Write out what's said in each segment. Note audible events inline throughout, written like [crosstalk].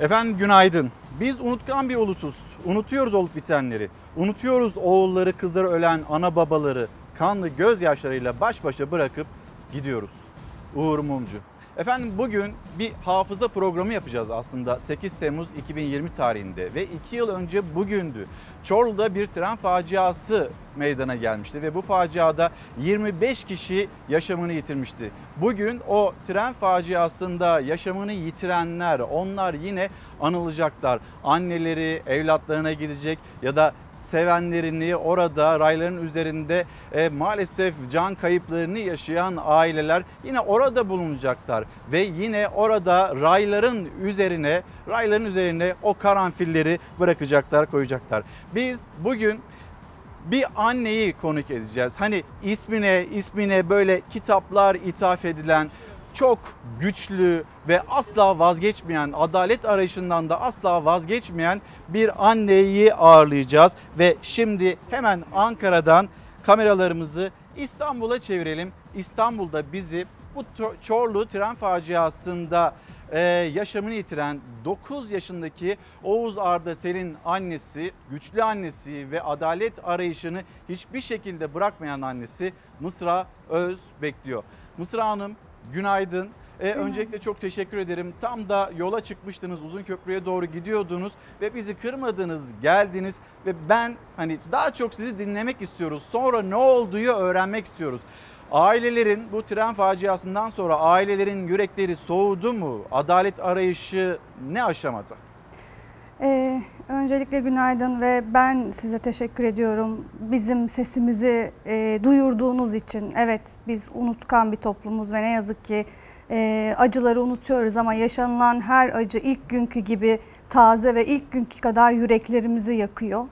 Efendim günaydın. Biz unutkan bir ulusuz. Unutuyoruz olup bitenleri. Unutuyoruz oğulları, kızları ölen ana babaları kanlı gözyaşlarıyla baş başa bırakıp gidiyoruz. Uğur Mumcu. Efendim bugün bir hafıza programı yapacağız aslında 8 Temmuz 2020 tarihinde ve 2 yıl önce bugündü. Çorlu'da bir tren faciası meydana gelmişti ve bu faciada 25 kişi yaşamını yitirmişti. Bugün o tren faciasında yaşamını yitirenler onlar yine anılacaklar. Anneleri evlatlarına gidecek ya da sevenlerini orada rayların üzerinde e, maalesef can kayıplarını yaşayan aileler yine orada bulunacaklar ve yine orada rayların üzerine rayların üzerine o karanfilleri bırakacaklar koyacaklar. Biz bugün bir anneyi konuk edeceğiz. Hani ismine ismine böyle kitaplar ithaf edilen çok güçlü ve asla vazgeçmeyen, adalet arayışından da asla vazgeçmeyen bir anneyi ağırlayacağız. Ve şimdi hemen Ankara'dan kameralarımızı İstanbul'a çevirelim. İstanbul'da bizi bu Çorlu tren faciasında ee, yaşamını yitiren 9 yaşındaki Oğuz Arda Sel'in annesi, güçlü annesi ve adalet arayışını hiçbir şekilde bırakmayan annesi Mısra Öz bekliyor. Mısra Hanım günaydın. Ee, öncelikle çok teşekkür ederim. Tam da yola çıkmıştınız, uzun köprüye doğru gidiyordunuz ve bizi kırmadınız, geldiniz ve ben hani daha çok sizi dinlemek istiyoruz. Sonra ne olduğu öğrenmek istiyoruz. Ailelerin bu tren faciasından sonra ailelerin yürekleri soğudu mu? Adalet arayışı ne aşamada? Ee, öncelikle günaydın ve ben size teşekkür ediyorum. Bizim sesimizi e, duyurduğunuz için. Evet biz unutkan bir toplumuz ve ne yazık ki e, acıları unutuyoruz ama yaşanılan her acı ilk günkü gibi taze ve ilk günkü kadar yüreklerimizi yakıyor.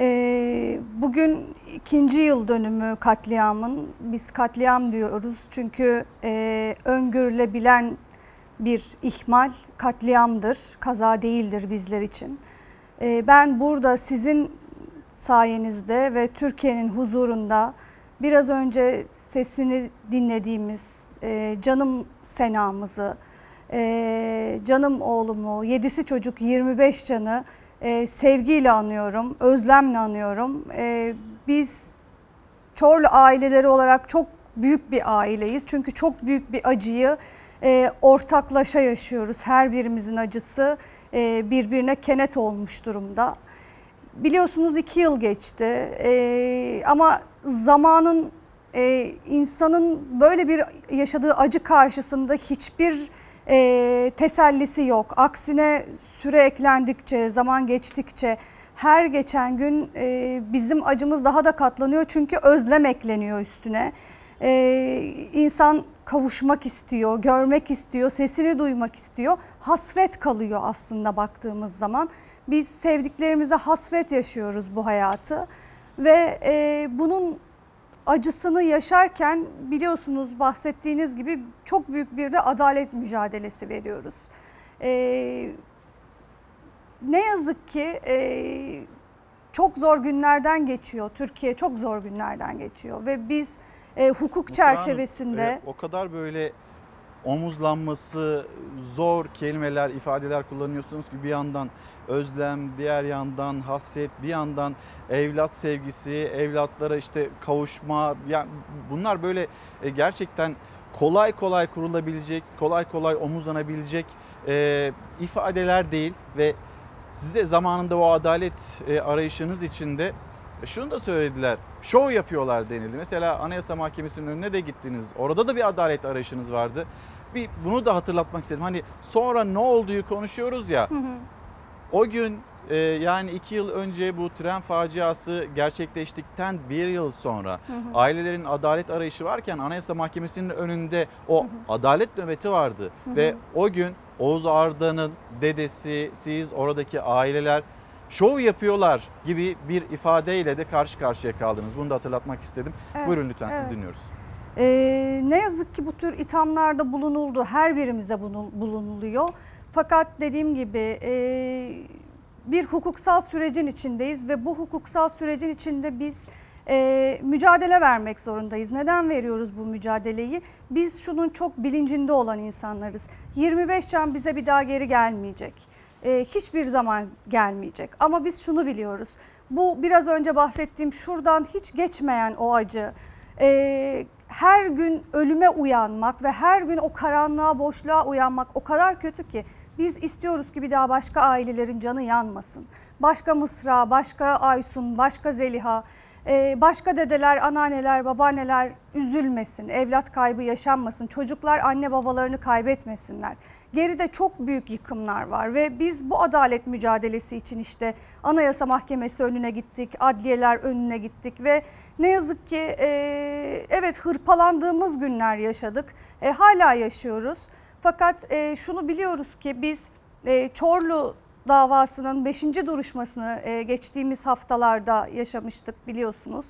Ee, bugün ikinci yıl dönümü katliamın. Biz katliam diyoruz çünkü e, öngörülebilen bir ihmal katliamdır, kaza değildir bizler için. E, ben burada sizin sayenizde ve Türkiye'nin huzurunda biraz önce sesini dinlediğimiz e, canım Sena'mızı, e, canım oğlumu, yedisi çocuk 25 canı e, sevgiyle anıyorum, özlemle anıyorum. E, biz Çorlu aileleri olarak çok büyük bir aileyiz. Çünkü çok büyük bir acıyı e, ortaklaşa yaşıyoruz. Her birimizin acısı e, birbirine kenet olmuş durumda. Biliyorsunuz iki yıl geçti e, ama zamanın e, insanın böyle bir yaşadığı acı karşısında hiçbir e, tesellisi yok. Aksine süre eklendikçe, zaman geçtikçe her geçen gün e, bizim acımız daha da katlanıyor çünkü özlem ekleniyor üstüne. E, insan kavuşmak istiyor, görmek istiyor, sesini duymak istiyor. Hasret kalıyor aslında baktığımız zaman. Biz sevdiklerimize hasret yaşıyoruz bu hayatı ve e, bunun acısını yaşarken biliyorsunuz bahsettiğiniz gibi çok büyük bir de adalet mücadelesi veriyoruz. E, ne yazık ki e, çok zor günlerden geçiyor. Türkiye çok zor günlerden geçiyor ve biz e, hukuk Hanım, çerçevesinde e, o kadar böyle omuzlanması zor kelimeler, ifadeler kullanıyorsunuz ki bir yandan özlem, diğer yandan hasret, bir yandan evlat sevgisi, evlatlara işte kavuşma. Yani bunlar böyle e, gerçekten kolay kolay kurulabilecek, kolay kolay omuzlanabilecek e, ifadeler değil ve size zamanında o adalet e, arayışınız içinde şunu da söylediler. Şov yapıyorlar denildi. Mesela Anayasa Mahkemesi'nin önüne de gittiniz. Orada da bir adalet arayışınız vardı. Bir bunu da hatırlatmak istedim. Hani sonra ne olduğu konuşuyoruz ya. Hı hı. O gün e, yani iki yıl önce bu tren faciası gerçekleştikten bir yıl sonra Hı hı. ailelerin adalet arayışı varken Anayasa Mahkemesi'nin önünde o Hı hı. adalet nöbeti vardı. Hı hı. Ve o gün Oğuz Arda'nın dedesi, siz oradaki aileler şov yapıyorlar gibi bir ifadeyle de karşı karşıya kaldınız. Bunu da hatırlatmak istedim. Evet, Buyurun lütfen evet. siz dinliyoruz. Ee, ne yazık ki bu tür ithamlarda bulunuldu. Her birimize bulunuluyor. Fakat dediğim gibi e, bir hukuksal sürecin içindeyiz ve bu hukuksal sürecin içinde biz e, mücadele vermek zorundayız. Neden veriyoruz bu mücadeleyi? Biz şunun çok bilincinde olan insanlarız. 25 can bize bir daha geri gelmeyecek. e, hiçbir zaman gelmeyecek. Ama biz şunu biliyoruz. Bu biraz önce bahsettiğim şuradan hiç geçmeyen o acı, e, her gün ölüme uyanmak ve her gün o karanlığa, boşluğa uyanmak o kadar kötü ki biz istiyoruz ki bir daha başka ailelerin canı yanmasın. Başka Mısra, başka Aysun, başka Zeliha, e, başka dedeler, anneanneler, babaanneler üzülmesin, evlat kaybı yaşanmasın, çocuklar anne babalarını kaybetmesinler. Geride çok büyük yıkımlar var ve biz bu adalet mücadelesi için işte Anayasa Mahkemesi önüne gittik, adliyeler önüne gittik ve ne yazık ki e, evet hırpalandığımız günler yaşadık, e, hala yaşıyoruz. Fakat e, şunu biliyoruz ki biz e, Çorlu davasının 5. duruşmasını e, geçtiğimiz haftalarda yaşamıştık biliyorsunuz.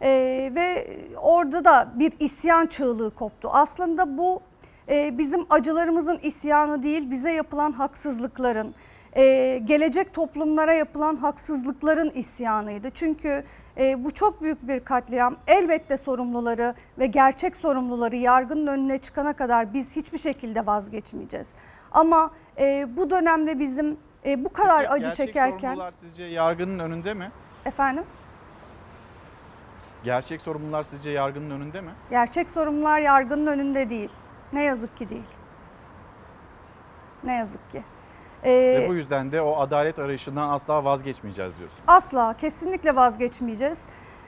E, ve orada da bir isyan çığlığı koptu. Aslında bu e, bizim acılarımızın isyanı değil, bize yapılan haksızlıkların, e, gelecek toplumlara yapılan haksızlıkların isyanıydı. Çünkü e, bu çok büyük bir katliam. Elbette sorumluları ve gerçek sorumluları yargının önüne çıkana kadar biz hiçbir şekilde vazgeçmeyeceğiz. Ama e, bu dönemde bizim e, bu kadar Peki, acı gerçek çekerken sorumlular sizce yargının önünde mi? efendim Gerçek sorumlular sizce yargının önünde mi? gerçek sorumlular yargının önünde değil. Ne yazık ki değil. Ne yazık ki. E, Ve bu yüzden de o adalet arayışından asla vazgeçmeyeceğiz diyorsun. Asla kesinlikle vazgeçmeyeceğiz.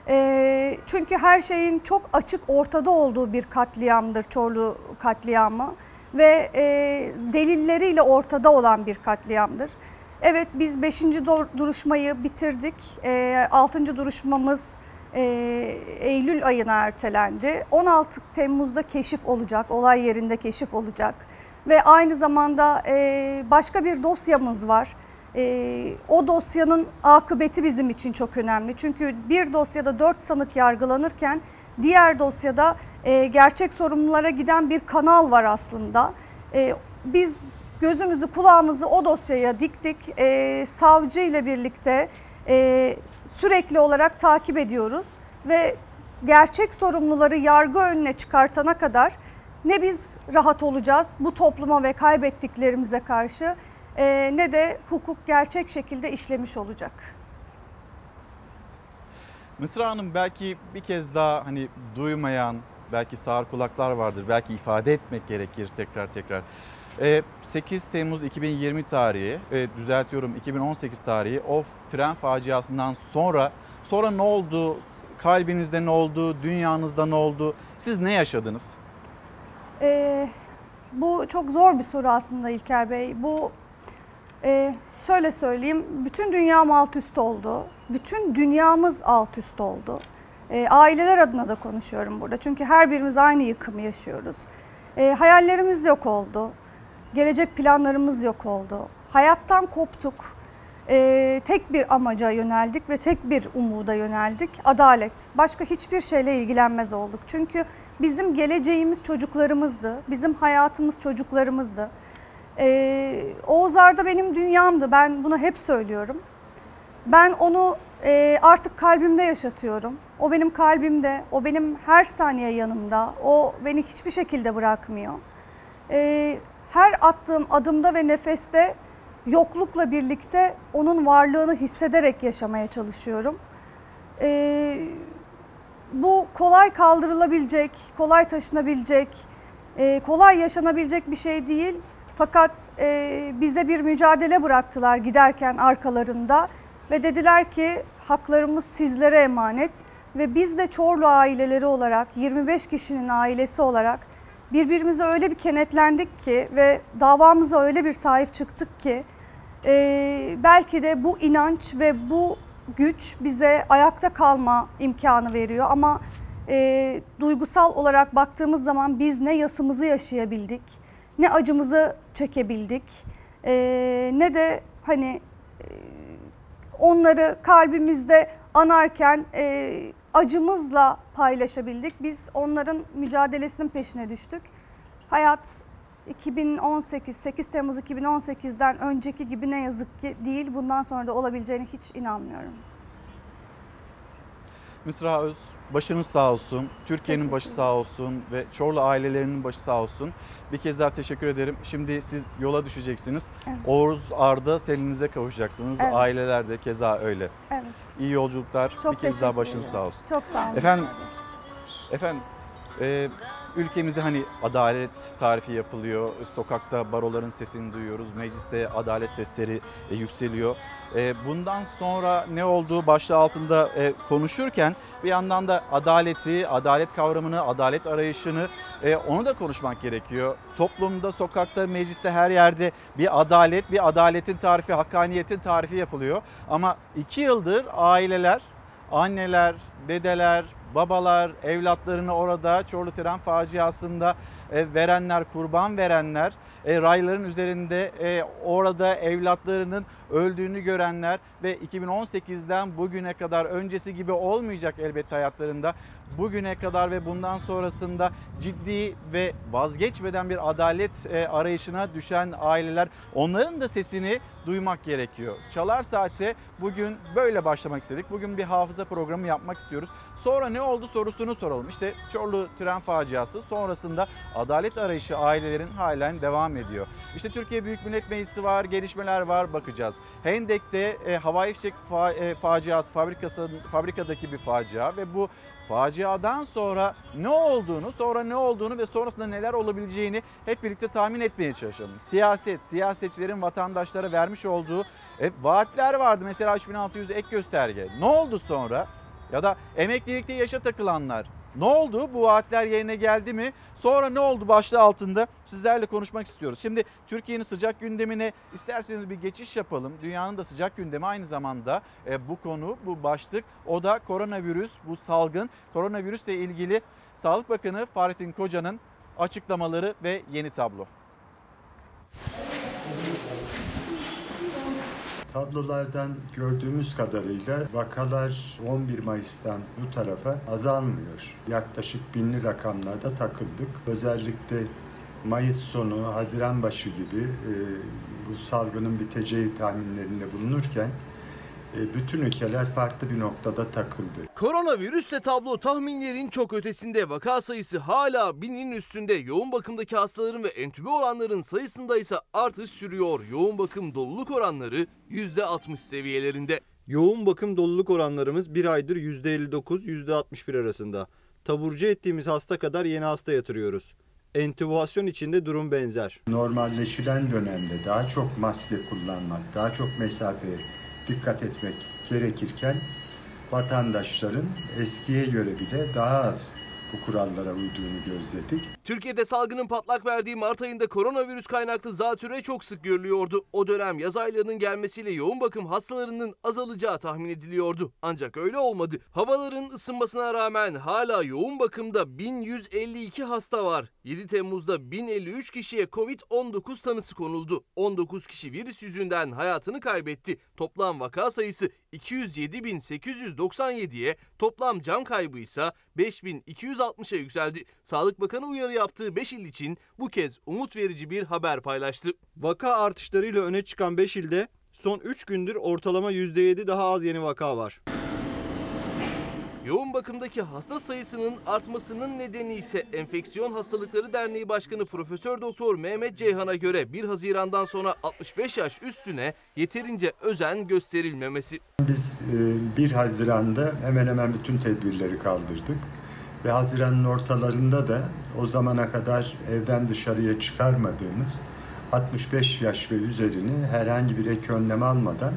Ee, çünkü her şeyin çok açık ortada olduğu bir katliamdır Çorlu katliamı ve e, delilleriyle ortada olan bir katliamdır. Evet biz 5. duruşmayı bitirdik. E, 6. duruşmamız e, Eylül ayına ertelendi. 16 Temmuz'da keşif olacak, olay yerinde keşif olacak. Ve aynı zamanda e, başka bir dosyamız var. Ee, o dosyanın akıbeti bizim için çok önemli. Çünkü bir dosyada dört sanık yargılanırken diğer dosyada e, gerçek sorumlulara giden bir kanal var aslında. E, biz gözümüzü kulağımızı o dosyaya diktik. E, savcı ile birlikte e, sürekli olarak takip ediyoruz ve gerçek sorumluları yargı önüne çıkartana kadar ne biz rahat olacağız bu topluma ve kaybettiklerimize karşı e, ne de hukuk gerçek şekilde işlemiş olacak. Mısra Hanım belki bir kez daha hani duymayan, belki sağır kulaklar vardır. Belki ifade etmek gerekir tekrar tekrar. Ee, 8 Temmuz 2020 tarihi, e, düzeltiyorum 2018 tarihi o tren faciasından sonra sonra ne oldu? Kalbinizde ne oldu? Dünyanızda ne oldu? Siz ne yaşadınız? E, bu çok zor bir soru aslında İlker Bey. Bu e, şöyle söyleyeyim, bütün dünyam alt üst oldu. Bütün dünyamız alt üst oldu. E, aileler adına da konuşuyorum burada. Çünkü her birimiz aynı yıkımı yaşıyoruz. E, hayallerimiz yok oldu. Gelecek planlarımız yok oldu. Hayattan koptuk. E, tek bir amaca yöneldik ve tek bir umuda yöneldik. Adalet. Başka hiçbir şeyle ilgilenmez olduk. Çünkü bizim geleceğimiz çocuklarımızdı. Bizim hayatımız çocuklarımızdı. Ee, Oğuz Arda benim dünyamdı. Ben bunu hep söylüyorum. Ben onu e, artık kalbimde yaşatıyorum. O benim kalbimde, o benim her saniye yanımda. O beni hiçbir şekilde bırakmıyor. Ee, her attığım adımda ve nefeste yoklukla birlikte onun varlığını hissederek yaşamaya çalışıyorum. Ee, bu kolay kaldırılabilecek, kolay taşınabilecek, e, kolay yaşanabilecek bir şey değil. Fakat e, bize bir mücadele bıraktılar giderken arkalarında ve dediler ki haklarımız sizlere emanet ve biz de Çorlu aileleri olarak 25 kişinin ailesi olarak birbirimize öyle bir kenetlendik ki ve davamıza öyle bir sahip çıktık ki e, belki de bu inanç ve bu güç bize ayakta kalma imkanı veriyor ama e, duygusal olarak baktığımız zaman biz ne yasımızı yaşayabildik ne acımızı çekebildik e, ne de hani e, onları kalbimizde anarken e, acımızla paylaşabildik. Biz onların mücadelesinin peşine düştük. Hayat 2018, 8 Temmuz 2018'den önceki gibi ne yazık ki değil. Bundan sonra da olabileceğine hiç inanmıyorum. Mısra Öz başınız sağ olsun. Türkiye'nin başı sağ olsun ve Çorlu ailelerinin başı sağ olsun. Bir kez daha teşekkür ederim. Şimdi siz yola düşeceksiniz. Evet. Oğuz Arda selinize kavuşacaksınız. Evet. Aileler de keza öyle. Evet. İyi yolculuklar. Çok bir kez daha başınız sağ olsun. Çok sağ olun. Efendim, Efendim e, ülkemizde hani adalet tarifi yapılıyor. Sokakta baroların sesini duyuyoruz. Mecliste adalet sesleri e, yükseliyor. E, bundan sonra ne olduğu başlığı altında e, konuşurken bir yandan da adaleti, adalet kavramını, adalet arayışını onu da konuşmak gerekiyor. Toplumda, sokakta, mecliste her yerde bir adalet, bir adaletin tarifi, hakkaniyetin tarifi yapılıyor. Ama iki yıldır aileler anneler, dedeler, babalar evlatlarını orada Çorlu tren faciasında e, verenler, kurban verenler, e, rayların üzerinde e, orada evlatlarının öldüğünü görenler ve 2018'den bugüne kadar öncesi gibi olmayacak elbette hayatlarında. Bugüne kadar ve bundan sonrasında ciddi ve vazgeçmeden bir adalet arayışına düşen aileler onların da sesini duymak gerekiyor. Çalar Saat'e bugün böyle başlamak istedik. Bugün bir hafıza programı yapmak istiyoruz. Sonra ne oldu sorusunu soralım. İşte Çorlu tren faciası sonrasında adalet arayışı ailelerin halen devam ediyor. İşte Türkiye Büyük Millet Meclisi var, gelişmeler var bakacağız. Hendek'te e, havai fişek fa- e, faciası fabrikası, fabrikadaki bir facia ve bu faciadan sonra ne olduğunu, sonra ne olduğunu ve sonrasında neler olabileceğini hep birlikte tahmin etmeye çalışalım. Siyaset, siyasetçilerin vatandaşlara vermiş olduğu e, vaatler vardı. Mesela 3600 ek gösterge. Ne oldu sonra? Ya da emeklilikte yaşa takılanlar. Ne oldu? Bu vaatler yerine geldi mi? Sonra ne oldu başlığı altında sizlerle konuşmak istiyoruz. Şimdi Türkiye'nin sıcak gündemine isterseniz bir geçiş yapalım. Dünyanın da sıcak gündemi aynı zamanda e, bu konu, bu başlık. O da koronavirüs, bu salgın. Koronavirüsle ilgili Sağlık Bakanı Fahrettin Koca'nın açıklamaları ve yeni tablo. Tablolardan gördüğümüz kadarıyla vakalar 11 Mayıs'tan bu tarafa azalmıyor. Yaklaşık binli rakamlarda takıldık. Özellikle Mayıs sonu, Haziran başı gibi e, bu salgının biteceği tahminlerinde bulunurken bütün ülkeler farklı bir noktada takıldı. Koronavirüsle tablo tahminlerin çok ötesinde. Vaka sayısı hala binin üstünde. Yoğun bakımdaki hastaların ve entübe olanların sayısında ise artış sürüyor. Yoğun bakım doluluk oranları %60 seviyelerinde. Yoğun bakım doluluk oranlarımız bir aydır %59-%61 arasında. Taburcu ettiğimiz hasta kadar yeni hasta yatırıyoruz. Entübasyon içinde durum benzer. Normalleşilen dönemde daha çok maske kullanmak, daha çok mesafeye dikkat etmek gerekirken vatandaşların eskiye göre bile daha az bu kurallara uyduğunu gözledik. Türkiye'de salgının patlak verdiği Mart ayında koronavirüs kaynaklı zatüre çok sık görülüyordu. O dönem yaz aylarının gelmesiyle yoğun bakım hastalarının azalacağı tahmin ediliyordu. Ancak öyle olmadı. Havaların ısınmasına rağmen hala yoğun bakımda 1152 hasta var. 7 Temmuz'da 1053 kişiye Covid-19 tanısı konuldu. 19 kişi virüs yüzünden hayatını kaybetti. Toplam vaka sayısı 207.897'ye, toplam can kaybı ise 5260'a yükseldi. Sağlık Bakanı uyarı yaptığı 5 il için bu kez umut verici bir haber paylaştı. Vaka artışlarıyla öne çıkan 5 ilde son 3 gündür ortalama %7 daha az yeni vaka var. Yoğun bakımdaki hasta sayısının artmasının nedeni ise Enfeksiyon Hastalıkları Derneği Başkanı Profesör Doktor Mehmet Ceyhan'a göre 1 Haziran'dan sonra 65 yaş üstüne yeterince özen gösterilmemesi. Biz e, 1 Haziran'da hemen hemen bütün tedbirleri kaldırdık. Ve Haziran'ın ortalarında da o zamana kadar evden dışarıya çıkarmadığımız 65 yaş ve üzerini herhangi bir ek önlem almadan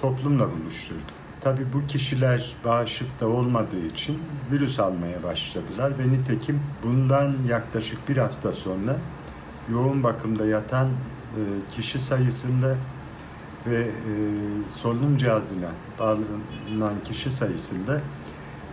toplumla buluşturduk. Tabii bu kişiler bağışıkta olmadığı için virüs almaya başladılar ve nitekim bundan yaklaşık bir hafta sonra yoğun bakımda yatan e, kişi sayısında ve e, solunum cihazına bağlanan kişi sayısında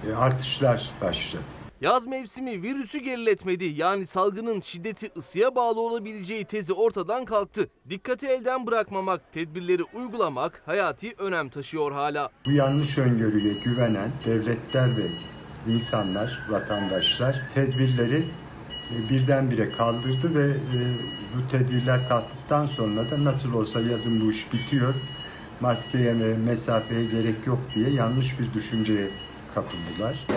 e, artışlar başladı. Yaz mevsimi virüsü geriletmedi. Yani salgının şiddeti ısıya bağlı olabileceği tezi ortadan kalktı. Dikkati elden bırakmamak, tedbirleri uygulamak hayati önem taşıyor hala. Bu yanlış öngörüye güvenen devletler ve insanlar, vatandaşlar tedbirleri e, birdenbire kaldırdı ve e, bu tedbirler kalktıktan sonra da nasıl olsa yazın bu iş bitiyor, maskeye ve mesafeye gerek yok diye yanlış bir düşünceye kapıldılar.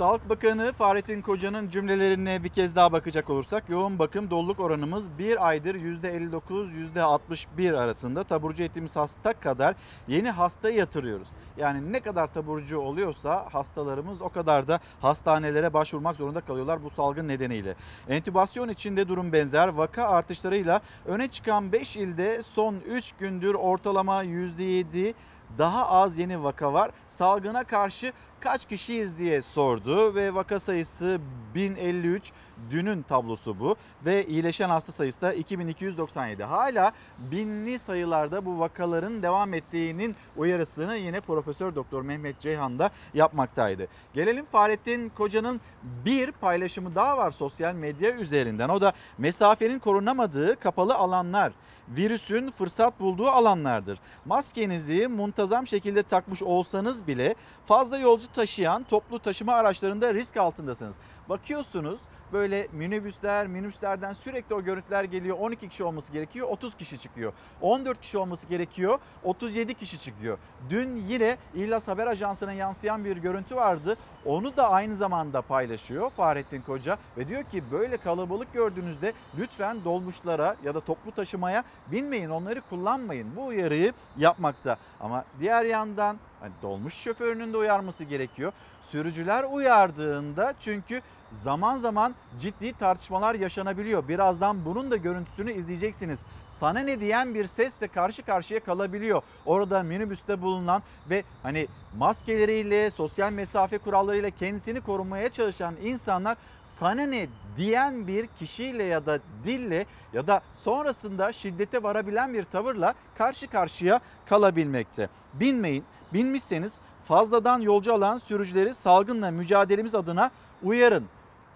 Sağlık Bakanı Fahrettin Koca'nın cümlelerine bir kez daha bakacak olursak yoğun bakım doluluk oranımız bir aydır %59 %61 arasında taburcu ettiğimiz hasta kadar yeni hasta yatırıyoruz. Yani ne kadar taburcu oluyorsa hastalarımız o kadar da hastanelere başvurmak zorunda kalıyorlar bu salgın nedeniyle. Entübasyon içinde durum benzer vaka artışlarıyla öne çıkan 5 ilde son 3 gündür ortalama %7 daha az yeni vaka var. Salgına karşı kaç kişiyiz diye sordu ve vaka sayısı 1053 dünün tablosu bu ve iyileşen hasta sayısı da 2297. Hala binli sayılarda bu vakaların devam ettiğinin uyarısını yine Profesör Doktor Mehmet Ceyhan da yapmaktaydı. Gelelim Fahrettin Koca'nın bir paylaşımı daha var sosyal medya üzerinden. O da mesafenin korunamadığı kapalı alanlar virüsün fırsat bulduğu alanlardır. Maskenizi muntazam şekilde takmış olsanız bile fazla yolcu taşıyan toplu taşıma araçlarında risk altındasınız. Bakıyorsunuz böyle minibüsler, minibüslerden sürekli o görüntüler geliyor. 12 kişi olması gerekiyor, 30 kişi çıkıyor. 14 kişi olması gerekiyor, 37 kişi çıkıyor. Dün yine İhlas Haber Ajansı'na yansıyan bir görüntü vardı. Onu da aynı zamanda paylaşıyor Fahrettin Koca ve diyor ki böyle kalabalık gördüğünüzde lütfen dolmuşlara ya da toplu taşımaya binmeyin, onları kullanmayın. Bu uyarıyı yapmakta. Ama diğer yandan hani dolmuş şoförünün de uyarması gerekiyor. Sürücüler uyardığında çünkü zaman zaman ciddi tartışmalar yaşanabiliyor. Birazdan bunun da görüntüsünü izleyeceksiniz. Sana ne diyen bir sesle karşı karşıya kalabiliyor. Orada minibüste bulunan ve hani maskeleriyle, sosyal mesafe kurallarıyla kendisini korumaya çalışan insanlar sana ne diyen bir kişiyle ya da dille ya da sonrasında şiddete varabilen bir tavırla karşı karşıya kalabilmekte. Binmeyin. Binmişseniz fazladan yolcu alan sürücüleri salgınla mücadelemiz adına uyarın.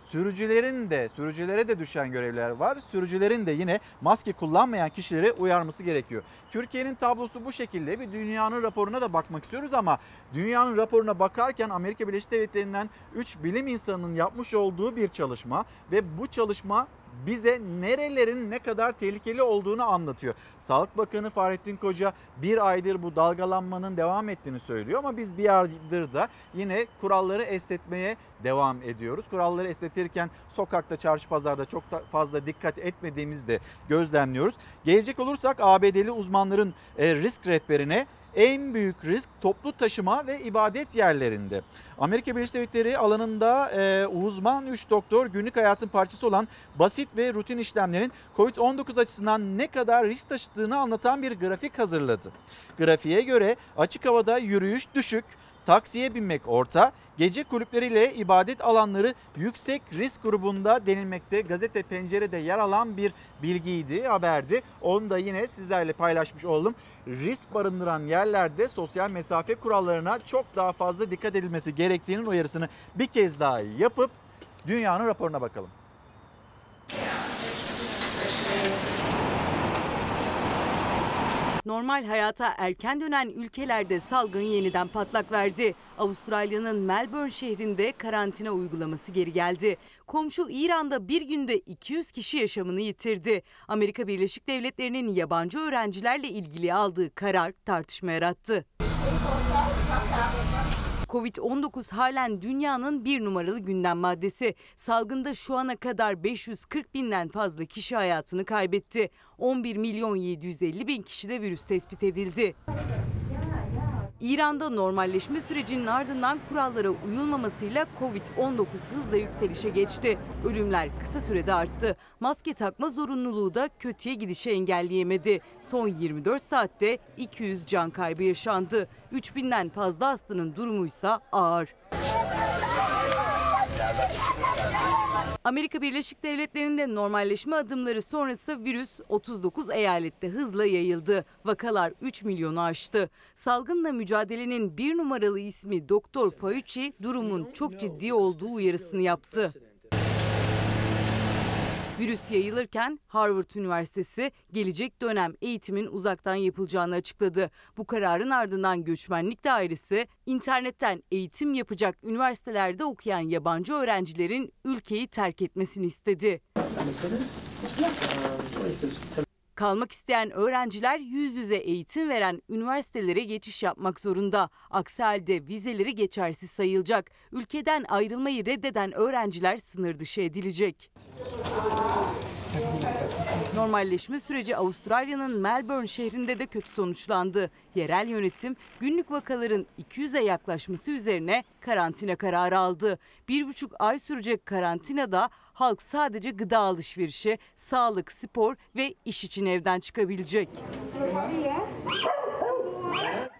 Sürücülerin de sürücülere de düşen görevler var. Sürücülerin de yine maske kullanmayan kişileri uyarması gerekiyor. Türkiye'nin tablosu bu şekilde. Bir dünyanın raporuna da bakmak istiyoruz ama dünyanın raporuna bakarken Amerika Birleşik Devletleri'nden 3 bilim insanının yapmış olduğu bir çalışma ve bu çalışma bize nerelerin ne kadar tehlikeli olduğunu anlatıyor. Sağlık Bakanı Fahrettin Koca bir aydır bu dalgalanmanın devam ettiğini söylüyor ama biz bir aydır da yine kuralları esnetmeye devam ediyoruz. Kuralları esnetirken sokakta, çarşı, pazarda çok fazla dikkat etmediğimizi de gözlemliyoruz. Gelecek olursak ABD'li uzmanların e, risk rehberine en büyük risk toplu taşıma ve ibadet yerlerinde. Amerika Birleşik Devletleri alanında e, uzman 3 doktor günlük hayatın parçası olan basit ve rutin işlemlerin COVID-19 açısından ne kadar risk taşıdığını anlatan bir grafik hazırladı. Grafiğe göre açık havada yürüyüş düşük, taksiye binmek orta, gece kulüpleriyle ibadet alanları yüksek risk grubunda denilmekte. Gazete Pencere'de yer alan bir bilgiydi, haberdi. Onu da yine sizlerle paylaşmış oldum. Risk barındıran yerlerde sosyal mesafe kurallarına çok daha fazla dikkat edilmesi gerektiğinin uyarısını bir kez daha yapıp dünyanın raporuna bakalım. Normal hayata erken dönen ülkelerde salgın yeniden patlak verdi. Avustralya'nın Melbourne şehrinde karantina uygulaması geri geldi. Komşu İran'da bir günde 200 kişi yaşamını yitirdi. Amerika Birleşik Devletleri'nin yabancı öğrencilerle ilgili aldığı karar tartışma yarattı. Covid-19 halen dünyanın bir numaralı gündem maddesi. Salgında şu ana kadar 540 binden fazla kişi hayatını kaybetti. 11 milyon 750 bin kişide virüs tespit edildi. İran'da normalleşme sürecinin ardından kurallara uyulmamasıyla Covid-19 hızla yükselişe geçti. Ölümler kısa sürede arttı. Maske takma zorunluluğu da kötüye gidişi engelleyemedi. Son 24 saatte 200 can kaybı yaşandı. 3000'den fazla hastanın durumuysa ağır. Amerika Birleşik Devletleri'nde normalleşme adımları sonrası virüs 39 eyalette hızla yayıldı. Vakalar 3 milyonu aştı. Salgınla mücadelenin bir numaralı ismi Doktor Fauci durumun çok ciddi olduğu uyarısını yaptı. Virüs yayılırken Harvard Üniversitesi gelecek dönem eğitimin uzaktan yapılacağını açıkladı. Bu kararın ardından göçmenlik dairesi internetten eğitim yapacak üniversitelerde okuyan yabancı öğrencilerin ülkeyi terk etmesini istedi. Kalmak isteyen öğrenciler yüz yüze eğitim veren üniversitelere geçiş yapmak zorunda. Aksi halde vizeleri geçersiz sayılacak. Ülkeden ayrılmayı reddeden öğrenciler sınır dışı edilecek. Normalleşme süreci Avustralya'nın Melbourne şehrinde de kötü sonuçlandı. Yerel yönetim günlük vakaların 200'e yaklaşması üzerine karantina kararı aldı. Bir buçuk ay sürecek karantinada halk sadece gıda alışverişi, sağlık, spor ve iş için evden çıkabilecek.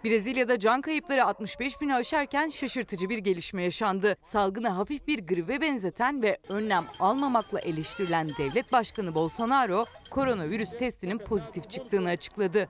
Brezilya'da can kayıpları 65 bini aşarken şaşırtıcı bir gelişme yaşandı. Salgını hafif bir gribe benzeten ve önlem almamakla eleştirilen devlet başkanı Bolsonaro, koronavirüs testinin pozitif çıktığını açıkladı.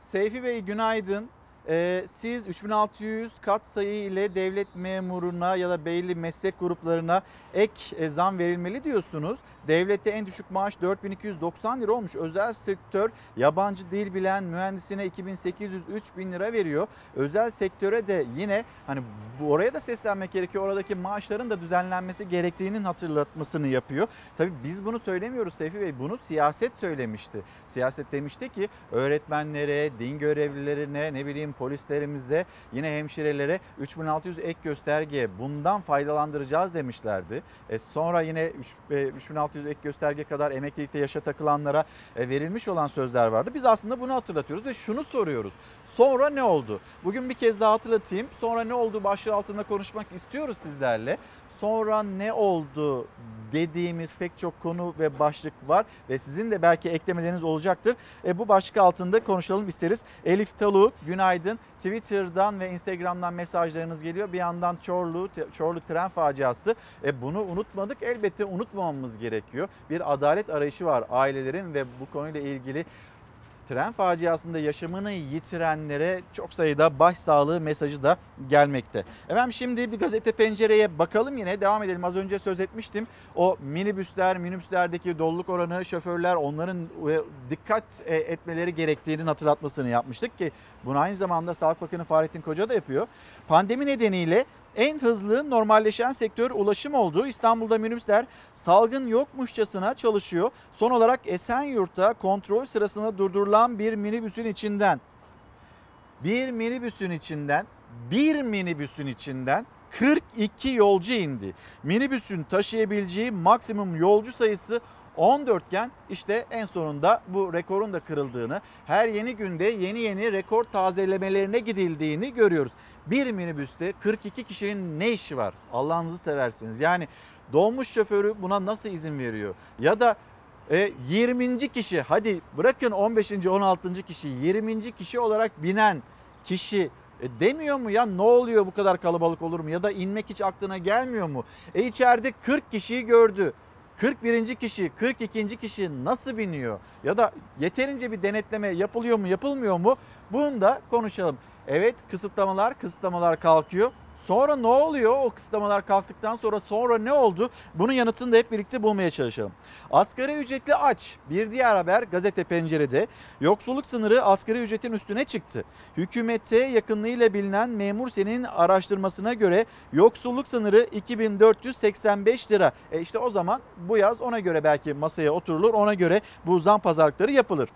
Seyfi Bey günaydın. Ee, siz 3600 kat sayı ile devlet memuruna ya da belli meslek gruplarına ek e, zam verilmeli diyorsunuz. Devlette en düşük maaş 4290 lira olmuş. Özel sektör yabancı dil bilen mühendisine 2800-3000 lira veriyor. Özel sektöre de yine hani oraya da seslenmek gerekiyor. Oradaki maaşların da düzenlenmesi gerektiğinin hatırlatmasını yapıyor. Tabii biz bunu söylemiyoruz Seyfi Bey. Bunu siyaset söylemişti. Siyaset demişti ki öğretmenlere, din görevlilerine, ne bileyim polislerimize, yine hemşirelere 3600 ek gösterge bundan faydalandıracağız demişlerdi. E sonra yine 3, e, 3600 ek gösterge kadar emeklilikte yaşa takılanlara e, verilmiş olan sözler vardı. Biz aslında bunu hatırlatıyoruz ve şunu soruyoruz. Sonra ne oldu? Bugün bir kez daha hatırlatayım. Sonra ne oldu başlığı altında konuşmak istiyoruz sizlerle. Sonra ne oldu dediğimiz pek çok konu ve başlık var ve sizin de belki eklemeleriniz olacaktır. E, bu başlık altında konuşalım isteriz. Elif Talu günaydın. Twitter'dan ve Instagram'dan mesajlarınız geliyor. Bir yandan Çorlu, Çorlu tren faciası. E, bunu unutmadık. Elbette unutmamamız gerekiyor. Bir adalet arayışı var ailelerin ve bu konuyla ilgili tren faciasında yaşamını yitirenlere çok sayıda başsağlığı mesajı da gelmekte. Efendim şimdi bir gazete pencereye bakalım yine devam edelim. Az önce söz etmiştim. O minibüsler, minibüslerdeki doluluk oranı, şoförler onların e, dikkat e, etmeleri gerektiğinin hatırlatmasını yapmıştık ki bunu aynı zamanda Sağlık Bakanı Fahrettin Koca da yapıyor. Pandemi nedeniyle en hızlı normalleşen sektör ulaşım olduğu İstanbul'da minibüsler salgın yokmuşçasına çalışıyor. Son olarak Esenyurt'ta kontrol sırasında durdurulan bir minibüsün içinden bir minibüsün içinden bir minibüsün içinden 42 yolcu indi. Minibüsün taşıyabileceği maksimum yolcu sayısı 14 iken işte en sonunda bu rekorun da kırıldığını, her yeni günde yeni yeni rekor tazelemelerine gidildiğini görüyoruz. Bir minibüste 42 kişinin ne işi var? Allah'ınızı seversiniz. Yani dolmuş şoförü buna nasıl izin veriyor? Ya da e, 20. kişi hadi bırakın 15. 16. kişi 20. kişi olarak binen kişi e, demiyor mu ya ne oluyor bu kadar kalabalık olur mu ya da inmek hiç aklına gelmiyor mu? E içeride 40 kişiyi gördü. 41. kişi, 42. kişi nasıl biniyor? Ya da yeterince bir denetleme yapılıyor mu, yapılmıyor mu? Bunu da konuşalım. Evet kısıtlamalar, kısıtlamalar kalkıyor. Sonra ne oluyor o kısıtlamalar kalktıktan sonra sonra ne oldu? Bunun yanıtını da hep birlikte bulmaya çalışalım. Asgari ücretli aç. Bir diğer haber gazete pencerede. Yoksulluk sınırı asgari ücretin üstüne çıktı. Hükümete yakınlığıyla bilinen memur senin araştırmasına göre yoksulluk sınırı 2485 lira. E işte o zaman bu yaz ona göre belki masaya oturulur. Ona göre bu zam pazarlıkları yapılır.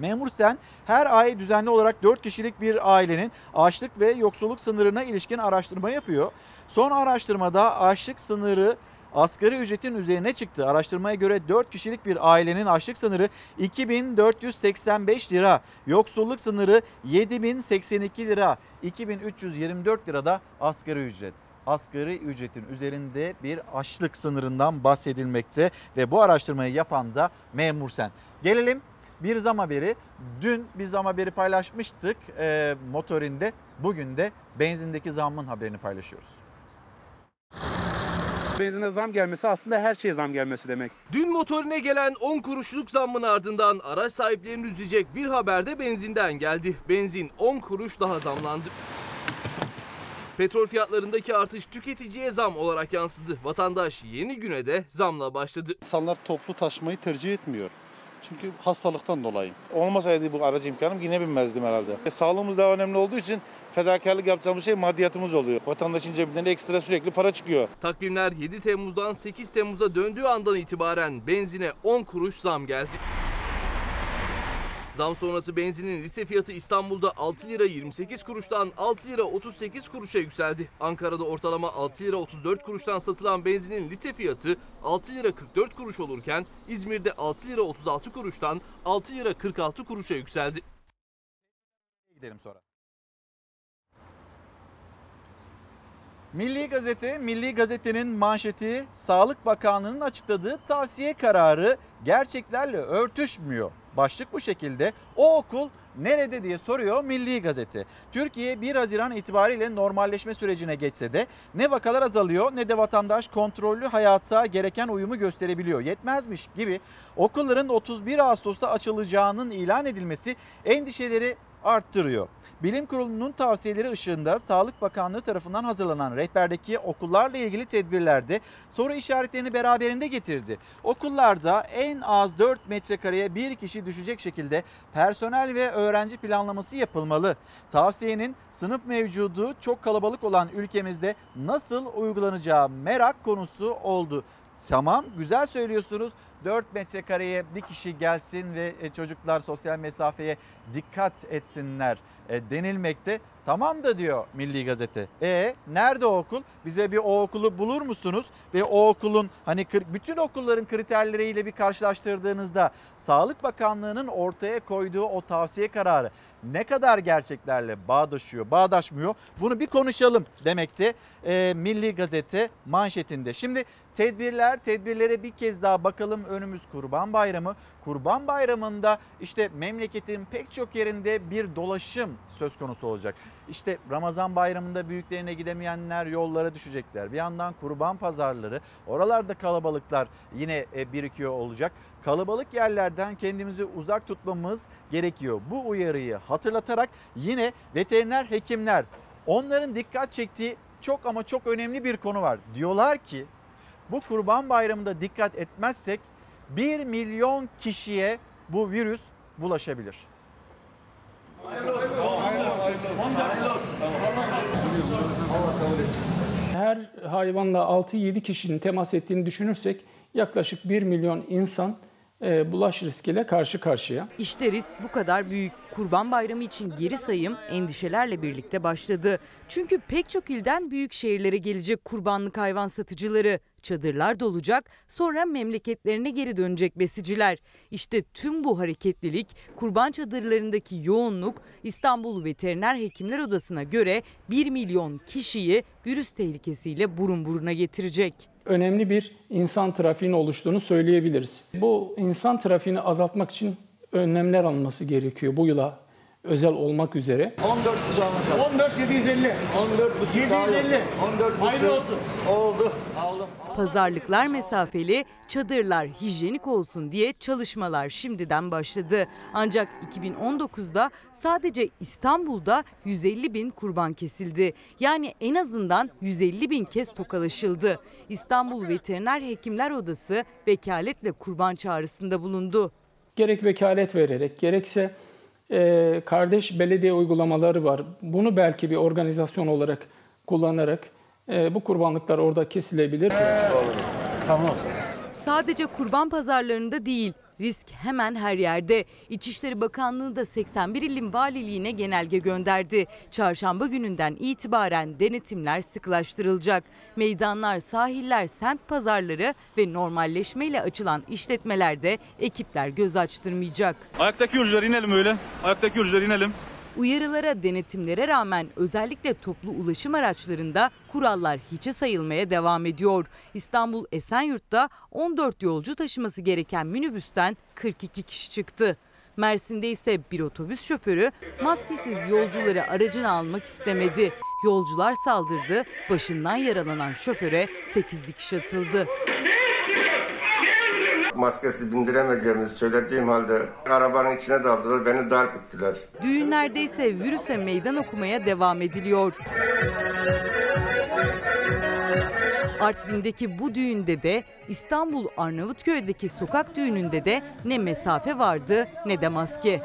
Memur Sen her ay düzenli olarak 4 kişilik bir ailenin açlık ve yoksulluk sınırına ilişkin araştırma yapıyor. Son araştırmada açlık sınırı asgari ücretin üzerine çıktı. Araştırmaya göre 4 kişilik bir ailenin açlık sınırı 2485 lira. Yoksulluk sınırı 7082 lira. 2324 lirada asgari ücret asgari ücretin üzerinde bir açlık sınırından bahsedilmekte ve bu araştırmayı yapan da memur sen. Gelelim bir zam haberi. Dün bir zam haberi paylaşmıştık e, motorinde. Bugün de benzindeki zammın haberini paylaşıyoruz. Benzine zam gelmesi aslında her şeye zam gelmesi demek. Dün motorine gelen 10 kuruşluk zammın ardından araç sahiplerini üzecek bir haber de benzinden geldi. Benzin 10 kuruş daha zamlandı. Petrol fiyatlarındaki artış tüketiciye zam olarak yansıdı. Vatandaş yeni güne de zamla başladı. İnsanlar toplu taşımayı tercih etmiyor. Çünkü hastalıktan dolayı. Olmasaydı bu aracı imkanım yine binmezdim herhalde. E, sağlığımız daha önemli olduğu için fedakarlık yapacağımız şey maddiyatımız oluyor. Vatandaşın cebinden ekstra sürekli para çıkıyor. Takvimler 7 Temmuz'dan 8 Temmuz'a döndüğü andan itibaren benzine 10 kuruş zam geldi. Zam sonrası benzinin liste fiyatı İstanbul'da 6 lira 28 kuruştan 6 lira 38 kuruşa yükseldi. Ankara'da ortalama 6 lira 34 kuruştan satılan benzinin liste fiyatı 6 lira 44 kuruş olurken İzmir'de 6 lira 36 kuruştan 6 lira 46 kuruşa yükseldi. Gidelim sonra. Milli Gazete, Milli Gazete'nin manşeti Sağlık Bakanlığı'nın açıkladığı tavsiye kararı gerçeklerle örtüşmüyor. Başlık bu şekilde. O okul nerede diye soruyor Milli Gazete. Türkiye 1 Haziran itibariyle normalleşme sürecine geçse de ne vakalar azalıyor ne de vatandaş kontrollü hayata gereken uyumu gösterebiliyor. Yetmezmiş gibi okulların 31 Ağustos'ta açılacağının ilan edilmesi endişeleri arttırıyor. Bilim Kurulu'nun tavsiyeleri ışığında Sağlık Bakanlığı tarafından hazırlanan rehberdeki okullarla ilgili tedbirlerde soru işaretlerini beraberinde getirdi. Okullarda en az 4 metrekareye bir kişi düşecek şekilde personel ve öğrenci planlaması yapılmalı. Tavsiyenin sınıf mevcudu çok kalabalık olan ülkemizde nasıl uygulanacağı merak konusu oldu. Tamam güzel söylüyorsunuz 4 metrekareye bir kişi gelsin ve e, çocuklar sosyal mesafeye dikkat etsinler e, denilmekte. Tamam da diyor Milli Gazete. E nerede o okul? Bize bir o okulu bulur musunuz? Ve o okulun hani bütün okulların kriterleriyle bir karşılaştırdığınızda Sağlık Bakanlığı'nın ortaya koyduğu o tavsiye kararı ne kadar gerçeklerle bağdaşıyor, bağdaşmıyor? Bunu bir konuşalım demekte e, Milli Gazete manşetinde. Şimdi tedbirler, tedbirlere bir kez daha bakalım. Önümüz Kurban Bayramı. Kurban Bayramı'nda işte memleketin pek çok yerinde bir dolaşım söz konusu olacak. İşte Ramazan Bayramı'nda büyüklerine gidemeyenler yollara düşecekler. Bir yandan kurban pazarları, oralarda kalabalıklar yine e, birikiyor olacak. Kalabalık yerlerden kendimizi uzak tutmamız gerekiyor. Bu uyarıyı hatırlatarak yine veteriner hekimler onların dikkat çektiği çok ama çok önemli bir konu var. Diyorlar ki bu kurban bayramında dikkat etmezsek 1 milyon kişiye bu virüs bulaşabilir. Her hayvanla 6-7 kişinin temas ettiğini düşünürsek yaklaşık 1 milyon insan e, bulaş riskiyle karşı karşıya. İşte risk bu kadar büyük. Kurban Bayramı için geri sayım endişelerle birlikte başladı. Çünkü pek çok ilden büyük şehirlere gelecek kurbanlık hayvan satıcıları. Çadırlar dolacak, sonra memleketlerine geri dönecek besiciler. İşte tüm bu hareketlilik, kurban çadırlarındaki yoğunluk İstanbul Veteriner Hekimler Odası'na göre 1 milyon kişiyi virüs tehlikesiyle burun buruna getirecek. Önemli bir insan trafiğinin oluştuğunu söyleyebiliriz. Bu insan trafiğini azaltmak için önlemler alınması gerekiyor bu yıla özel olmak üzere. 14 750. 14 750. 14 Hayırlı olsun. Oldu. Aldım. Pazarlıklar mesafeli, çadırlar hijyenik olsun diye çalışmalar şimdiden başladı. Ancak 2019'da sadece İstanbul'da 150 bin kurban kesildi. Yani en azından 150 bin kez tokalaşıldı. İstanbul Veteriner Hekimler Odası vekaletle kurban çağrısında bulundu. Gerek vekalet vererek gerekse e, kardeş belediye uygulamaları var. Bunu belki bir organizasyon olarak kullanarak e, bu kurbanlıklar orada kesilebilir. Sadece kurban pazarlarında değil, risk hemen her yerde. İçişleri Bakanlığı da 81 ilin valiliğine genelge gönderdi. Çarşamba gününden itibaren denetimler sıklaştırılacak. Meydanlar, sahiller, semt pazarları ve normalleşmeyle açılan işletmelerde ekipler göz açtırmayacak. Ayaktaki yolcular inelim öyle. Ayaktaki yolcular inelim. Uyarılara, denetimlere rağmen özellikle toplu ulaşım araçlarında kurallar hiçe sayılmaya devam ediyor. İstanbul Esenyurt'ta 14 yolcu taşıması gereken minibüsten 42 kişi çıktı. Mersin'de ise bir otobüs şoförü maskesiz yolcuları aracına almak istemedi. Yolcular saldırdı, başından yaralanan şoföre 8 dikiş atıldı. Maskesi bindiremeyeceğimizi söylediğim halde arabanın içine daldılar, beni darp ettiler. Düğünlerde ise virüse meydan okumaya devam ediliyor. Artvin'deki bu düğünde de İstanbul Arnavutköy'deki sokak düğününde de ne mesafe vardı ne de maske.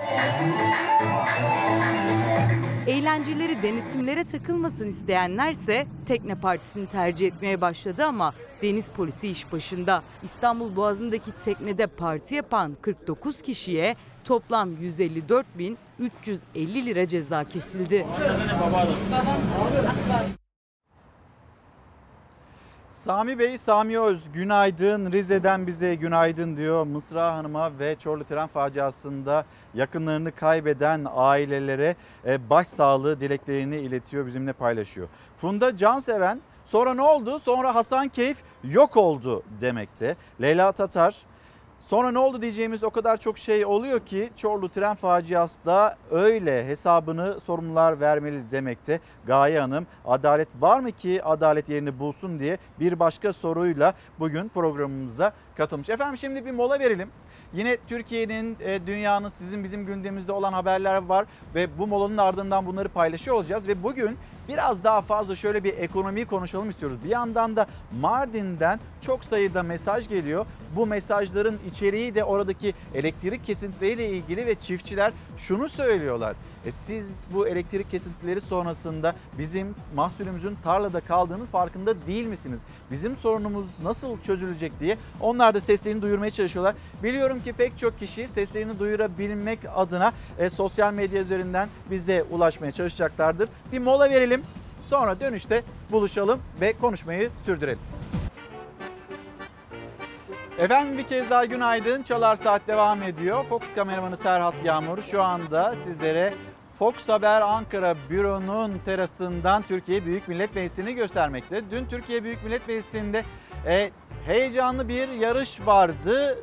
Eğlenceleri denetimlere takılmasın isteyenlerse tekne partisini tercih etmeye başladı ama deniz polisi iş başında. İstanbul Boğazı'ndaki teknede parti yapan 49 kişiye toplam 154.350 lira ceza kesildi. Sami Bey, Sami Öz günaydın. Rize'den bize günaydın diyor. Mısra Hanım'a ve Çorlu tren faciasında yakınlarını kaybeden ailelere e, başsağlığı dileklerini iletiyor, bizimle paylaşıyor. Funda Canseven sonra ne oldu? Sonra Hasan Keyif yok oldu demekte. Leyla Tatar Sonra ne oldu diyeceğimiz o kadar çok şey oluyor ki Çorlu tren faciası da öyle hesabını sorumlular vermeli demekte. Gaye Hanım adalet var mı ki adalet yerini bulsun diye bir başka soruyla bugün programımıza katılmış. Efendim şimdi bir mola verelim. Yine Türkiye'nin, e, dünyanın, sizin bizim gündemimizde olan haberler var ve bu molanın ardından bunları paylaşıyor olacağız ve bugün biraz daha fazla şöyle bir ekonomiyi konuşalım istiyoruz. Bir yandan da Mardin'den çok sayıda mesaj geliyor. Bu mesajların içeriği de oradaki elektrik kesintileriyle ilgili ve çiftçiler şunu söylüyorlar. E siz bu elektrik kesintileri sonrasında bizim mahsulümüzün tarlada kaldığının farkında değil misiniz? Bizim sorunumuz nasıl çözülecek diye onlar da seslerini duyurmaya çalışıyorlar. Biliyorum ki pek çok kişi seslerini duyurabilmek adına e, sosyal medya üzerinden bize ulaşmaya çalışacaklardır. Bir mola verelim. Sonra dönüşte buluşalım ve konuşmayı sürdürelim. Efendim bir kez daha günaydın. Çalar Saat devam ediyor. Fox kameramanı Serhat Yağmur şu anda sizlere Fox Haber Ankara Büro'nun terasından Türkiye Büyük Millet Meclisi'ni göstermekte. Dün Türkiye Büyük Millet Meclisi'nde e, heyecanlı bir yarış vardı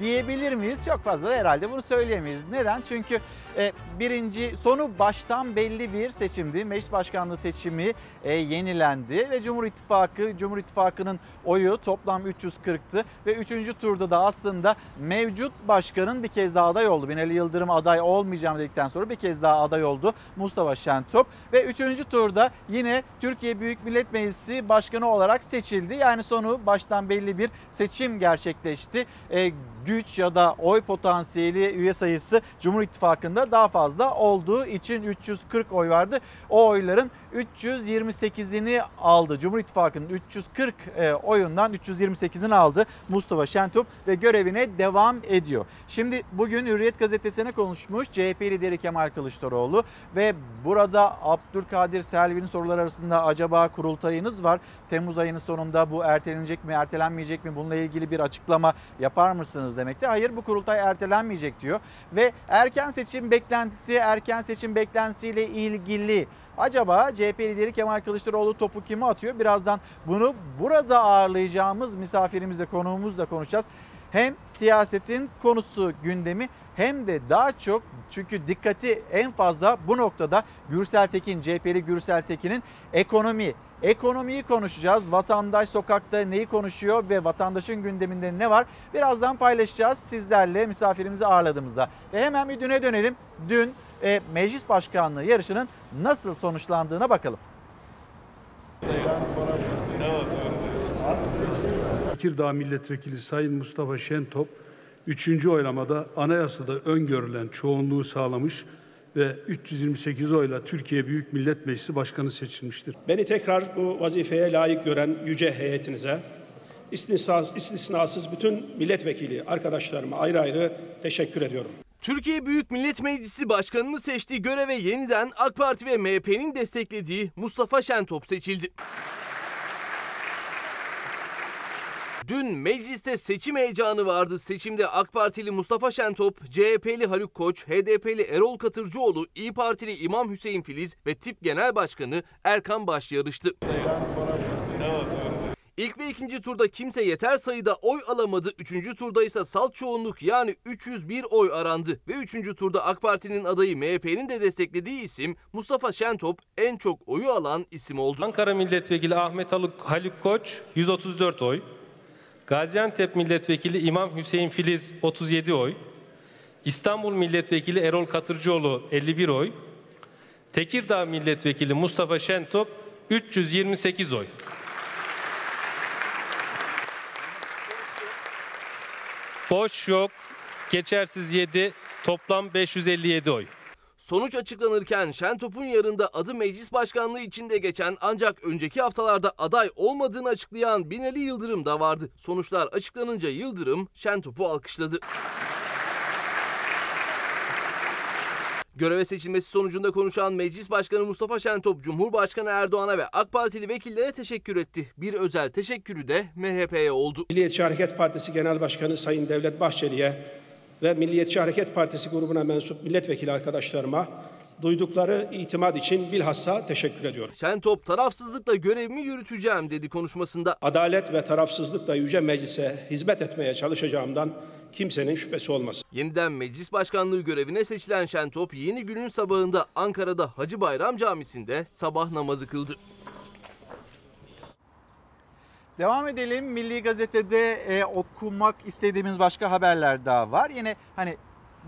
diyebilir miyiz? Çok fazla da herhalde bunu söyleyemeyiz. Neden? Çünkü e, birinci sonu baştan belli bir seçimdi. Meclis başkanlığı seçimi e, yenilendi ve Cumhur İttifakı Cumhur İttifakı'nın oyu toplam 340'tı ve üçüncü turda da aslında mevcut başkanın bir kez daha aday oldu. Binali Yıldırım aday olmayacağım dedikten sonra bir kez daha aday oldu Mustafa Şentop ve üçüncü turda yine Türkiye Büyük Millet Meclisi Başkanı olarak seçildi. Yani sonu baştan belli bir seçim gerçekleşti. E, güç ya da oy potansiyeli üye sayısı Cumhur İttifakı'nda daha fazla olduğu için 340 oy vardı. O oyların 328'ini aldı. Cumhur İttifakı'nın 340 e, oyundan 328'ini aldı Mustafa Şentop ve görevine devam ediyor. Şimdi bugün Hürriyet gazetesine konuşmuş CHP lideri Kemal Kılıçdaroğlu ve burada Abdülkadir Selvi'nin soruları arasında acaba kurultayınız var. Temmuz ayının sonunda bu ertelenecek mi, ertelenmeyecek mi? Bununla ilgili bir açıklama yapar mısınız demekte. Hayır bu kurultay ertelenmeyecek diyor ve erken seçim beklentisi, erken seçim beklentisiyle ilgili Acaba CHP lideri Kemal Kılıçdaroğlu topu kime atıyor? Birazdan bunu burada ağırlayacağımız misafirimizle konuğumuzla konuşacağız. Hem siyasetin konusu gündemi hem de daha çok çünkü dikkati en fazla bu noktada Gürsel Tekin, CHP'li Gürsel Tekin'in ekonomi, Ekonomiyi konuşacağız. Vatandaş sokakta neyi konuşuyor ve vatandaşın gündeminde ne var? Birazdan paylaşacağız sizlerle misafirimizi ağırladığımızda. Ve hemen bir düne dönelim. Dün e, meclis başkanlığı yarışının nasıl sonuçlandığına bakalım. Tekirdağ Milletvekili Sayın Mustafa Şentop 3. oylamada anayasada öngörülen çoğunluğu sağlamış ve 328 oyla Türkiye Büyük Millet Meclisi Başkanı seçilmiştir. Beni tekrar bu vazifeye layık gören yüce heyetinize, istisnasız, istisnasız bütün milletvekili arkadaşlarıma ayrı ayrı teşekkür ediyorum. Türkiye Büyük Millet Meclisi Başkanı'nı seçtiği göreve yeniden AK Parti ve MHP'nin desteklediği Mustafa Şentop seçildi. Dün mecliste seçim heyecanı vardı. Seçimde AK Partili Mustafa Şentop, CHP'li Haluk Koç, HDP'li Erol Katırcıoğlu, İyi Partili İmam Hüseyin Filiz ve TİP Genel Başkanı Erkan Baş yarıştı. İlk ve ikinci turda kimse yeter sayıda oy alamadı. Üçüncü turda ise salt çoğunluk yani 301 oy arandı. Ve üçüncü turda AK Parti'nin adayı MHP'nin de desteklediği isim Mustafa Şentop en çok oyu alan isim oldu. Ankara Milletvekili Ahmet Haluk, Haluk Koç 134 oy. Gaziantep Milletvekili İmam Hüseyin Filiz 37 oy, İstanbul Milletvekili Erol Katırcıoğlu 51 oy, Tekirdağ Milletvekili Mustafa Şentop 328 oy. Boş yok, geçersiz 7, toplam 557 oy. Sonuç açıklanırken Şentop'un yarında adı meclis başkanlığı içinde geçen ancak önceki haftalarda aday olmadığını açıklayan Binali Yıldırım da vardı. Sonuçlar açıklanınca Yıldırım Şentop'u alkışladı. Göreve seçilmesi sonucunda konuşan Meclis Başkanı Mustafa Şentop, Cumhurbaşkanı Erdoğan'a ve AK Partili vekillere teşekkür etti. Bir özel teşekkürü de MHP'ye oldu. Milliyetçi Hareket Partisi Genel Başkanı Sayın Devlet Bahçeli'ye ve Milliyetçi Hareket Partisi grubuna mensup milletvekili arkadaşlarıma duydukları itimat için bilhassa teşekkür ediyorum. Şentop tarafsızlıkla görevimi yürüteceğim dedi konuşmasında. Adalet ve tarafsızlıkla Yüce Meclis'e hizmet etmeye çalışacağımdan kimsenin şüphesi olmasın. Yeniden meclis başkanlığı görevine seçilen Şentop yeni günün sabahında Ankara'da Hacı Bayram Camisi'nde sabah namazı kıldı. Devam edelim. Milli Gazete'de e, okumak istediğimiz başka haberler daha var. Yine hani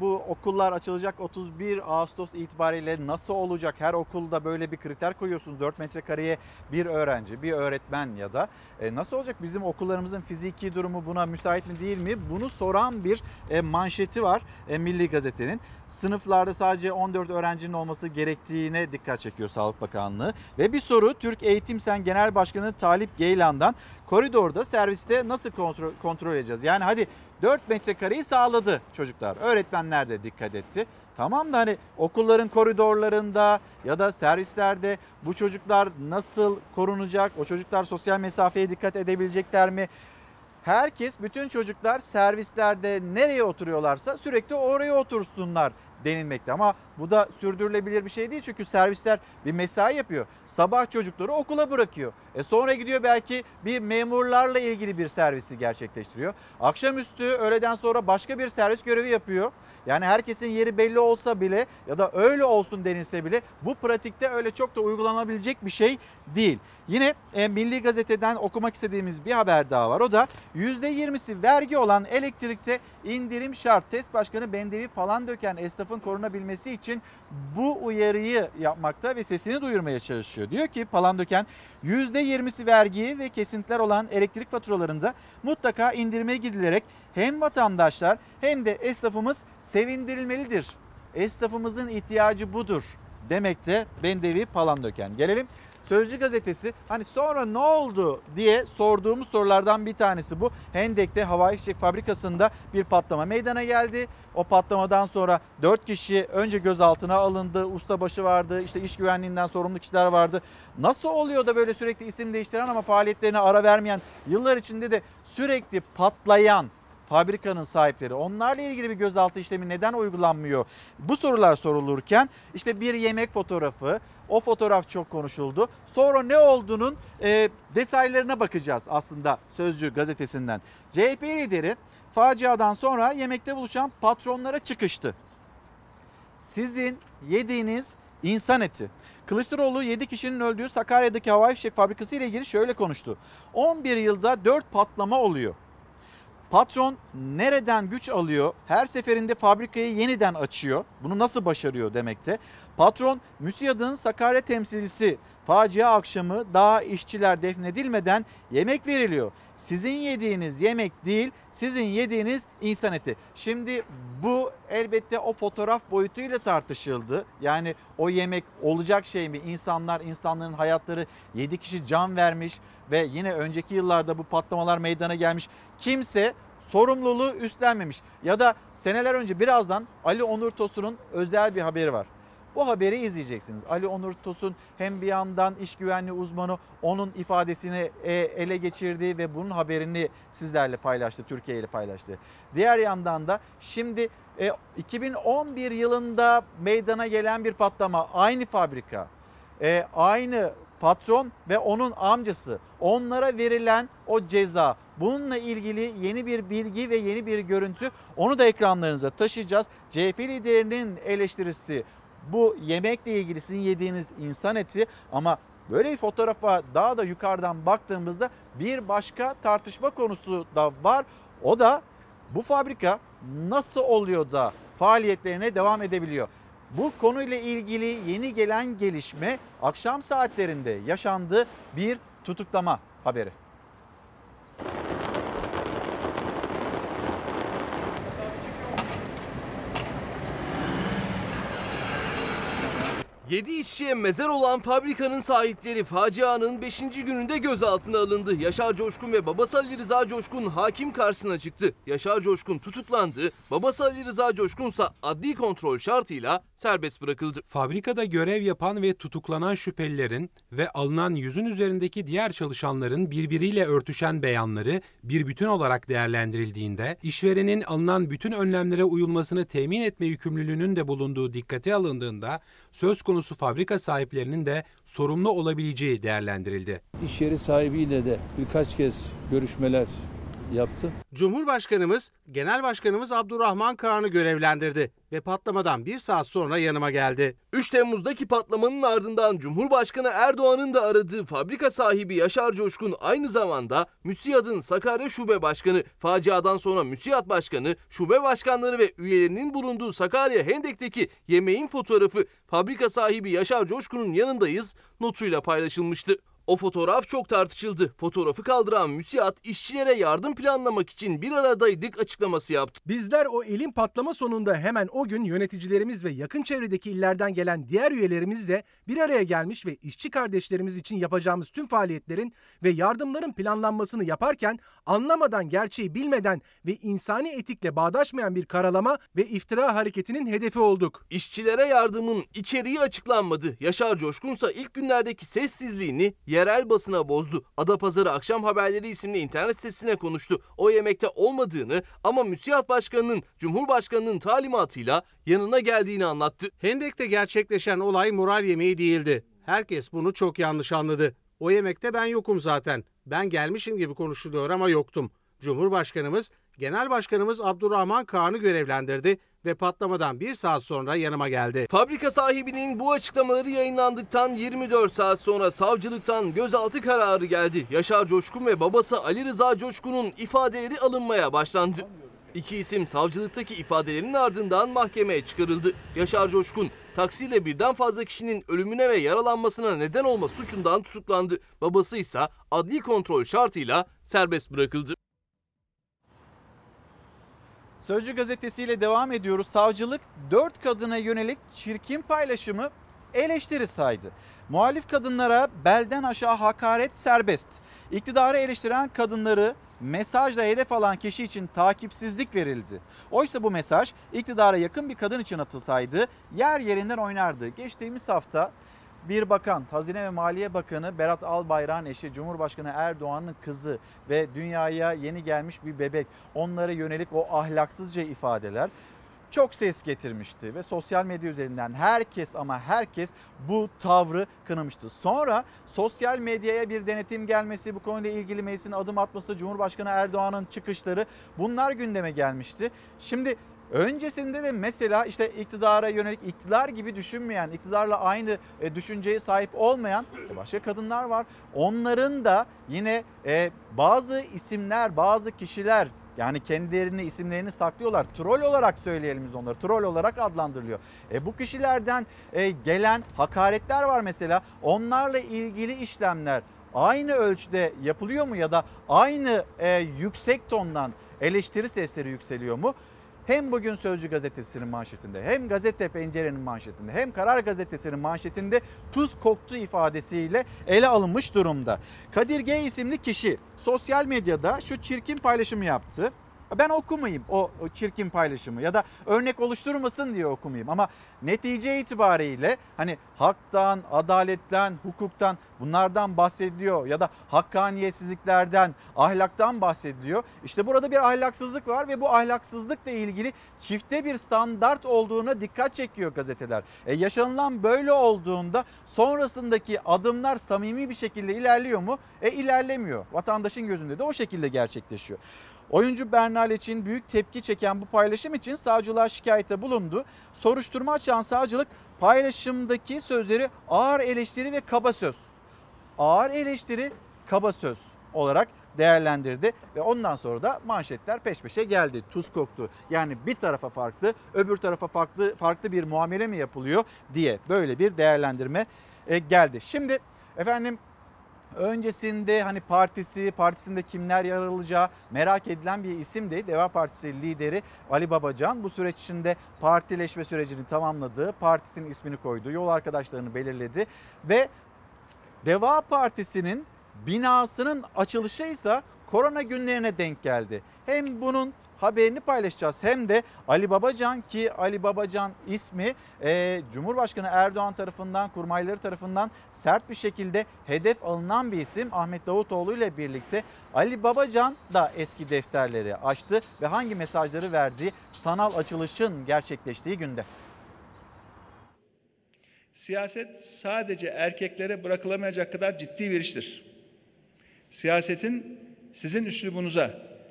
bu okullar açılacak 31 Ağustos itibariyle nasıl olacak? Her okulda böyle bir kriter koyuyorsunuz. 4 metrekareye bir öğrenci, bir öğretmen ya da e, nasıl olacak? Bizim okullarımızın fiziki durumu buna müsait mi değil mi? Bunu soran bir e, manşeti var e, Milli Gazete'nin. Sınıflarda sadece 14 öğrencinin olması gerektiğine dikkat çekiyor Sağlık Bakanlığı. Ve bir soru Türk Eğitim Sen Genel Başkanı Talip Geylan'dan koridorda serviste nasıl kontrol, kontrol edeceğiz? Yani hadi 4 metrekareyi sağladı çocuklar. Öğretmenler de dikkat etti. Tamam da hani okulların koridorlarında ya da servislerde bu çocuklar nasıl korunacak? O çocuklar sosyal mesafeye dikkat edebilecekler mi? Herkes, bütün çocuklar servislerde nereye oturuyorlarsa sürekli oraya otursunlar denilmekte. Ama bu da sürdürülebilir bir şey değil çünkü servisler bir mesai yapıyor. Sabah çocukları okula bırakıyor. E sonra gidiyor belki bir memurlarla ilgili bir servisi gerçekleştiriyor. Akşamüstü öğleden sonra başka bir servis görevi yapıyor. Yani herkesin yeri belli olsa bile ya da öyle olsun denilse bile bu pratikte öyle çok da uygulanabilecek bir şey değil. Yine e, Milli Gazete'den okumak istediğimiz bir haber daha var. O da %20'si vergi olan elektrikte indirim şart. TES Başkanı Bendevi Palandöken esnafın korunabilmesi için bu uyarıyı yapmakta ve sesini duyurmaya çalışıyor. Diyor ki Palandöken %20'si vergi ve kesintiler olan elektrik faturalarında mutlaka indirime gidilerek hem vatandaşlar hem de esnafımız sevindirilmelidir. Esnafımızın ihtiyacı budur demekte Bendevi Palandöken. Gelelim Sözcü gazetesi hani sonra ne oldu diye sorduğumuz sorulardan bir tanesi bu. Hendek'te havai fişek fabrikasında bir patlama meydana geldi. O patlamadan sonra 4 kişi önce gözaltına alındı. Ustabaşı vardı, işte iş güvenliğinden sorumlu kişiler vardı. Nasıl oluyor da böyle sürekli isim değiştiren ama faaliyetlerine ara vermeyen, yıllar içinde de sürekli patlayan fabrikanın sahipleri onlarla ilgili bir gözaltı işlemi neden uygulanmıyor? Bu sorular sorulurken işte bir yemek fotoğrafı o fotoğraf çok konuşuldu. Sonra ne olduğunun e, detaylarına bakacağız aslında Sözcü gazetesinden. CHP lideri faciadan sonra yemekte buluşan patronlara çıkıştı. Sizin yediğiniz insan eti. Kılıçdaroğlu 7 kişinin öldüğü Sakarya'daki havai fişek fabrikası ile ilgili şöyle konuştu. 11 yılda 4 patlama oluyor. Patron nereden güç alıyor? Her seferinde fabrikayı yeniden açıyor. Bunu nasıl başarıyor demekte. Patron MÜSİAD'ın Sakarya temsilcisi facia akşamı daha işçiler defnedilmeden yemek veriliyor. Sizin yediğiniz yemek değil, sizin yediğiniz insan eti. Şimdi bu elbette o fotoğraf boyutuyla tartışıldı. Yani o yemek olacak şey mi? İnsanlar, insanların hayatları 7 kişi can vermiş ve yine önceki yıllarda bu patlamalar meydana gelmiş. Kimse sorumluluğu üstlenmemiş. Ya da seneler önce birazdan Ali Onur Tosun'un özel bir haberi var. Bu haberi izleyeceksiniz. Ali Onur Tosun hem bir yandan iş güvenliği uzmanı onun ifadesini e, ele geçirdi ve bunun haberini sizlerle paylaştı, Türkiye ile paylaştı. Diğer yandan da şimdi 2011 yılında meydana gelen bir patlama aynı fabrika, e, aynı patron ve onun amcası onlara verilen o ceza bununla ilgili yeni bir bilgi ve yeni bir görüntü onu da ekranlarınıza taşıyacağız. CHP liderinin eleştirisi bu yemekle ilgili sizin yediğiniz insan eti ama böyle bir fotoğrafa daha da yukarıdan baktığımızda bir başka tartışma konusu da var. O da bu fabrika nasıl oluyor da faaliyetlerine devam edebiliyor? Bu konuyla ilgili yeni gelen gelişme akşam saatlerinde yaşandı bir tutuklama haberi. 7 işçiye mezar olan fabrikanın sahipleri facianın 5. gününde gözaltına alındı. Yaşar Coşkun ve babası Ali Rıza Coşkun hakim karşısına çıktı. Yaşar Coşkun tutuklandı. Babası Ali Rıza Coşkun ise adli kontrol şartıyla serbest bırakıldı. Fabrikada görev yapan ve tutuklanan şüphelilerin ve alınan yüzün üzerindeki diğer çalışanların birbiriyle örtüşen beyanları bir bütün olarak değerlendirildiğinde işverenin alınan bütün önlemlere uyulmasını temin etme yükümlülüğünün de bulunduğu dikkate alındığında söz konusu fabrika sahiplerinin de sorumlu olabileceği değerlendirildi. İş yeri sahibiyle de birkaç kez görüşmeler yaptı. Cumhurbaşkanımız, Genel Başkanımız Abdurrahman Kağan'ı görevlendirdi ve patlamadan bir saat sonra yanıma geldi. 3 Temmuz'daki patlamanın ardından Cumhurbaşkanı Erdoğan'ın da aradığı fabrika sahibi Yaşar Coşkun aynı zamanda MÜSİAD'ın Sakarya Şube Başkanı, faciadan sonra MÜSİAD Başkanı, şube başkanları ve üyelerinin bulunduğu Sakarya Hendek'teki yemeğin fotoğrafı fabrika sahibi Yaşar Coşkun'un yanındayız notuyla paylaşılmıştı. O fotoğraf çok tartışıldı. Fotoğrafı kaldıran müsiat işçilere yardım planlamak için bir aradaydık açıklaması yaptı. Bizler o elin patlama sonunda hemen o gün yöneticilerimiz ve yakın çevredeki illerden gelen diğer üyelerimiz de bir araya gelmiş ve işçi kardeşlerimiz için yapacağımız tüm faaliyetlerin ve yardımların planlanmasını yaparken anlamadan gerçeği bilmeden ve insani etikle bağdaşmayan bir karalama ve iftira hareketinin hedefi olduk. İşçilere yardımın içeriği açıklanmadı. Yaşar Coşkunsa ilk günlerdeki sessizliğini yerel basına bozdu. Adapazarı Akşam Haberleri isimli internet sitesine konuştu. O yemekte olmadığını ama müsiat başkanının Cumhurbaşkanının talimatıyla yanına geldiğini anlattı. Hendek'te gerçekleşen olay moral yemeği değildi. Herkes bunu çok yanlış anladı. O yemekte ben yokum zaten. Ben gelmişim gibi konuşuluyor ama yoktum. Cumhurbaşkanımız, Genel Başkanımız Abdurrahman Kağan'ı görevlendirdi ve patlamadan bir saat sonra yanıma geldi. Fabrika sahibinin bu açıklamaları yayınlandıktan 24 saat sonra savcılıktan gözaltı kararı geldi. Yaşar Coşkun ve babası Ali Rıza Coşkun'un ifadeleri alınmaya başlandı. İki isim savcılıktaki ifadelerin ardından mahkemeye çıkarıldı. Yaşar Coşkun taksiyle birden fazla kişinin ölümüne ve yaralanmasına neden olma suçundan tutuklandı. Babası ise adli kontrol şartıyla serbest bırakıldı. Sözcü gazetesiyle devam ediyoruz. Savcılık dört kadına yönelik çirkin paylaşımı eleştiri saydı. Muhalif kadınlara belden aşağı hakaret serbest. İktidarı eleştiren kadınları mesajla hedef alan kişi için takipsizlik verildi. Oysa bu mesaj iktidara yakın bir kadın için atılsaydı yer yerinden oynardı. Geçtiğimiz hafta bir bakan, Hazine ve Maliye Bakanı Berat Albayrak'ın eşi Cumhurbaşkanı Erdoğan'ın kızı ve dünyaya yeni gelmiş bir bebek onlara yönelik o ahlaksızca ifadeler çok ses getirmişti ve sosyal medya üzerinden herkes ama herkes bu tavrı kınamıştı. Sonra sosyal medyaya bir denetim gelmesi, bu konuyla ilgili meclisin adım atması, Cumhurbaşkanı Erdoğan'ın çıkışları bunlar gündeme gelmişti. Şimdi Öncesinde de mesela işte iktidara yönelik iktidar gibi düşünmeyen, iktidarla aynı e, düşünceye sahip olmayan başka kadınlar var. Onların da yine e, bazı isimler, bazı kişiler yani kendilerini isimlerini saklıyorlar. Troll olarak söyleyelim biz onları. Troll olarak adlandırılıyor. E, bu kişilerden e, gelen hakaretler var mesela. Onlarla ilgili işlemler aynı ölçüde yapılıyor mu ya da aynı e, yüksek tondan eleştiri sesleri yükseliyor mu? Hem bugün Sözcü gazetesinin manşetinde hem gazete pencerenin manşetinde hem Karar gazetesinin manşetinde tuz koktu ifadesiyle ele alınmış durumda. Kadir G isimli kişi sosyal medyada şu çirkin paylaşımı yaptı. Ben okumayayım o çirkin paylaşımı ya da örnek oluşturmasın diye okumayayım ama netice itibariyle hani haktan, adaletten, hukuktan bunlardan bahsediliyor ya da hakkaniyetsizliklerden, ahlaktan bahsediliyor. İşte burada bir ahlaksızlık var ve bu ahlaksızlıkla ilgili çifte bir standart olduğuna dikkat çekiyor gazeteler. E yaşanılan böyle olduğunda sonrasındaki adımlar samimi bir şekilde ilerliyor mu? E ilerlemiyor. Vatandaşın gözünde de o şekilde gerçekleşiyor. Oyuncu Bernal için büyük tepki çeken bu paylaşım için savcılığa şikayete bulundu. Soruşturma açan savcılık paylaşımdaki sözleri ağır eleştiri ve kaba söz. Ağır eleştiri, kaba söz olarak değerlendirdi ve ondan sonra da manşetler peş peşe geldi. Tuz koktu. Yani bir tarafa farklı, öbür tarafa farklı farklı bir muamele mi yapılıyor diye böyle bir değerlendirme e, geldi. Şimdi efendim öncesinde hani partisi, partisinde kimler yer alacağı merak edilen bir isimdi. Deva Partisi lideri Ali Babacan bu süreç içinde partileşme sürecini tamamladı. Partisinin ismini koydu, yol arkadaşlarını belirledi ve Deva Partisi'nin binasının açılışı ise korona günlerine denk geldi. Hem bunun haberini paylaşacağız hem de Ali Babacan ki Ali Babacan ismi e, Cumhurbaşkanı Erdoğan tarafından kurmayları tarafından sert bir şekilde hedef alınan bir isim Ahmet Davutoğlu ile birlikte Ali Babacan da eski defterleri açtı ve hangi mesajları verdiği sanal açılışın gerçekleştiği günde. Siyaset sadece erkeklere bırakılamayacak kadar ciddi bir iştir. Siyasetin sizin üslubunuza,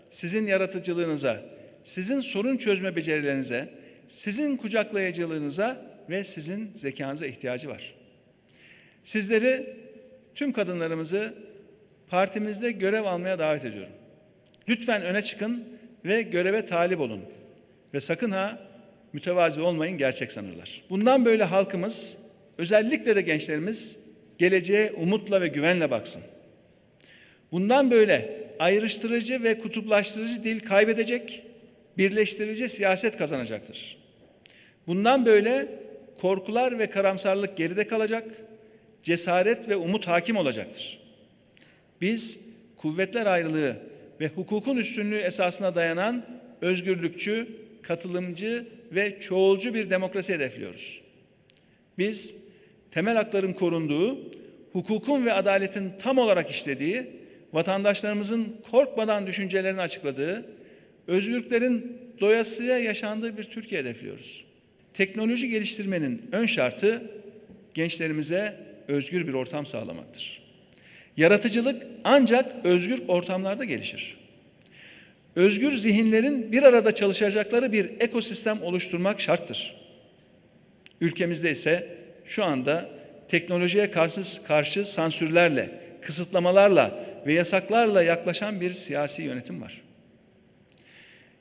sizin yaratıcılığınıza, sizin sorun çözme becerilerinize, sizin kucaklayıcılığınıza ve sizin zekanıza ihtiyacı var. Sizleri, tüm kadınlarımızı partimizde görev almaya davet ediyorum. Lütfen öne çıkın ve göreve talip olun. Ve sakın ha mütevazi olmayın gerçek sanırlar. Bundan böyle halkımız, özellikle de gençlerimiz geleceğe umutla ve güvenle baksın. Bundan böyle ayrıştırıcı ve kutuplaştırıcı dil kaybedecek, birleştirici siyaset kazanacaktır. Bundan böyle korkular ve karamsarlık geride kalacak, cesaret ve umut hakim olacaktır. Biz kuvvetler ayrılığı ve hukukun üstünlüğü esasına dayanan özgürlükçü, katılımcı ve çoğulcu bir demokrasi hedefliyoruz. Biz temel hakların korunduğu, hukukun ve adaletin tam olarak işlediği, vatandaşlarımızın korkmadan düşüncelerini açıkladığı, özgürlüklerin doyasıya yaşandığı bir Türkiye hedefliyoruz. Teknoloji geliştirmenin ön şartı gençlerimize özgür bir ortam sağlamaktır. Yaratıcılık ancak özgür ortamlarda gelişir. Özgür zihinlerin bir arada çalışacakları bir ekosistem oluşturmak şarttır. Ülkemizde ise şu anda teknolojiye karşı, karşı sansürlerle, kısıtlamalarla ve yasaklarla yaklaşan bir siyasi yönetim var.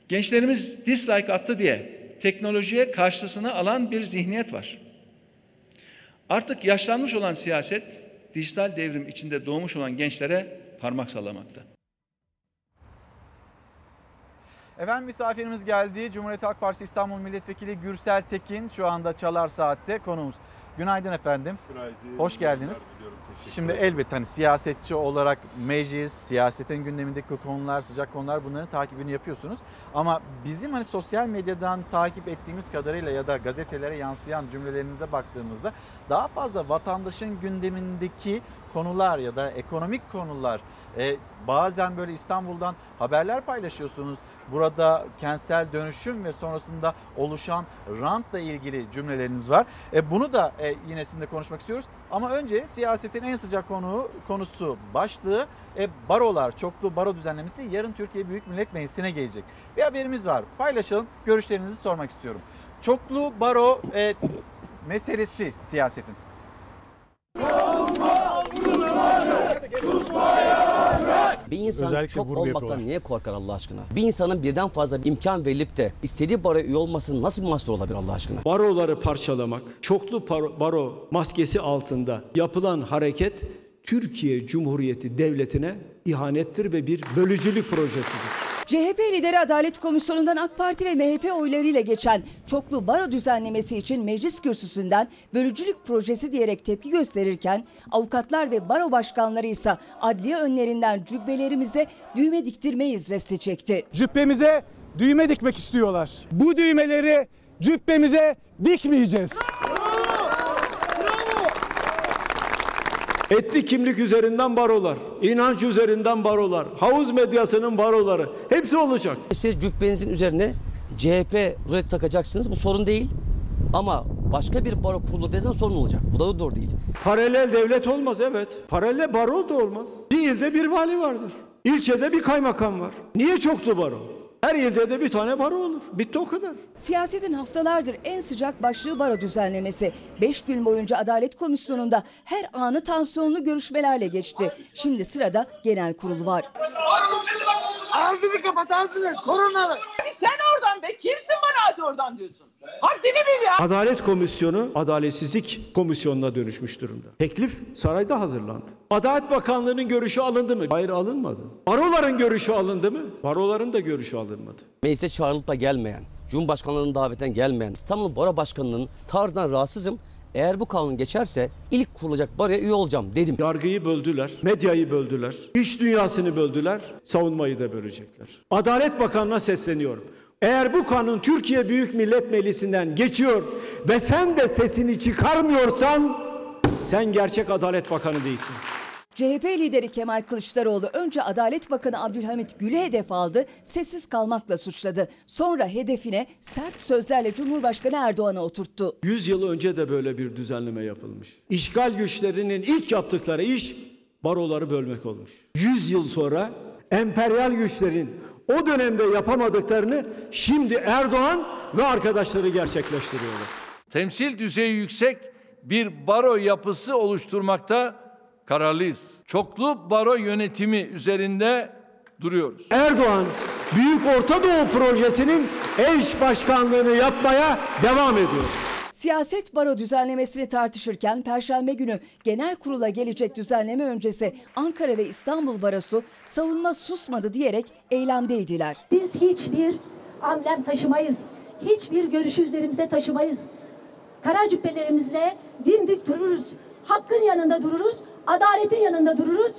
Gençlerimiz dislike attı diye teknolojiye karşısına alan bir zihniyet var. Artık yaşlanmış olan siyaset, dijital devrim içinde doğmuş olan gençlere parmak sallamakta. Efendim misafirimiz geldi. Cumhuriyet Halk Partisi İstanbul Milletvekili Gürsel Tekin şu anda Çalar Saat'te konuğumuz. Günaydın efendim. Günaydın. Hoş geldiniz. Şimdi elbette hani siyasetçi olarak meclis, siyasetin gündemindeki konular, sıcak konular bunların takibini yapıyorsunuz. Ama bizim hani sosyal medyadan takip ettiğimiz kadarıyla ya da gazetelere yansıyan cümlelerinize baktığımızda daha fazla vatandaşın gündemindeki konular ya da ekonomik konular e, bazen böyle İstanbul'dan haberler paylaşıyorsunuz. Burada kentsel dönüşüm ve sonrasında oluşan rantla ilgili cümleleriniz var. E, bunu da e, yine sizinle konuşmak istiyoruz. Ama önce siyasetin en sıcak konu konusu başlığı e, barolar, çoklu baro düzenlemesi yarın Türkiye Büyük Millet Meclisi'ne gelecek. Bir haberimiz var. Paylaşalım. Görüşlerinizi sormak istiyorum. Çoklu baro e, meselesi siyasetin. Bir insan Özellikle çok vurgu olmaktan yapıyorlar. niye korkar Allah aşkına? Bir insanın birden fazla imkan verilip de istediği baroya üye olması nasıl bir mahsur olabilir Allah aşkına? Baroları parçalamak, çoklu paro- baro maskesi altında yapılan hareket Türkiye Cumhuriyeti Devleti'ne ihanettir ve bir bölücülük projesidir. CHP lideri Adalet Komisyonu'ndan AK Parti ve MHP oylarıyla geçen çoklu baro düzenlemesi için meclis kürsüsünden bölücülük projesi diyerek tepki gösterirken avukatlar ve baro başkanları ise adliye önlerinden cübbelerimize düğme diktirmeyiz resti çekti. Cübbemize düğme dikmek istiyorlar. Bu düğmeleri cübbemize dikmeyeceğiz. Etli kimlik üzerinden barolar, inanç üzerinden barolar, havuz medyasının baroları hepsi olacak. Siz cübbenizin üzerine CHP rozet takacaksınız bu sorun değil. Ama başka bir baro kurulu desen sorun olacak. Bu da doğru değil. Paralel devlet olmaz evet. Paralel baro da olmaz. Bir ilde bir vali vardır. İlçede bir kaymakam var. Niye çoklu baro? Her ilde de bir tane baro olur. Bitti o kadar. Siyasetin haftalardır en sıcak başlığı baro düzenlemesi. 5 gün boyunca Adalet Komisyonu'nda her anı tansiyonlu görüşmelerle geçti. Şimdi sırada genel kurul var. Ağzını kapat ağzını. Koronalı. Sen oradan be kimsin bana hadi oradan diyorsun. Haddini bil ya. Adalet Komisyonu adaletsizlik komisyonuna dönüşmüş durumda. Teklif sarayda hazırlandı. Adalet Bakanlığı'nın görüşü alındı mı? Hayır alınmadı. Baroların görüşü alındı mı? Baroların da görüşü alınmadı. Meclise çağrılıp da gelmeyen, Cumhurbaşkanlığının davetinden gelmeyen İstanbul Baro Başkanı'nın tarzından rahatsızım. Eğer bu kanun geçerse ilk kurulacak baroya üye olacağım dedim. Yargıyı böldüler, medyayı böldüler, iş dünyasını böldüler, savunmayı da bölecekler. Adalet Bakanı'na sesleniyorum. Eğer bu kanun Türkiye Büyük Millet Meclisi'nden geçiyor ve sen de sesini çıkarmıyorsan sen gerçek Adalet Bakanı değilsin. CHP lideri Kemal Kılıçdaroğlu önce Adalet Bakanı Abdülhamit Gül'ü hedef aldı, sessiz kalmakla suçladı. Sonra hedefine sert sözlerle Cumhurbaşkanı Erdoğan'ı oturttu. 100 yıl önce de böyle bir düzenleme yapılmış. İşgal güçlerinin ilk yaptıkları iş baroları bölmek olmuş. 100 yıl sonra emperyal güçlerin o dönemde yapamadıklarını şimdi Erdoğan ve arkadaşları gerçekleştiriyorlar. temsil düzeyi yüksek bir baro yapısı oluşturmakta kararlıyız. Çoklu baro yönetimi üzerinde duruyoruz. Erdoğan Büyük Orta Doğu Projesi'nin eş başkanlığını yapmaya devam ediyor. Siyaset baro düzenlemesini tartışırken Perşembe günü genel kurula gelecek düzenleme öncesi Ankara ve İstanbul Barosu savunma susmadı diyerek eylemdeydiler. Biz hiçbir amblem taşımayız. Hiçbir görüşü üzerimizde taşımayız. Kara cübbelerimizle dimdik dururuz. Hakkın yanında dururuz. Adaletin yanında dururuz.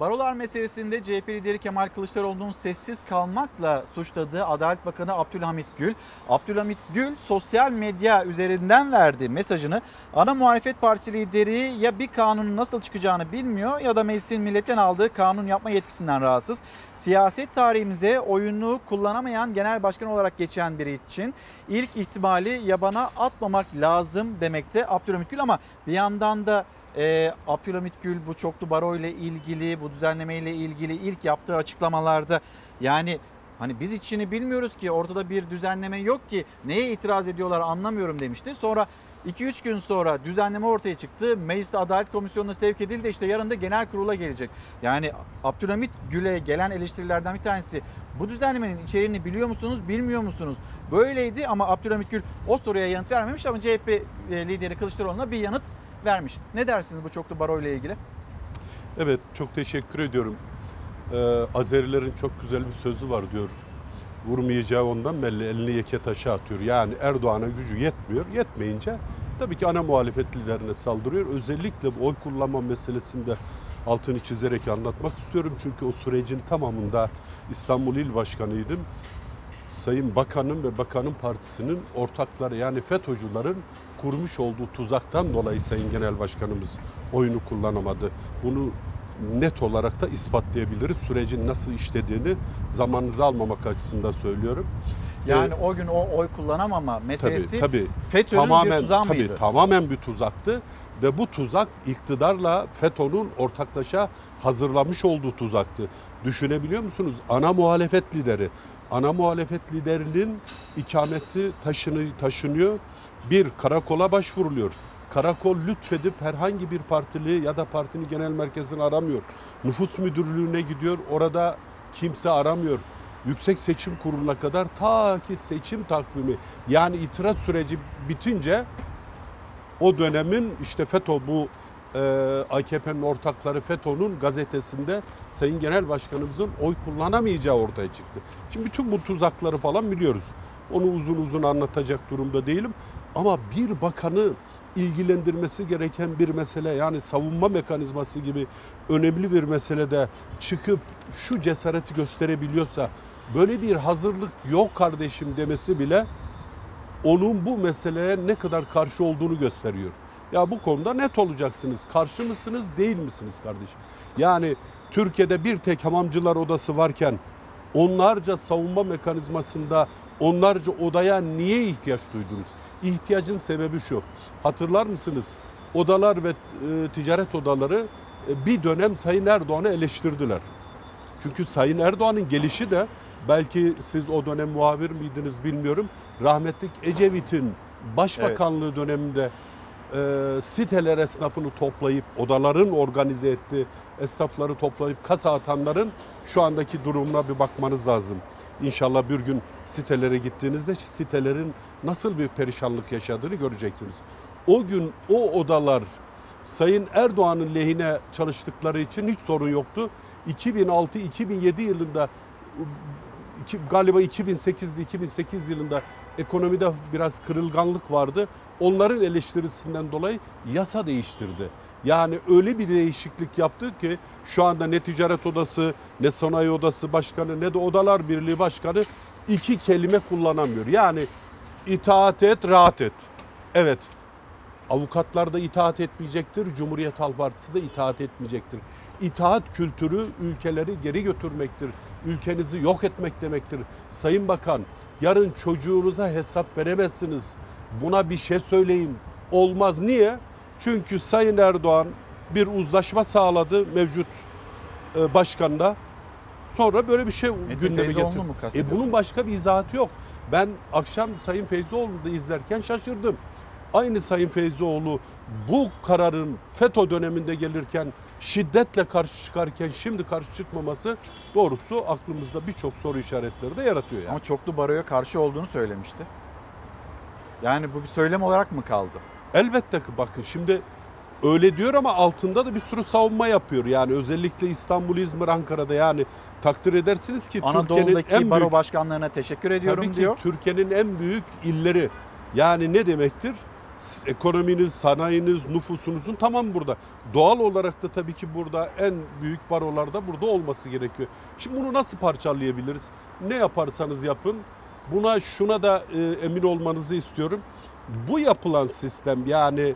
Barolar meselesinde CHP lideri Kemal Kılıçdaroğlu'nun sessiz kalmakla suçladığı Adalet Bakanı Abdülhamit Gül, Abdülhamit Gül sosyal medya üzerinden verdiği mesajını ana muhalefet partisi lideri ya bir kanunun nasıl çıkacağını bilmiyor ya da meclisin milletten aldığı kanun yapma yetkisinden rahatsız. Siyaset tarihimize oyunu kullanamayan genel başkan olarak geçen biri için ilk ihtimali yabana atmamak lazım demekte Abdülhamit Gül ama bir yandan da ee, Abdülhamit Gül bu çoklu baro ile ilgili, bu düzenleme ile ilgili ilk yaptığı açıklamalarda yani hani biz içini bilmiyoruz ki ortada bir düzenleme yok ki neye itiraz ediyorlar anlamıyorum demişti. Sonra 2-3 gün sonra düzenleme ortaya çıktı. Meclis Adalet Komisyonu'na sevk edildi. İşte yarın da genel kurula gelecek. Yani Abdülhamit Gül'e gelen eleştirilerden bir tanesi bu düzenlemenin içeriğini biliyor musunuz, bilmiyor musunuz? Böyleydi ama Abdülhamit Gül o soruya yanıt vermemiş ama CHP lideri Kılıçdaroğlu'na bir yanıt vermiş. Ne dersiniz bu çoklu baro ile ilgili? Evet çok teşekkür ediyorum. Ee, Azerilerin çok güzel bir sözü var diyor. Vurmayacağı ondan belli elini yeke taşa atıyor. Yani Erdoğan'a gücü yetmiyor. Yetmeyince tabii ki ana muhalefet liderine saldırıyor. Özellikle bu oy kullanma meselesinde altını çizerek anlatmak istiyorum. Çünkü o sürecin tamamında İstanbul İl Başkanıydım. Sayın Bakanın ve Bakanın Partisi'nin ortakları yani FETÖ'cülerin kurmuş olduğu tuzaktan dolayı Sayın Genel Başkanımız oyunu kullanamadı. Bunu net olarak da ispatlayabiliriz. Sürecin nasıl işlediğini zamanınızı almamak açısından söylüyorum. Yani Ee, o gün o oy kullanamama meselesi tabii, tabii. FETÖ'nün tamamen, bir tuzağı tabii, mıydı? Tamamen bir tuzaktı ve bu tuzak iktidarla FETÖ'nün ortaklaşa hazırlamış olduğu tuzaktı. Düşünebiliyor musunuz? Ana muhalefet lideri, ana muhalefet liderinin ikameti taşını, taşınıyor. Bir, karakola başvuruluyor. Karakol lütfedip herhangi bir partili ya da partinin genel merkezini aramıyor. Nüfus müdürlüğüne gidiyor. Orada kimse aramıyor. Yüksek Seçim Kurulu'na kadar ta ki seçim takvimi yani itiraz süreci bitince o dönemin işte FETÖ bu e, AKP'nin ortakları FETÖ'nün gazetesinde Sayın Genel Başkanımızın oy kullanamayacağı ortaya çıktı. Şimdi bütün bu tuzakları falan biliyoruz. Onu uzun uzun anlatacak durumda değilim. Ama bir bakanı ilgilendirmesi gereken bir mesele yani savunma mekanizması gibi önemli bir meselede çıkıp şu cesareti gösterebiliyorsa böyle bir hazırlık yok kardeşim demesi bile onun bu meseleye ne kadar karşı olduğunu gösteriyor. Ya bu konuda net olacaksınız. Karşı mısınız, değil misiniz kardeşim? Yani Türkiye'de bir tek hamamcılar odası varken onlarca savunma mekanizmasında onlarca odaya niye ihtiyaç duydunuz? İhtiyacın sebebi şu. Hatırlar mısınız? Odalar ve e, ticaret odaları e, bir dönem Sayın Erdoğan'ı eleştirdiler. Çünkü Sayın Erdoğan'ın gelişi de belki siz o dönem muhabir miydiniz bilmiyorum. Rahmetlik Ecevit'in başbakanlığı evet. döneminde e, siteler esnafını toplayıp odaların organize etti esnafları toplayıp kasa atanların şu andaki durumuna bir bakmanız lazım. İnşallah bir gün sitelere gittiğinizde sitelerin nasıl bir perişanlık yaşadığını göreceksiniz. O gün o odalar Sayın Erdoğan'ın lehine çalıştıkları için hiç sorun yoktu. 2006-2007 yılında galiba 2008'de 2008 yılında ekonomide biraz kırılganlık vardı. Onların eleştirisinden dolayı yasa değiştirdi. Yani öyle bir değişiklik yaptı ki şu anda ne ticaret odası, ne sanayi odası başkanı, ne de odalar birliği başkanı iki kelime kullanamıyor. Yani itaat et, rahat et. Evet, Avukatlar da itaat etmeyecektir, Cumhuriyet Halk Partisi de itaat etmeyecektir. İtaat kültürü ülkeleri geri götürmektir. Ülkenizi yok etmek demektir. Sayın Bakan, yarın çocuğunuza hesap veremezsiniz. Buna bir şey söyleyin. Olmaz. Niye? Çünkü Sayın Erdoğan bir uzlaşma sağladı mevcut e, başkanla. Sonra böyle bir şey gündeme Feyzoğlu'nu getirdi. mu E bunun başka bir izahatı yok. Ben akşam Sayın Feyzoğlu'nu da izlerken şaşırdım. Aynı Sayın Feyzoğlu bu kararın FETÖ döneminde gelirken şiddetle karşı çıkarken şimdi karşı çıkmaması doğrusu aklımızda birçok soru işaretleri de yaratıyor yani. Ama çoklu baroya karşı olduğunu söylemişti. Yani bu bir söylem olarak mı kaldı? Elbette ki bakın şimdi öyle diyor ama altında da bir sürü savunma yapıyor. Yani özellikle İstanbul, İzmir, Ankara'da yani takdir edersiniz ki Türkiye'nin Anadolu'daki en baro büyük başkanlarına teşekkür ediyorum Tabii diyor. Türkiye'nin en büyük illeri. Yani ne demektir? Ekonominiz, sanayiniz, nüfusunuzun tamam burada. Doğal olarak da tabii ki burada en büyük barolar da burada olması gerekiyor. Şimdi bunu nasıl parçalayabiliriz? Ne yaparsanız yapın. Buna şuna da e, emin olmanızı istiyorum. Bu yapılan sistem yani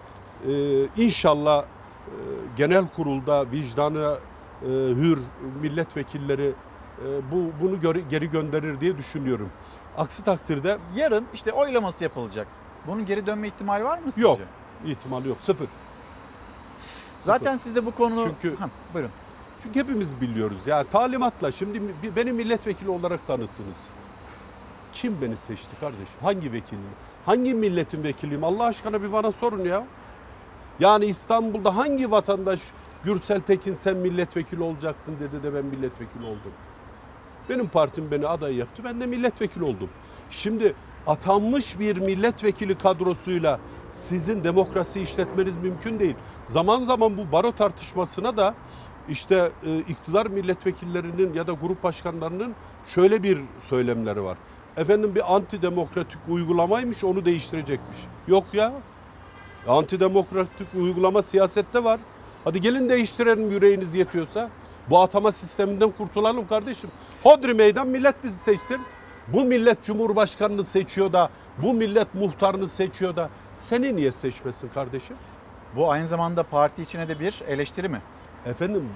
e, inşallah e, genel kurulda vicdanı e, hür milletvekilleri e, bu bunu göre- geri gönderir diye düşünüyorum. Aksi takdirde Yarın işte oylaması yapılacak. Bunun geri dönme ihtimali var mı sizce? yok. ihtimali yok. Sıfır. Zaten siz de bu konu... Çünkü- Ha, buyurun. Çünkü hepimiz biliyoruz. Ya talimatla şimdi beni milletvekili olarak tanıttınız. Kim beni seçti kardeşim? Hangi vekilim? Hangi milletin vekiliyim? Allah aşkına bir bana sorun ya. Yani İstanbul'da hangi vatandaş Gürsel Tekin sen milletvekili olacaksın dedi de ben milletvekili oldum. Benim partim beni aday yaptı. Ben de milletvekili oldum. Şimdi atanmış bir milletvekili kadrosuyla sizin demokrasi işletmeniz mümkün değil. Zaman zaman bu baro tartışmasına da işte e, iktidar milletvekillerinin ya da grup başkanlarının şöyle bir söylemleri var. Efendim bir antidemokratik uygulamaymış onu değiştirecekmiş. Yok ya. Antidemokratik uygulama siyasette var. Hadi gelin değiştirelim yüreğiniz yetiyorsa. Bu atama sisteminden kurtulalım kardeşim. Hodri meydan millet bizi seçsin. Bu millet cumhurbaşkanını seçiyor da, bu millet muhtarını seçiyor da seni niye seçmesin kardeşim? Bu aynı zamanda parti içine de bir eleştiri mi? Efendim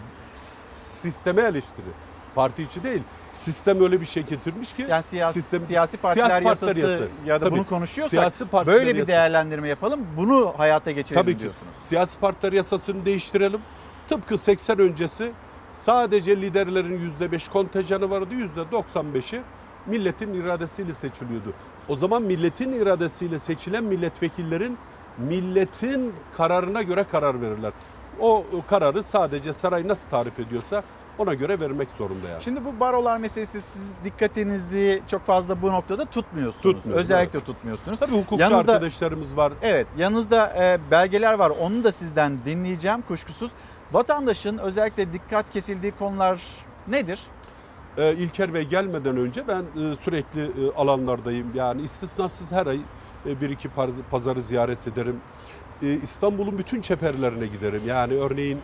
sisteme eleştiri. Parti içi değil. Sistem öyle bir şey getirmiş ki. Yani siyasi, sistem, siyasi partiler siyasi partiler yasası ya da Tabii. bunu konuşuyorsak Siyasi partiler böyle bir yasası. değerlendirme yapalım. Bunu hayata geçirelim Tabii ki. diyorsunuz. Siyasi partiler yasasını değiştirelim. Tıpkı 80 öncesi sadece liderlerin %5 kontenjanı vardı. %95'i milletin iradesiyle seçiliyordu. O zaman milletin iradesiyle seçilen milletvekillerin milletin kararına göre karar verirler. O kararı sadece saray nasıl tarif ediyorsa ona göre vermek zorunda yani. Şimdi bu barolar meselesi siz dikkatinizi çok fazla bu noktada tutmuyorsunuz. Tutmuyoruz, Özellikle tutmuyorsunuz. Tabii hukukçu Yanınızda- arkadaşlarımız var. Evet, yanınızda e, belgeler var. Onu da sizden dinleyeceğim kuşkusuz. Vatandaşın özellikle dikkat kesildiği konular nedir? Ee, İlker Bey gelmeden önce ben e, sürekli e, alanlardayım. Yani istisnasız her ay e, bir iki pazarı ziyaret ederim. E, İstanbul'un bütün çeperlerine giderim. Yani örneğin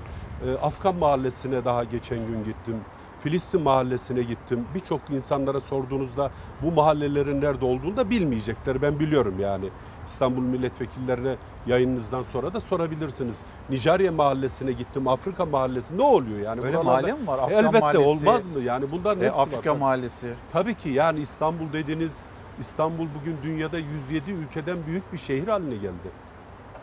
e, Afgan mahallesine daha geçen gün gittim. Filistin mahallesine gittim. Birçok insanlara sorduğunuzda bu mahallelerin nerede olduğunu da bilmeyecekler. Ben biliyorum yani. İstanbul milletvekillerine yayınınızdan sonra da sorabilirsiniz. Nijerya mahallesine gittim, Afrika mahallesi ne oluyor yani? Öyle Buralarda- mahalle mi var? Afgan Elbette mahallesi, olmaz mı? Yani bunların e, hepsi Afrika var. mahallesi. Tabii ki yani İstanbul dediğiniz İstanbul bugün dünyada 107 ülkeden büyük bir şehir haline geldi.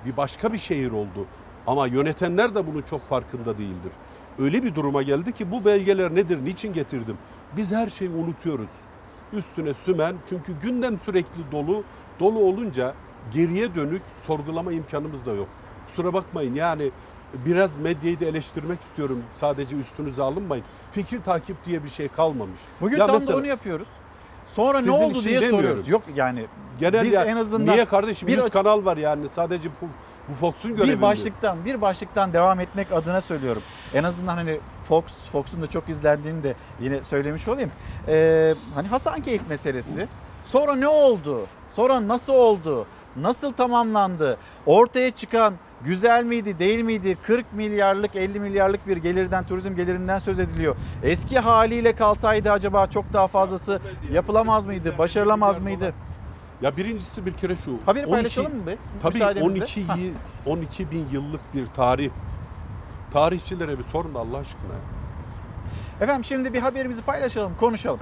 Bir başka bir şehir oldu. Ama yönetenler de bunun çok farkında değildir. Öyle bir duruma geldi ki bu belgeler nedir, niçin getirdim? Biz her şeyi unutuyoruz. Üstüne sümen çünkü gündem sürekli dolu. Dolu olunca geriye dönük sorgulama imkanımız da yok. Kusura bakmayın yani biraz medyayı da eleştirmek istiyorum. Sadece üstünüze alınmayın. Fikir takip diye bir şey kalmamış. Bugün Ya tam mesela- da onu yapıyoruz. Sonra ne oldu diye demiyorum. soruyoruz. Yok yani Genel biz ya, en azından niye kardeşim bir 100 açı- kanal var yani sadece bu, bu Fox'un görevi bir mi? başlıktan bir başlıktan devam etmek adına söylüyorum. En azından hani Fox Fox'un da çok izlendiğini de yine söylemiş olayım. Ee, hani Hasankeyf meselesi. Sonra ne oldu? Sonra nasıl oldu? Nasıl tamamlandı? Ortaya çıkan güzel miydi, değil miydi? 40 milyarlık, 50 milyarlık bir gelirden, turizm gelirinden söz ediliyor. Eski haliyle kalsaydı acaba çok daha fazlası yapılamaz mıydı? Başarılamaz mıydı? Ya birincisi bir kere şu. Haberi paylaşalım mı be? Tabii Müsaadenizle. 12, Hah. yi- 12 bin yıllık bir tarih. Tarihçilere bir sorun Allah aşkına. Efendim şimdi bir haberimizi paylaşalım, konuşalım.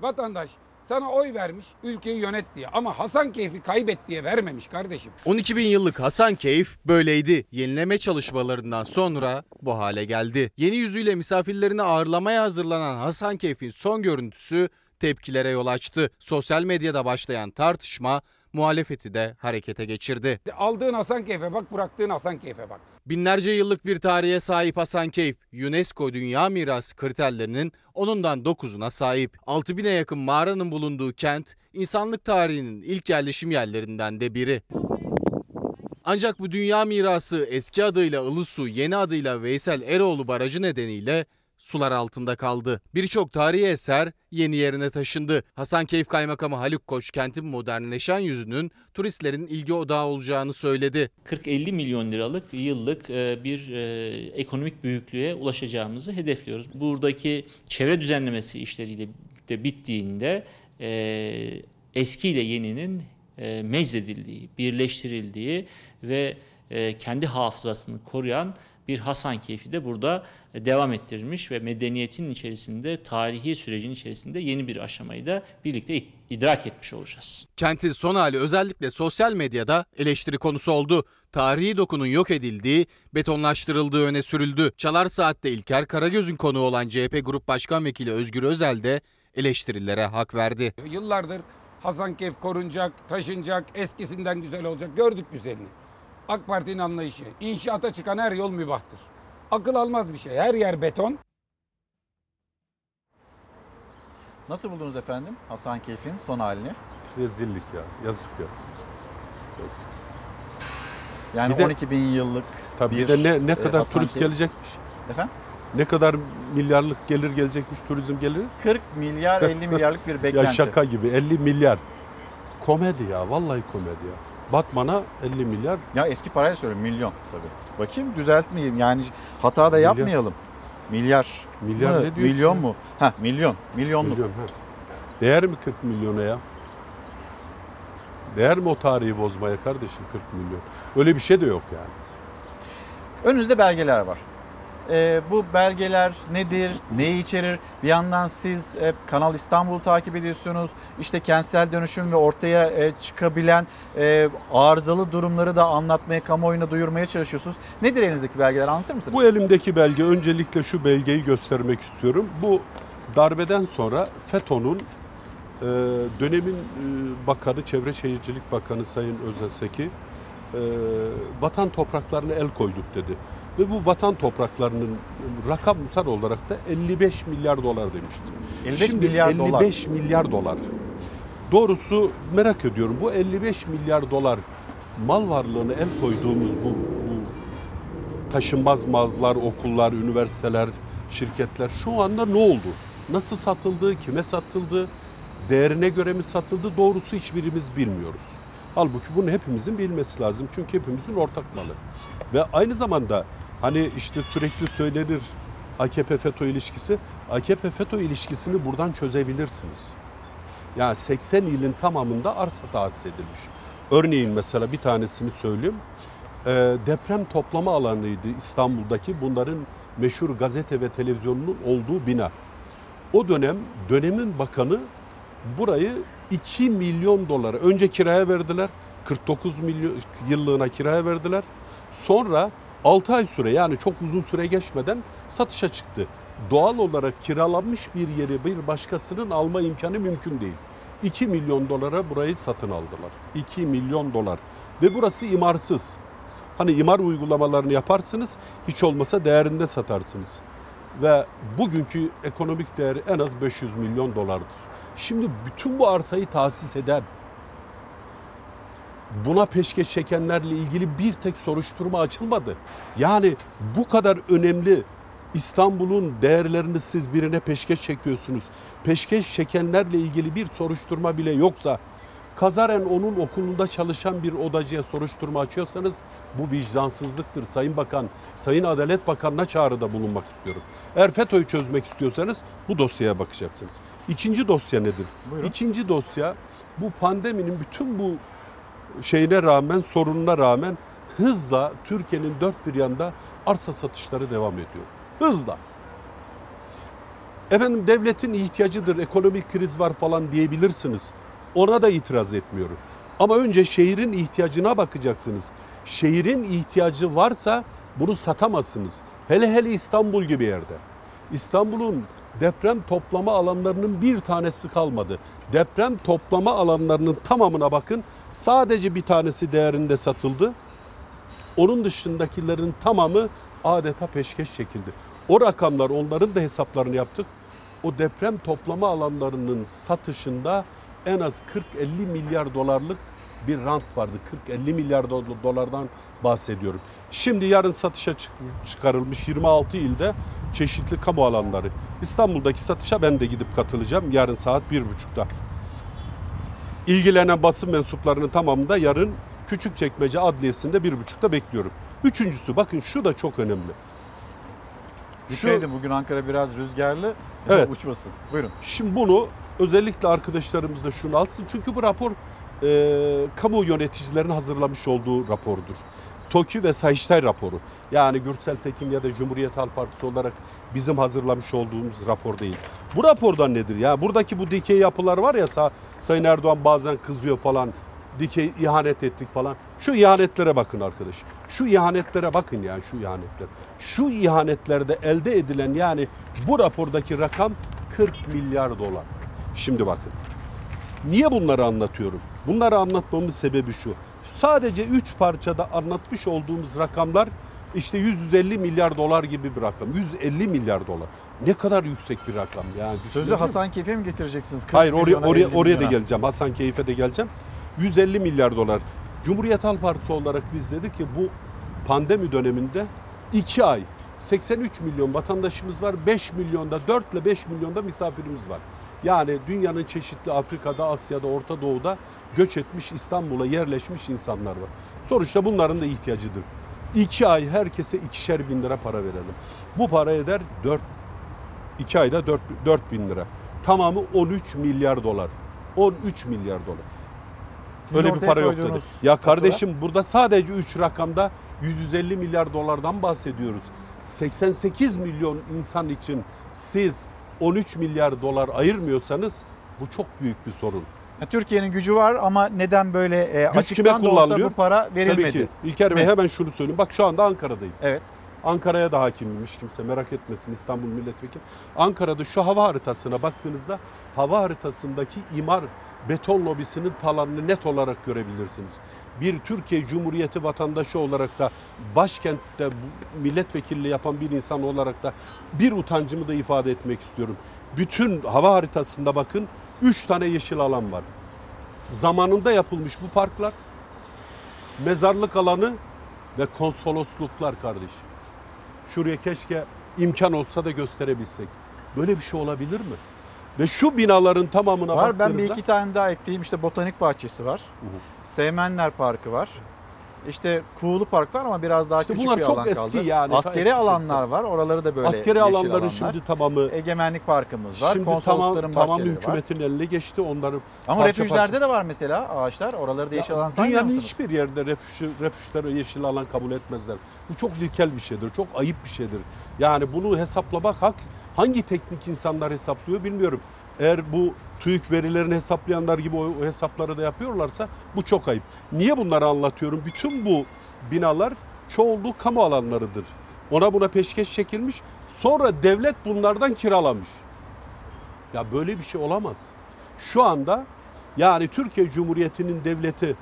Vatandaş sana oy vermiş ülkeyi yönet diye ama Hasan keyfi kaybet diye vermemiş kardeşim. 12 bin yıllık Hasankeyf böyleydi. Yenileme çalışmalarından sonra bu hale geldi. Yeni yüzüyle misafirlerini ağırlamaya hazırlanan Hasankeyf'in son görüntüsü tepkilere yol açtı. Sosyal medyada başlayan tartışma muhalefeti de harekete geçirdi. Aldığın Hasan keyfe bak bıraktığın Hasan keyfe bak. Binlerce yıllık bir tarihe sahip Hasankeyf, UNESCO Dünya Mirası kriterlerinin onundan 9'una sahip. 6000'e yakın mağaranın bulunduğu kent, insanlık tarihinin ilk yerleşim yerlerinden de biri. Ancak bu dünya mirası eski adıyla Ilısu, yeni adıyla Veysel Eroğlu Barajı nedeniyle sular altında kaldı. Birçok tarihi eser yeni yerine taşındı. Hasankeyf Kaymakamı Haluk Koç kentin modernleşen yüzünün turistlerin ilgi odağı olacağını söyledi. 40-50 milyon liralık yıllık e, bir e, ekonomik büyüklüğe ulaşacağımızı hedefliyoruz. Buradaki çevre düzenlemesi işleriyle de bittiğinde e, eski ile yeninin meczedildiği, birleştirildiği ve kendi hafızasını koruyan bir Hasankeyf'i de burada devam ettirilmiş ve medeniyetin içerisinde, tarihi sürecin içerisinde yeni bir aşamayı da birlikte idrak etmiş olacağız. Kentin son hali özellikle sosyal medyada eleştiri konusu oldu. Tarihi dokunun yok edildiği, betonlaştırıldığı öne sürüldü. Çalar Saat'te İlker Karagöz'ün konuğu olan CHP Grup Başkan Vekili Özgür Özel de eleştirilere hak verdi. Yıllardır Hasan keyf korunacak, taşınacak, eskisinden güzel olacak. Gördük güzelini. AK Parti'nin anlayışı. İnşaata çıkan her yol mübahtır. Akıl almaz bir şey. Her yer beton. Nasıl buldunuz efendim Hasankeyf'in son halini? Rezillik ya. Yazık ya. Yazık. Yani Bir de- 12 bin yıllık Tabii bir bir de ne, ne e, kadar Hasankeyf- turist gelecekmiş. Efendim? Ne kadar milyarlık gelir gelecekmiş turizm geliri? 40 milyar 50 milyarlık bir [laughs] ya beklenti. şaka gibi 50 milyar. Komedi ya vallahi komedi ya. Batman'a 50 milyar. Ya eski parayla söylüyorum milyon tabii. Bakayım düzeltmeyeyim yani hata da yapmayalım. Milyar. Milyar mı? ne diyorsun Milyon ya? mu? Ha milyon. Milyonluk. Milyon, ha. Değer mi 40 milyona ya? Değer mi o tarihi bozmaya kardeşim 40 milyon? Öyle bir şey de yok yani. Önünüzde belgeler var. Ee, bu belgeler nedir, neyi içerir? Bir yandan siz e, Kanal İstanbul'u takip ediyorsunuz. İşte kentsel dönüşüm ve ortaya e, çıkabilen e, arızalı durumları da anlatmaya, kamuoyuna duyurmaya çalışıyorsunuz. Nedir elinizdeki belgeler anlatır mısınız? Bu elimdeki belge öncelikle şu belgeyi göstermek istiyorum. Bu darbeden sonra FETÖ'nün e, dönemin e, bakanı, Çevre Şehircilik Bakanı Sayın Özeseki e, vatan topraklarına el koyduk dedi. Ve bu vatan topraklarının rakamsal olarak da 55 milyar dolar demişti. 55 Şimdi milyar dolar. 55 milyar dolar. Doğrusu merak ediyorum bu 55 milyar dolar mal varlığına el koyduğumuz bu, bu taşınmaz mallar, okullar, üniversiteler, şirketler şu anda ne oldu? Nasıl satıldı, kime satıldı, değerine göre mi satıldı doğrusu hiçbirimiz bilmiyoruz. Halbuki bunu hepimizin bilmesi lazım çünkü hepimizin ortak malı. Ve aynı zamanda hani işte sürekli söylenir AKP-FETÖ ilişkisi, AKP-FETÖ ilişkisini buradan çözebilirsiniz. Yani 80 ilin tamamında arsa tahsis edilmiş. Örneğin mesela bir tanesini söyleyeyim. Ee, deprem toplama alanıydı İstanbul'daki bunların meşhur gazete ve televizyonunun olduğu bina. O dönem dönemin bakanı burayı 2 milyon dolara önce kiraya verdiler. 49 milyon yıllığına kiraya verdiler. Sonra 6 ay süre yani çok uzun süre geçmeden satışa çıktı. Doğal olarak kiralanmış bir yeri bir başkasının alma imkanı mümkün değil. 2 milyon dolara burayı satın aldılar. 2 milyon dolar. Ve burası imarsız. Hani imar uygulamalarını yaparsınız, hiç olmasa değerinde satarsınız. Ve bugünkü ekonomik değeri en az 500 milyon dolardır. Şimdi bütün bu arsayı tahsis eden, buna peşkeş çekenlerle ilgili bir tek soruşturma açılmadı. Yani bu kadar önemli İstanbul'un değerlerini siz birine peşkeş çekiyorsunuz. Peşkeş çekenlerle ilgili bir soruşturma bile yoksa kazaren onun okulunda çalışan bir odacıya soruşturma açıyorsanız bu vicdansızlıktır Sayın Bakan. Sayın Adalet Bakanı'na çağrıda bulunmak istiyorum. Eğer FETÖ'yü çözmek istiyorsanız bu dosyaya bakacaksınız. İkinci dosya nedir? İkinci dosya bu pandeminin bütün bu şeyine rağmen, sorununa rağmen hızla Türkiye'nin dört bir yanında arsa satışları devam ediyor. Hızla. Efendim devletin ihtiyacıdır, ekonomik kriz var falan diyebilirsiniz. Ona da itiraz etmiyorum. Ama önce şehrin ihtiyacına bakacaksınız. Şehrin ihtiyacı varsa bunu satamazsınız. Hele hele İstanbul gibi yerde. İstanbul'un deprem toplama alanlarının bir tanesi kalmadı. Deprem toplama alanlarının tamamına bakın. Sadece bir tanesi değerinde satıldı. Onun dışındakilerin tamamı adeta peşkeş çekildi. O rakamlar onların da hesaplarını yaptık. O deprem toplama alanlarının satışında en az 40-50 milyar dolarlık bir rant vardı. 40-50 milyar do- dolardan bahsediyorum. Şimdi yarın satışa çık- çıkarılmış 26 ilde çeşitli kamu alanları. İstanbul'daki satışa ben de gidip katılacağım yarın saat 1.30'da. İlgilenen basın mensuplarının tamamını da yarın Küçükçekmece Adliyesi'nde 1.30'da bekliyorum. Üçüncüsü bakın şu da çok önemli. Edin bugün Ankara biraz rüzgarlı. Evet. Uçmasın. Buyurun. Şimdi bunu özellikle arkadaşlarımız da şunu alsın. Çünkü bu rapor e, kamu yöneticilerin hazırlamış olduğu rapordur. TOKİ ve Sayıştay raporu. Yani Gürsel Tekin ya da Cumhuriyet Halk Partisi olarak bizim hazırlamış olduğumuz rapor değil. Bu rapordan nedir? Ya buradaki bu dikey yapılar var ya Sa- Sayın Erdoğan bazen kızıyor falan. Dikey ihanet ettik falan. Şu ihanetlere bakın arkadaş. Şu ihanetlere bakın yani şu ihanetler. Şu ihanetlerde elde edilen yani bu rapordaki rakam 40 milyar dolar. Şimdi bakın. Niye bunları anlatıyorum? Bunları anlatmamın sebebi şu. Sadece 3 parçada anlatmış olduğumuz rakamlar işte 150 milyar dolar gibi bir rakam. 150 milyar dolar. Ne kadar yüksek bir rakam yani. Sözü Hasan Keyfi'ye mi getireceksiniz? 40 Hayır oraya oraya 50 oraya da geleceğim. Hasan Keyif'e de geleceğim. 150 milyar dolar. Cumhuriyet Halk Partisi olarak biz dedik ki bu pandemi döneminde 2 ay 83 milyon vatandaşımız var. 5 milyonda 4 ile 5 milyonda misafirimiz var. Yani dünyanın çeşitli Afrika'da, Asya'da, Orta Doğu'da göç etmiş İstanbul'a yerleşmiş insanlar var. Sonuçta bunların da ihtiyacıdır. 2 ay herkese ikişer bin lira para verelim. Bu para eder 4 2 ayda 4, 4 bin lira. Tamamı 13 milyar dolar. 13 milyar dolar. Sizin Öyle bir para yok dedi. Ya fatura? kardeşim burada sadece 3 rakamda 150 milyar dolardan bahsediyoruz. 88 milyon insan için siz 13 milyar dolar ayırmıyorsanız bu çok büyük bir sorun. Türkiye'nin gücü var ama neden böyle e, Güç kime açıktan da olsa kullanılıyor? bu para verilmedi? Tabii ki. İlker Bey Ne? hemen şunu söyleyeyim. Bak şu anda Ankara'dayım. Evet. Ankara'ya da hakimmiş kimse merak etmesin İstanbul Milletvekili. Ankara'da şu hava haritasına baktığınızda hava haritasındaki imar beton lobisinin talanını net olarak görebilirsiniz. Bir Türkiye Cumhuriyeti vatandaşı olarak da başkentte bu milletvekilliği yapan bir insan olarak da bir utancımı da ifade etmek istiyorum. Bütün hava haritasında bakın 3 tane yeşil alan var. Zamanında yapılmış bu parklar, mezarlık alanı ve konsolosluklar kardeşim. Şuraya keşke imkan olsa da gösterebilsek. Böyle bir şey olabilir mi? Ve şu binaların tamamına Var ben bir iki tane daha ekleyeyim. İşte Botanik Bahçesi var. Seymenler Parkı var. İşte Kuğulu Park var ama biraz daha İşte küçük bunlar bir çok alan eski kaldı. yani, Askeri eski alanlar var. Oraları da böyle Askeri alanların alanlar. şimdi tamamı Egemenlik Parkımız var. şimdi tamam konsolosların tamam var. hükümetin eline geçti onları. Ama parça refüjlerde parça- de var mesela ağaçlar. Oraları da yeşil Ya alan saymıyor Dünyanın hiçbir yerde refüj, refüjleri yeşil alan kabul etmezler. Bu çok ilkel bir şeydir, çok ayıp bir şeydir. Yani bunu hesaplamak hak hangi teknik insanlar hesaplıyor bilmiyorum. Eğer bu TÜİK verilerini hesaplayanlar gibi o, hesapları da yapıyorlarsa bu çok ayıp. Niye bunları anlatıyorum? Bütün bu binalar çoğunluğu kamu alanlarıdır. Ona buna peşkeş çekilmiş. Sonra devlet bunlardan kiralamış. Ya böyle bir şey olamaz. Şu anda yani Türkiye Cumhuriyeti'nin devleti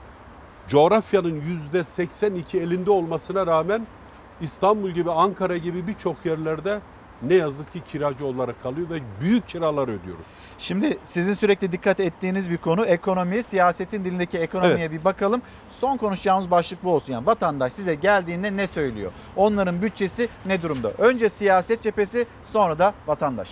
coğrafyanın yüzde 82 elinde olmasına rağmen İstanbul gibi Ankara gibi birçok yerlerde ne yazık ki kiracı olarak kalıyor ve büyük kiralar ödüyoruz. Şimdi sizin sürekli dikkat ettiğiniz bir konu ekonomi, siyasetin dilindeki ekonomiye bir bakalım. Son konuşacağımız başlık bu olsun. Yani vatandaş size geldiğinde ne söylüyor? Onların bütçesi ne durumda? Önce siyaset cephesi, sonra da vatandaş.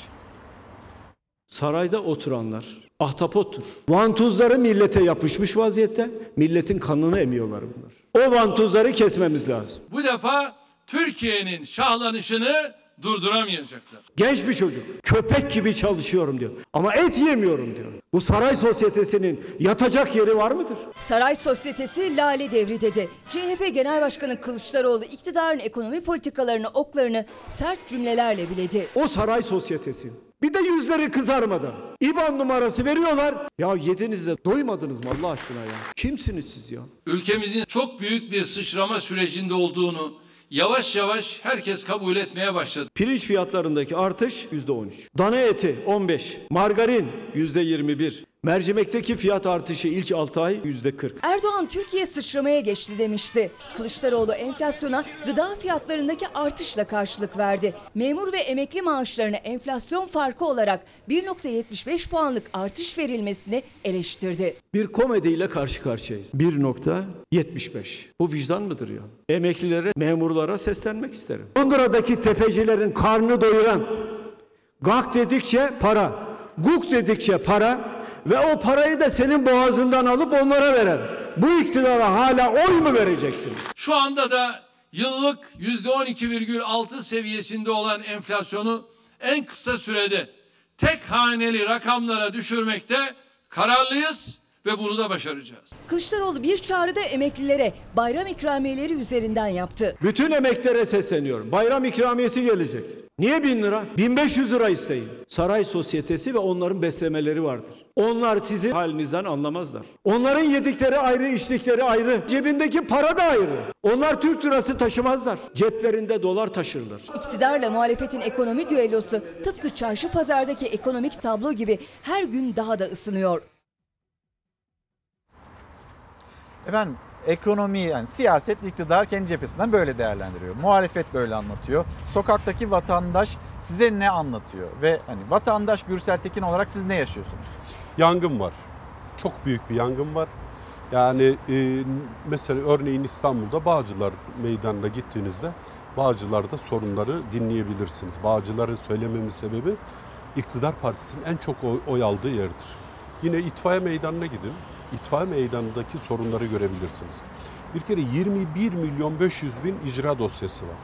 Sarayda oturanlar ahtapottur. Vantuzları millete yapışmış vaziyette. Milletin kanını emiyorlar bunlar. O vantuzları kesmemiz lazım. Bu defa Türkiye'nin şahlanışını durduramayacaklar. Genç bir çocuk. Köpek gibi çalışıyorum diyor. Ama et yemiyorum diyor. Bu saray sosyetesinin yatacak yeri var mıdır? Saray sosyetesi lale devri dedi. CHP Genel Başkanı Kılıçdaroğlu iktidarın ekonomi politikalarını oklarını sert cümlelerle biledi. O saray sosyetesi. Bir de yüzleri kızarmadan. İban numarası veriyorlar. Ya yediniz de doymadınız mı Allah aşkına ya? Kimsiniz siz ya? Ülkemizin çok büyük bir sıçrama sürecinde olduğunu yavaş yavaş herkes kabul etmeye başladı. Pirinç fiyatlarındaki artış %13. Dana eti 15. Margarin %21. Mercimekteki fiyat artışı ilk 6 ay %40. Erdoğan Türkiye sıçramaya geçti demişti. Kılıçdaroğlu enflasyona gıda fiyatlarındaki artışla karşılık verdi. Memur ve emekli maaşlarına enflasyon farkı olarak 1.75 puanlık artış verilmesini eleştirdi. Bir komediyle karşı karşıyayız. 1.75. Bu vicdan mıdır ya? Emeklilere, memurlara seslenmek isterim. Londra'daki tefecilerin karnı doyuran gak dedikçe para, guk dedikçe para ve o parayı da senin boğazından alıp onlara veren. Bu iktidara hala oy mu vereceksiniz? Şu anda da yıllık %12,6 seviyesinde olan enflasyonu en kısa sürede tek haneli rakamlara düşürmekte kararlıyız ve bunu da başaracağız. Kılıçdaroğlu bir çağrıda emeklilere bayram ikramiyeleri üzerinden yaptı. Bütün emeklere sesleniyorum. Bayram ikramiyesi gelecek. Niye bin lira? 1500 lira isteyin. Saray sosyetesi ve onların beslemeleri vardır. Onlar sizin halinizden anlamazlar. Onların yedikleri ayrı, içtikleri ayrı. Cebindeki para da ayrı. Onlar Türk lirası taşımazlar. Ceplerinde dolar taşırlar. İktidarla muhalefetin ekonomi düellosu tıpkı çarşı pazardaki ekonomik tablo gibi her gün daha da ısınıyor. Efendim ekonomi yani siyaset iktidar kendi cephesinden böyle değerlendiriyor. Muhalefet böyle anlatıyor. Sokaktaki vatandaş size ne anlatıyor? Ve hani vatandaş Gürsel Tekin olarak siz ne yaşıyorsunuz? Yangın var. Çok büyük bir yangın var. Yani e, mesela örneğin İstanbul'da Bağcılar Meydanı'na gittiğinizde Bağcılar'da sorunları dinleyebilirsiniz. Bağcılar'ın söylememin sebebi iktidar partisinin en çok oy, oy aldığı yerdir. Yine itfaiye meydanına gidin. İtfaiye meydanındaki sorunları görebilirsiniz. Bir kere 21 milyon 500 bin icra dosyası var.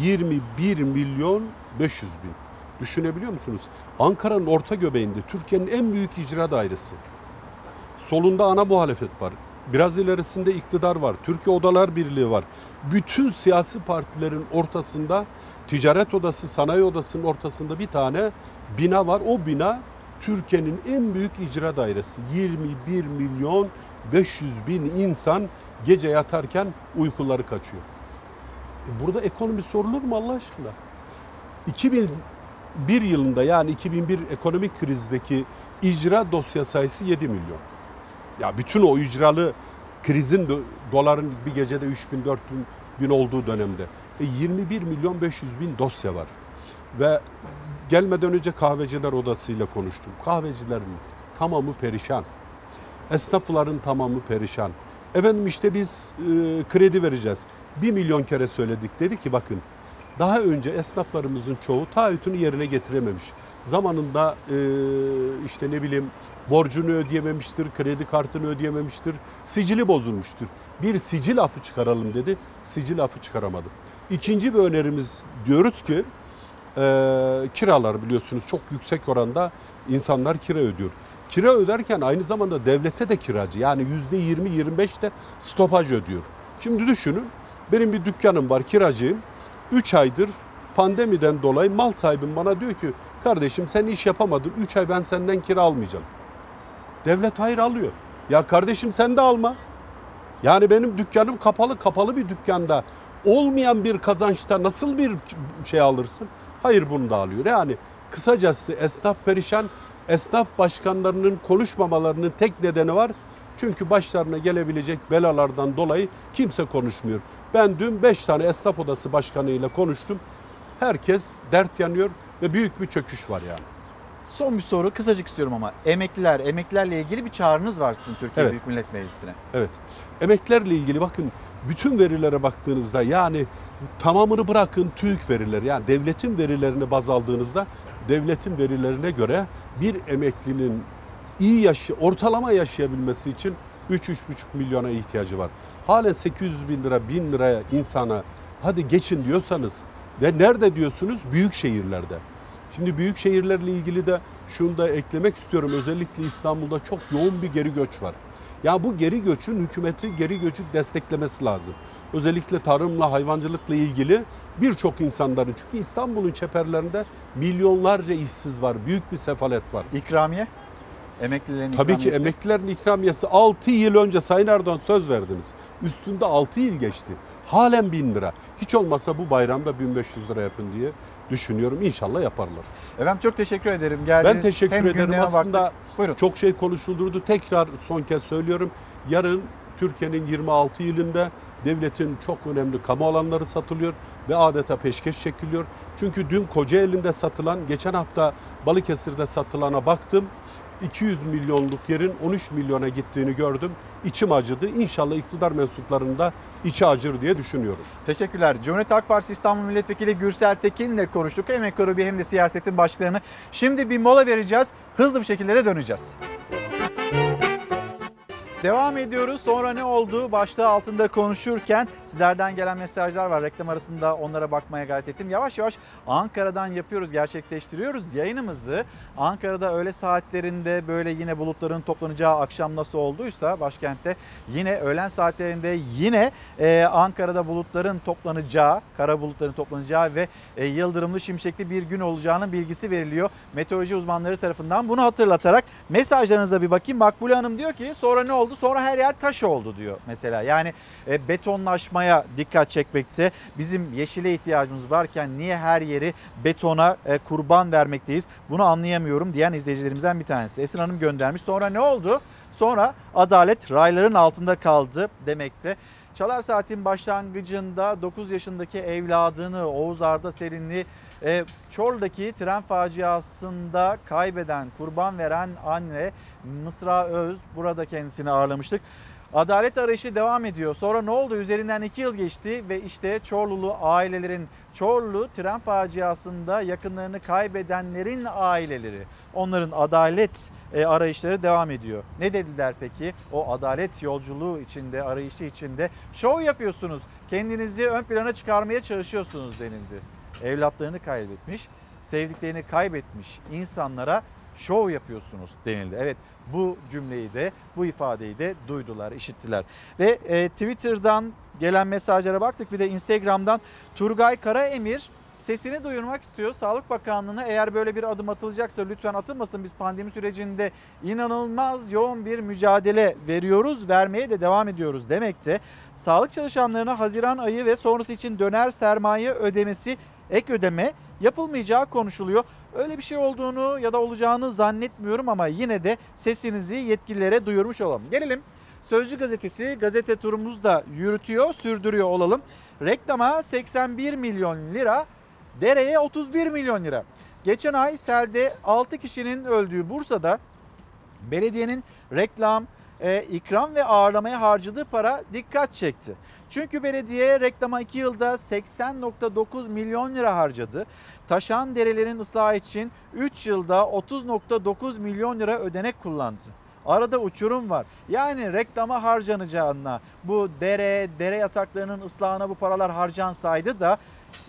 21 milyon 500 bin. Düşünebiliyor musunuz? Ankara'nın orta göbeğinde Türkiye'nin en büyük icra dairesi. Solunda ana muhalefet var. Biraz ilerisinde iktidar var. Türkiye Odalar Birliği var. Bütün siyasi partilerin ortasında ticaret odası, sanayi odasının ortasında bir tane bina var. O bina Türkiye'nin en büyük icra dairesi. 21 milyon 500 bin insan gece yatarken uykuları kaçıyor. E burada ekonomi sorulur mu Allah aşkına? 2001 yılında yani 2001 ekonomik krizdeki icra dosya sayısı 7 milyon. Ya bütün o icralı krizin do- doların bir gecede 3 bin 4 bin, bin olduğu dönemde e 21 milyon 500 bin dosya var. Ve gelmeden önce kahveciler odasıyla konuştum. Kahvecilerin tamamı perişan. Esnafların tamamı perişan. Efendim işte biz e, kredi vereceğiz. Bir milyon kere söyledik. Dedi ki bakın daha önce esnaflarımızın çoğu taahhütünü yerine getirememiş. Zamanında e, işte ne bileyim borcunu ödeyememiştir, kredi kartını ödeyememiştir, sicili bozulmuştur. Bir sicil afı çıkaralım dedi, sicil afı çıkaramadık. İkinci bir önerimiz diyoruz ki e, kiralar biliyorsunuz çok yüksek oranda insanlar kira ödüyor. Kira öderken aynı zamanda devlete de kiracı yani yüzde 20-25 de stopaj ödüyor. Şimdi düşünün benim bir dükkanım var kiracıyım. 3 aydır pandemiden dolayı mal sahibim bana diyor ki kardeşim sen iş yapamadın 3 ay ben senden kira almayacağım. Devlet hayır alıyor. Ya kardeşim sen de alma. Yani benim dükkanım kapalı kapalı bir dükkanda olmayan bir kazançta nasıl bir şey alırsın? Hayır bunu da alıyor. Yani kısacası esnaf perişan. Esnaf başkanlarının konuşmamalarının tek nedeni var. Çünkü başlarına gelebilecek belalardan dolayı kimse konuşmuyor. Ben dün 5 tane esnaf odası başkanıyla konuştum. Herkes dert yanıyor ve büyük bir çöküş var yani. Son bir soru kısacık istiyorum ama emekliler, emeklilerle ilgili bir çağrınız var sizin Türkiye Evet. Büyük Millet Meclisi'ne. Evet. Emeklerle ilgili bakın bütün verilere baktığınızda yani tamamını bırakın TÜİK verileri yani devletin verilerini baz aldığınızda devletin verilerine göre bir emeklinin iyi yaşı, ortalama yaşayabilmesi için 3-3,5 milyona ihtiyacı var. Halen 800 bin lira, 1000 liraya insana hadi geçin diyorsanız ve nerede diyorsunuz? Büyük şehirlerde. Şimdi büyük şehirlerle ilgili de şunu da eklemek istiyorum. Özellikle İstanbul'da çok yoğun bir geri göç var. Ya bu geri göçün hükümeti geri göçü desteklemesi lazım. Özellikle tarımla, hayvancılıkla ilgili birçok insanların çünkü İstanbul'un çeperlerinde milyonlarca işsiz var. Büyük bir sefalet var. İkramiye? Emeklilerin Tabii ki ikramiyesi? emeklilerin ikramiyesi 6 yıl önce Sayın Erdoğan söz verdiniz. Üstünde 6 yıl geçti. Halen 1000 lira. Hiç olmasa bu bayramda 1500 lira yapın diye düşünüyorum. İnşallah yaparlar. Efendim çok teşekkür ederim. Geldiniz. Ben teşekkür Hem ederim. Aslında baktık. çok şey konuşuldurdu. Tekrar son kez söylüyorum. Yarın Türkiye'nin 26 ilinde devletin çok önemli kamu alanları satılıyor ve adeta peşkeş çekiliyor. Çünkü dün Kocaeli'nde satılan, geçen hafta Balıkesir'de satılana baktım. 200 milyonluk yerin 13 milyona gittiğini gördüm. İçim acıdı. İnşallah iktidar mensuplarının da içi acır diye düşünüyorum. Teşekkürler. Cumhuriyet Halk Partisi İstanbul Milletvekili Gürsel Tekin'le konuştuk. Hem ekonomi hem de siyasetin başlarını. Şimdi bir mola vereceğiz. Hızlı bir şekilde de döneceğiz. Devam ediyoruz. Sonra ne oldu? Başlığı altında konuşurken sizlerden gelen mesajlar var. Reklam arasında onlara bakmaya gayret ettim. Yavaş yavaş Ankara'dan yapıyoruz, gerçekleştiriyoruz yayınımızı. Ankara'da öğle saatlerinde böyle yine bulutların toplanacağı akşam nasıl olduysa başkentte yine öğlen saatlerinde yine e, Ankara'da bulutların toplanacağı, kara bulutların toplanacağı ve e, yıldırımlı şimşekli bir gün olacağının bilgisi veriliyor. Meteoroloji uzmanları tarafından bunu hatırlatarak mesajlarınıza bir bakayım. Makbule Hanım diyor ki sonra ne oldu? Sonra her yer taş oldu diyor mesela. Yani e, betonlaşmaya dikkat çekmekte. Bizim yeşile ihtiyacımız varken niye her yeri betona e, kurban vermekteyiz? Bunu anlayamıyorum diyen izleyicilerimizden bir tanesi. Esin Hanım göndermiş. Sonra ne oldu? Sonra adalet rayların altında kaldı demekte. Çalar Saat'in başlangıcında 9 yaşındaki evladını Oğuz Arda Serinli e, tren faciasında kaybeden, kurban veren anne Mısra Öz burada kendisini ağırlamıştık. Adalet arayışı devam ediyor. Sonra ne oldu? Üzerinden iki yıl geçti ve işte Çorlulu ailelerin, Çorlu tren faciasında yakınlarını kaybedenlerin aileleri, onların adalet e, arayışları devam ediyor. Ne dediler peki? O adalet yolculuğu içinde, arayışı içinde şov yapıyorsunuz. Kendinizi ön plana çıkarmaya çalışıyorsunuz denildi. Evlatlarını kaybetmiş, sevdiklerini kaybetmiş insanlara şov yapıyorsunuz denildi. Evet bu cümleyi de bu ifadeyi de duydular, işittiler. Ve e, Twitter'dan gelen mesajlara baktık bir de Instagram'dan Turgay Karaemir sesini duyurmak istiyor. Sağlık Bakanlığı'na eğer böyle bir adım atılacaksa lütfen atılmasın. Biz pandemi sürecinde inanılmaz yoğun bir mücadele veriyoruz, vermeye de devam ediyoruz demekte. Sağlık çalışanlarına Haziran ayı ve sonrası için döner sermaye ödemesi ek ödeme yapılmayacağı konuşuluyor. Öyle bir şey olduğunu ya da olacağını zannetmiyorum ama yine de sesinizi yetkililere duyurmuş olalım. Gelelim Sözcü gazetesi gazete turumuzu da yürütüyor, sürdürüyor olalım. Reklama 81 milyon lira, dereye 31 milyon lira. Geçen ay selde 6 kişinin öldüğü Bursa'da belediyenin reklam, e, ikram ve ağırlamaya harcadığı para dikkat çekti. Çünkü belediye reklama 2 yılda 80.9 milyon lira harcadı. Taşan derelerin ıslahı için 3 yılda 30.9 milyon lira ödenek kullandı. Arada uçurum var. Yani reklama harcanacağına bu dere, dere yataklarının ıslahına bu paralar harcansaydı da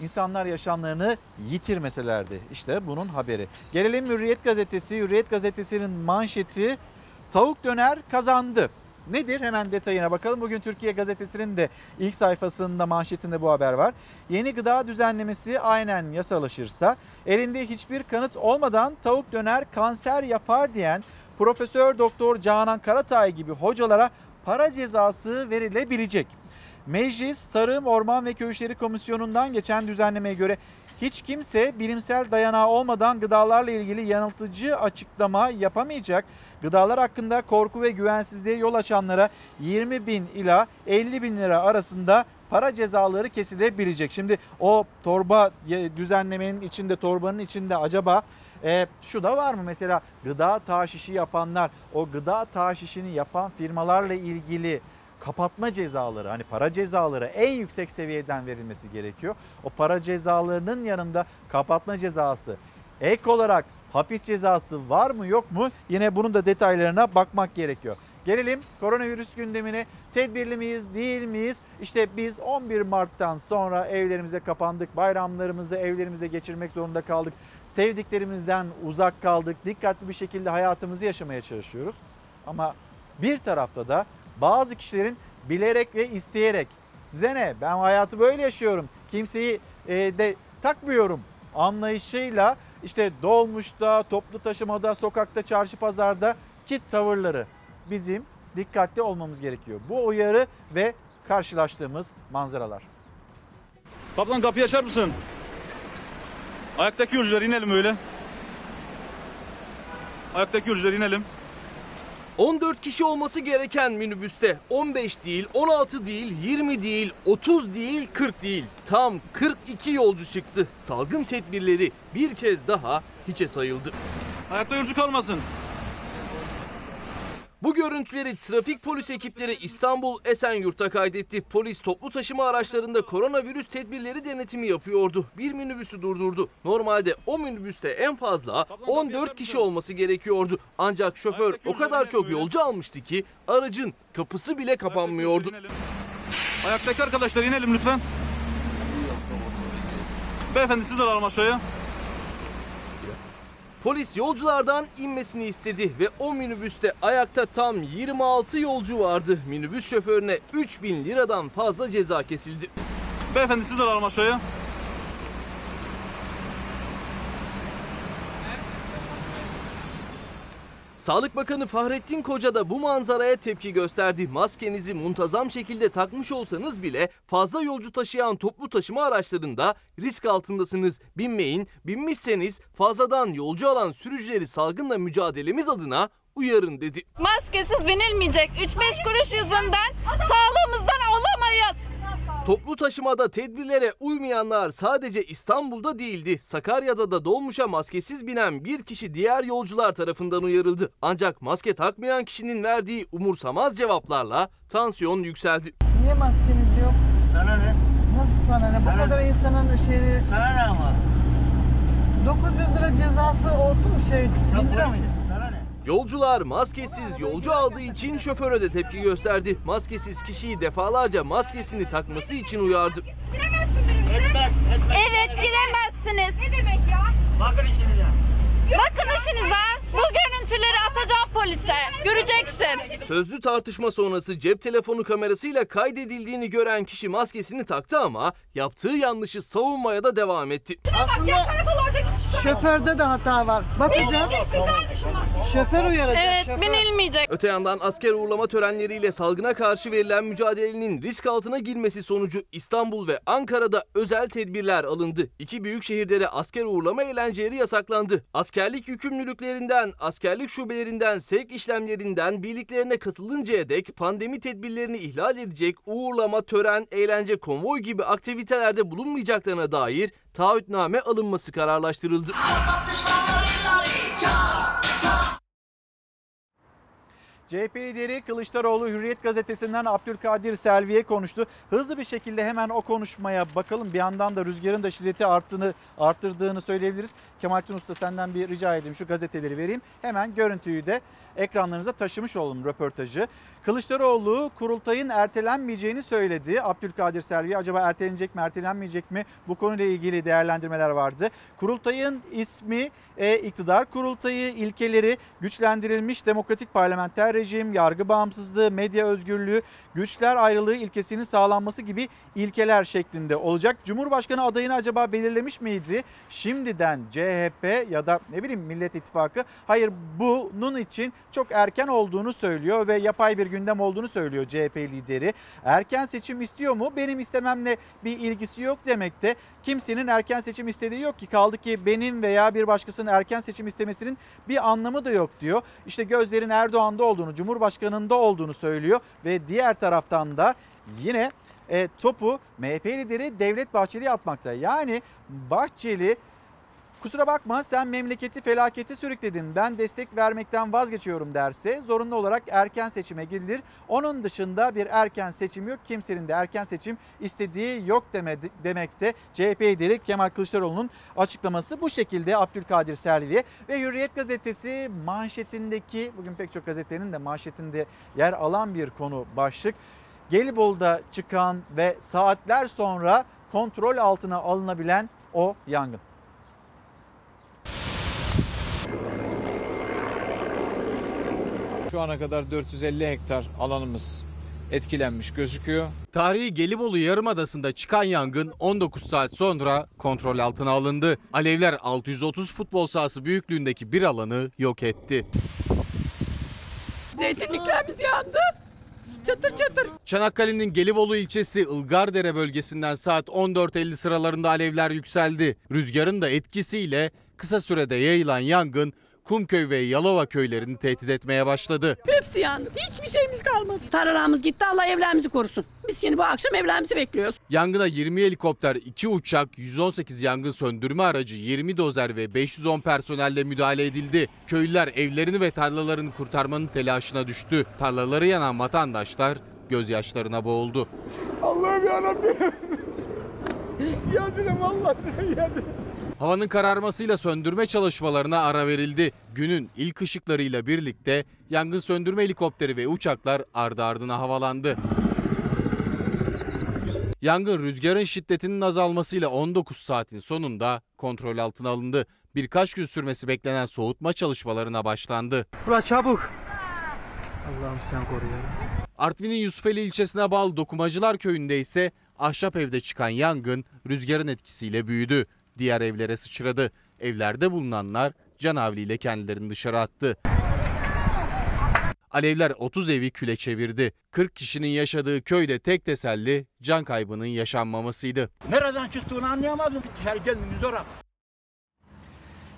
insanlar yaşamlarını yitirmeselerdi. İşte bunun haberi. Gelelim Hürriyet Gazetesi. Hürriyet Gazetesi'nin manşeti tavuk döner kazandı. Nedir? Hemen detayına bakalım. Bugün Türkiye Gazetesi'nin de ilk sayfasında manşetinde bu haber var. Yeni gıda düzenlemesi aynen yasalaşırsa elinde hiçbir kanıt olmadan tavuk döner kanser yapar diyen Profesör Doktor Canan Karatay gibi hocalara para cezası verilebilecek. Meclis Tarım, Orman ve Köy Komisyonu'ndan geçen düzenlemeye göre Hiç kimse bilimsel dayanağı olmadan gıdalarla ilgili yanıltıcı açıklama yapamayacak. Gıdalar hakkında korku ve güvensizliğe yol açanlara 20 bin ila 50 bin lira arasında para cezaları kesilebilecek. Şimdi o torba düzenlemenin içinde torbanın içinde acaba e, şu da var mı mesela gıda taşişi yapanlar o gıda taşişini yapan firmalarla ilgili kapatma cezaları hani para cezaları en yüksek seviyeden verilmesi gerekiyor. O para cezalarının yanında kapatma cezası ek olarak hapis cezası var mı yok mu yine bunun da detaylarına bakmak gerekiyor. Gelelim koronavirüs gündemine. Tedbirli miyiz, değil miyiz? İşte biz 11 Mart'tan sonra evlerimize kapandık. Bayramlarımızı evlerimizde geçirmek zorunda kaldık. Sevdiklerimizden uzak kaldık. Dikkatli bir şekilde hayatımızı yaşamaya çalışıyoruz. Ama bir tarafta da bazı kişilerin bilerek ve isteyerek size ne ben hayatı böyle yaşıyorum kimseyi e, de takmıyorum anlayışıyla işte dolmuşta, toplu taşımada, sokakta, çarşı pazarda ki tavırları bizim dikkatli olmamız gerekiyor. Bu uyarı ve karşılaştığımız manzaralar. Kaplan kapıyı açar mısın? Ayaktaki yolcular inelim öyle. Ayaktaki yolcular inelim. 14 kişi olması gereken minibüste 15 değil, 16 değil, 20 değil, 30 değil, 40 değil. Tam 42 yolcu çıktı. Salgın tedbirleri bir kez daha hiçe sayıldı. Ayakta yolcu kalmasın. Bu görüntüleri trafik polis ekipleri İstanbul Esenyurt'ta kaydetti. Polis toplu taşıma araçlarında koronavirüs tedbirleri denetimi yapıyordu. Bir minibüsü durdurdu. Normalde o minibüste en fazla 14 kişi olması gerekiyordu. Ancak şoför o kadar çok yolcu almıştı ki aracın kapısı bile kapanmıyordu. Ayaktaki arkadaşlar inelim lütfen. Beyefendi siz de alalım aşağıya. Polis yolculardan inmesini istedi ve o minibüste ayakta tam 26 yolcu vardı. Minibüs şoförüne 3000 liradan fazla ceza kesildi. Beyefendi siz de alalım aşağıya. Sağlık Bakanı Fahrettin Koca da bu manzaraya tepki gösterdi. Maskenizi muntazam şekilde takmış olsanız bile fazla yolcu taşıyan toplu taşıma araçlarında risk altındasınız. Binmeyin, binmişseniz fazladan yolcu alan sürücüleri salgınla mücadelemiz adına uyarın dedi. Maskesiz binilmeyecek. 3-5 kuruş yüzünden sağlığımızdan olamayız. Toplu taşımada tedbirlere uymayanlar sadece İstanbul'da değildi. Sakarya'da da dolmuşa maskesiz binen bir kişi diğer yolcular tarafından uyarıldı. Ancak maske takmayan kişinin verdiği umursamaz cevaplarla tansiyon yükseldi. Niye maskeniz yok? Sana ne? Nasıl sana ne? Bu kadar insanın şeyleri... Sana ne ama? 900 lira cezası olsun şey? Bin lira mıydı? Sana ne? Yolcular maskesiz yolcu aldığı için şoföre de tepki gösterdi. Maskesiz kişiyi defalarca maskesini takması için uyardı. Etmez, etmez. Evet giremezsiniz. Ne demek ya? Bakın işinize. Bakın işinize. Bu görüntüleri atacağım polise. Göreceksin. Sözlü tartışma sonrası cep telefonu kamerasıyla kaydedildiğini gören kişi maskesini taktı ama yaptığı yanlışı savunmaya da devam etti. Aslında Karakol oradaki çıkar. şoförde de hata var. Bakacağım. Şoför uyaracak. Evet şoför. binilmeyecek. Öte yandan asker uğurlama törenleriyle salgına karşı verilen mücadelenin risk altına girmesi sonucu İstanbul ve Ankara'da özel tedbirler alındı. İki büyük şehirde de asker uğurlama eğlenceleri yasaklandı. Askerlik yükümlülüklerinden, askerlik şubelerinden, sevk işlemlerinden birliklerine katılıncaya dek pandemi tedbirlerini ihlal edecek uğurlama, tören, eğlence, konvoy gibi aktivitelerde bulunmayacaklarına dair taahhütname alınması kararlaştırıldı. CHP lideri Kılıçdaroğlu Hürriyet gazetesinden Abdülkadir Selvi'ye konuştu. Hızlı bir şekilde hemen o konuşmaya bakalım. Bir yandan da rüzgarın da şiddeti arttığını, arttırdığını söyleyebiliriz. Kemalettin Usta senden bir rica edeyim şu gazeteleri vereyim. Hemen görüntüyü de ekranlarınıza taşımış olalım röportajı. Kılıçdaroğlu kurultayın ertelenmeyeceğini söyledi. Abdülkadir Selvi acaba ertelenecek mi ertelenmeyecek mi bu konuyla ilgili değerlendirmeler vardı. Kurultayın ismi e, iktidar kurultayı ilkeleri güçlendirilmiş demokratik parlamenter rejim, yargı bağımsızlığı, medya özgürlüğü, güçler ayrılığı ilkesinin sağlanması gibi ilkeler şeklinde olacak. Cumhurbaşkanı adayını acaba belirlemiş miydi? Şimdiden CHP ya da ne bileyim Millet İttifakı hayır bunun için çok erken olduğunu söylüyor ve yapay bir gündem olduğunu söylüyor CHP lideri. Erken seçim istiyor mu? Benim istememle bir ilgisi yok demekte. Kimsenin erken seçim istediği yok ki kaldı ki benim veya bir başkasının erken seçim istemesinin bir anlamı da yok diyor. İşte gözlerin Erdoğan'da olduğunu, Cumhurbaşkanı'nda olduğunu söylüyor ve diğer taraftan da yine e, topu MHP lideri Devlet Bahçeli'ye atmakta. Yani Bahçeli kusura bakma sen memleketi felakete sürükledin ben destek vermekten vazgeçiyorum derse zorunlu olarak erken seçime gidilir. Onun dışında bir erken seçim yok. Kimsenin de erken seçim istediği yok demedi, demekte. CHP lideri Kemal Kılıçdaroğlu'nun açıklaması bu şekilde Abdülkadir Selvi'ye ve Hürriyet gazetesi manşetindeki bugün pek çok gazetenin de manşetinde yer alan bir konu başlık. Gelibolu'da çıkan ve saatler sonra kontrol altına alınabilen o yangın. Şu ana kadar 450 hektar alanımız etkilenmiş gözüküyor. Tarihi Gelibolu Yarımadası'nda çıkan yangın 19 saat sonra kontrol altına alındı. Alevler 630 futbol sahası büyüklüğündeki bir alanı yok etti. Zeytinliklerimiz yandı. Çatır çatır. Çanakkale'nin Gelibolu ilçesi Ilgardere bölgesinden saat 14.50 sıralarında alevler yükseldi. Rüzgarın da etkisiyle kısa sürede yayılan yangın Kumköy ve Yalova köylerini tehdit etmeye başladı. Hepsi yandı. Hiçbir şeyimiz kalmadı. Tarlalarımız gitti. Allah evlerimizi korusun. Biz şimdi bu akşam evlerimizi bekliyoruz. Yangına 20 helikopter, 2 uçak, 118 yangın söndürme aracı, 20 dozer ve 510 personelle müdahale edildi. Köylüler evlerini ve tarlalarını kurtarmanın telaşına düştü. Tarlaları yanan vatandaşlar gözyaşlarına boğuldu. Allah'ım yarabbim. Yandım Allah'ım yandım. Havanın kararmasıyla söndürme çalışmalarına ara verildi. Günün ilk ışıklarıyla birlikte yangın söndürme helikopteri ve uçaklar ardı ardına havalandı. Yangın rüzgarın şiddetinin azalmasıyla 19 saatin sonunda kontrol altına alındı. Birkaç gün sürmesi beklenen soğutma çalışmalarına başlandı. Ula çabuk. Allah'ım sen koru ya. Artvin'in Yusufeli ilçesine bağlı Dokumacılar köyünde ise ahşap evde çıkan yangın rüzgarın etkisiyle büyüdü. Diğer evlere sıçradı. Evlerde bulunanlar canavliyle kendilerini dışarı attı. Alevler 30 evi küle çevirdi. 40 kişinin yaşadığı köyde tek teselli can kaybının yaşanmamasıydı. Nereden çıktığını anlayamadım. Dışarı gelmemiz zor.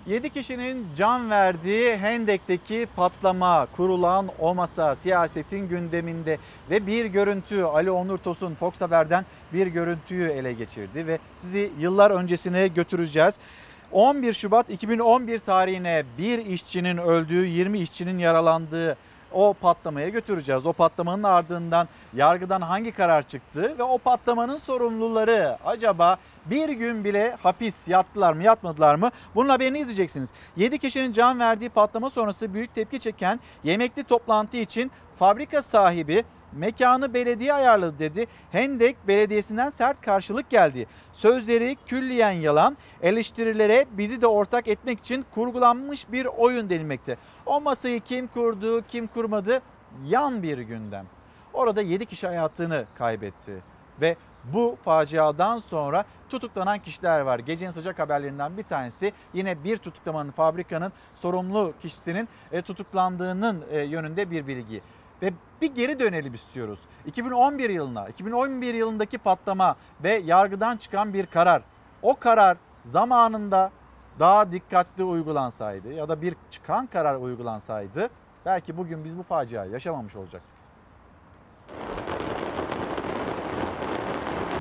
7 kişinin can verdiği Hendek'teki patlama, kurulan o masa siyasetin gündeminde ve bir görüntü Ali Onur Tosun Fox Haber'den bir görüntüyü ele geçirdi ve sizi yıllar öncesine götüreceğiz. 11 Şubat 2011 tarihine bir işçinin öldüğü, 20 işçinin yaralandığı o patlamaya götüreceğiz. O patlamanın ardından yargıdan hangi karar çıktı ve o patlamanın sorumluları acaba bir gün bile hapis yattılar mı yatmadılar mı? Bunun haberini izleyeceksiniz. 7 kişinin can verdiği patlama sonrası büyük tepki çeken yemekli toplantı için fabrika sahibi mekanı belediye ayarladı dedi. Hendek Belediyesi'nden sert karşılık geldi. Sözleri külliyen yalan, eleştirilere bizi de ortak etmek için kurgulanmış bir oyun denilmekte. O masayı kim kurdu, kim kurmadı yan bir gündem. Orada 7 kişi hayatını kaybetti ve bu faciadan sonra tutuklanan kişiler var. Gecenin sıcak haberlerinden bir tanesi yine bir tutuklamanın fabrikanın sorumlu kişisinin e, tutuklandığının e, yönünde bir bilgi. Ve bir geri dönelim istiyoruz. 2011 yılına, 2011 yılındaki patlama ve yargıdan çıkan bir karar. O karar zamanında daha dikkatli uygulansaydı ya da bir çıkan karar uygulansaydı belki bugün biz bu faciayı yaşamamış olacaktık.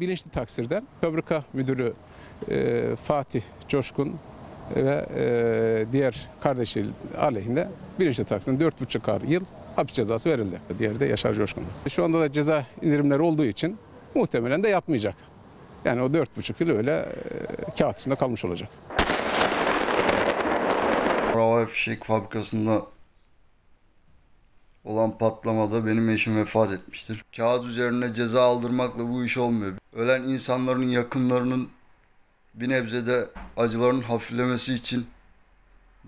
Bilinçli taksirden fabrika müdürü e, Fatih Coşkun ve e, diğer kardeşi aleyhinde bilinçli taksirden 4,5 yıl hapis cezası verildi. Diğeri de Yaşar Coşkun. Şu anda da ceza indirimleri olduğu için muhtemelen de yatmayacak. Yani o 4,5 yıl öyle e, kağıt üstünde kalmış olacak. Bravo Fişek fabrikasında olan patlamada benim eşim vefat etmiştir. Kağıt üzerine ceza aldırmakla bu iş olmuyor. Ölen insanların yakınlarının bir nebzede acılarının hafiflemesi için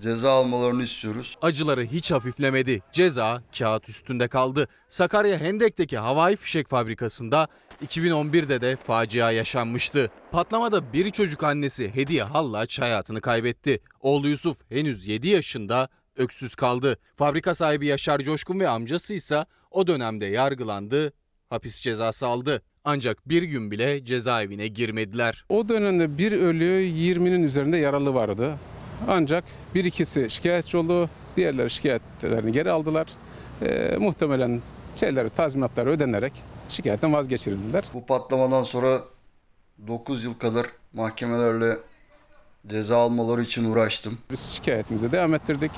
ceza almalarını istiyoruz. Acıları hiç hafiflemedi. Ceza kağıt üstünde kaldı. Sakarya Hendek'teki havai fişek fabrikasında 2011'de de facia yaşanmıştı. Patlamada bir çocuk annesi Hediye Hallaç hayatını kaybetti. Oğlu Yusuf henüz 7 yaşında öksüz kaldı. Fabrika sahibi Yaşar Coşkun ve amcası ise o dönemde yargılandı, hapis cezası aldı. Ancak bir gün bile cezaevine girmediler. O dönemde bir ölü 20'nin üzerinde yaralı vardı. Ancak bir ikisi şikayetçi oldu. Diğerleri şikayetlerini geri aldılar. Ee, muhtemelen şeyleri, tazminatları ödenerek şikayetten vazgeçirildiler. Bu patlamadan sonra 9 yıl kadar mahkemelerle ceza almaları için uğraştım. Biz şikayetimize devam ettirdik.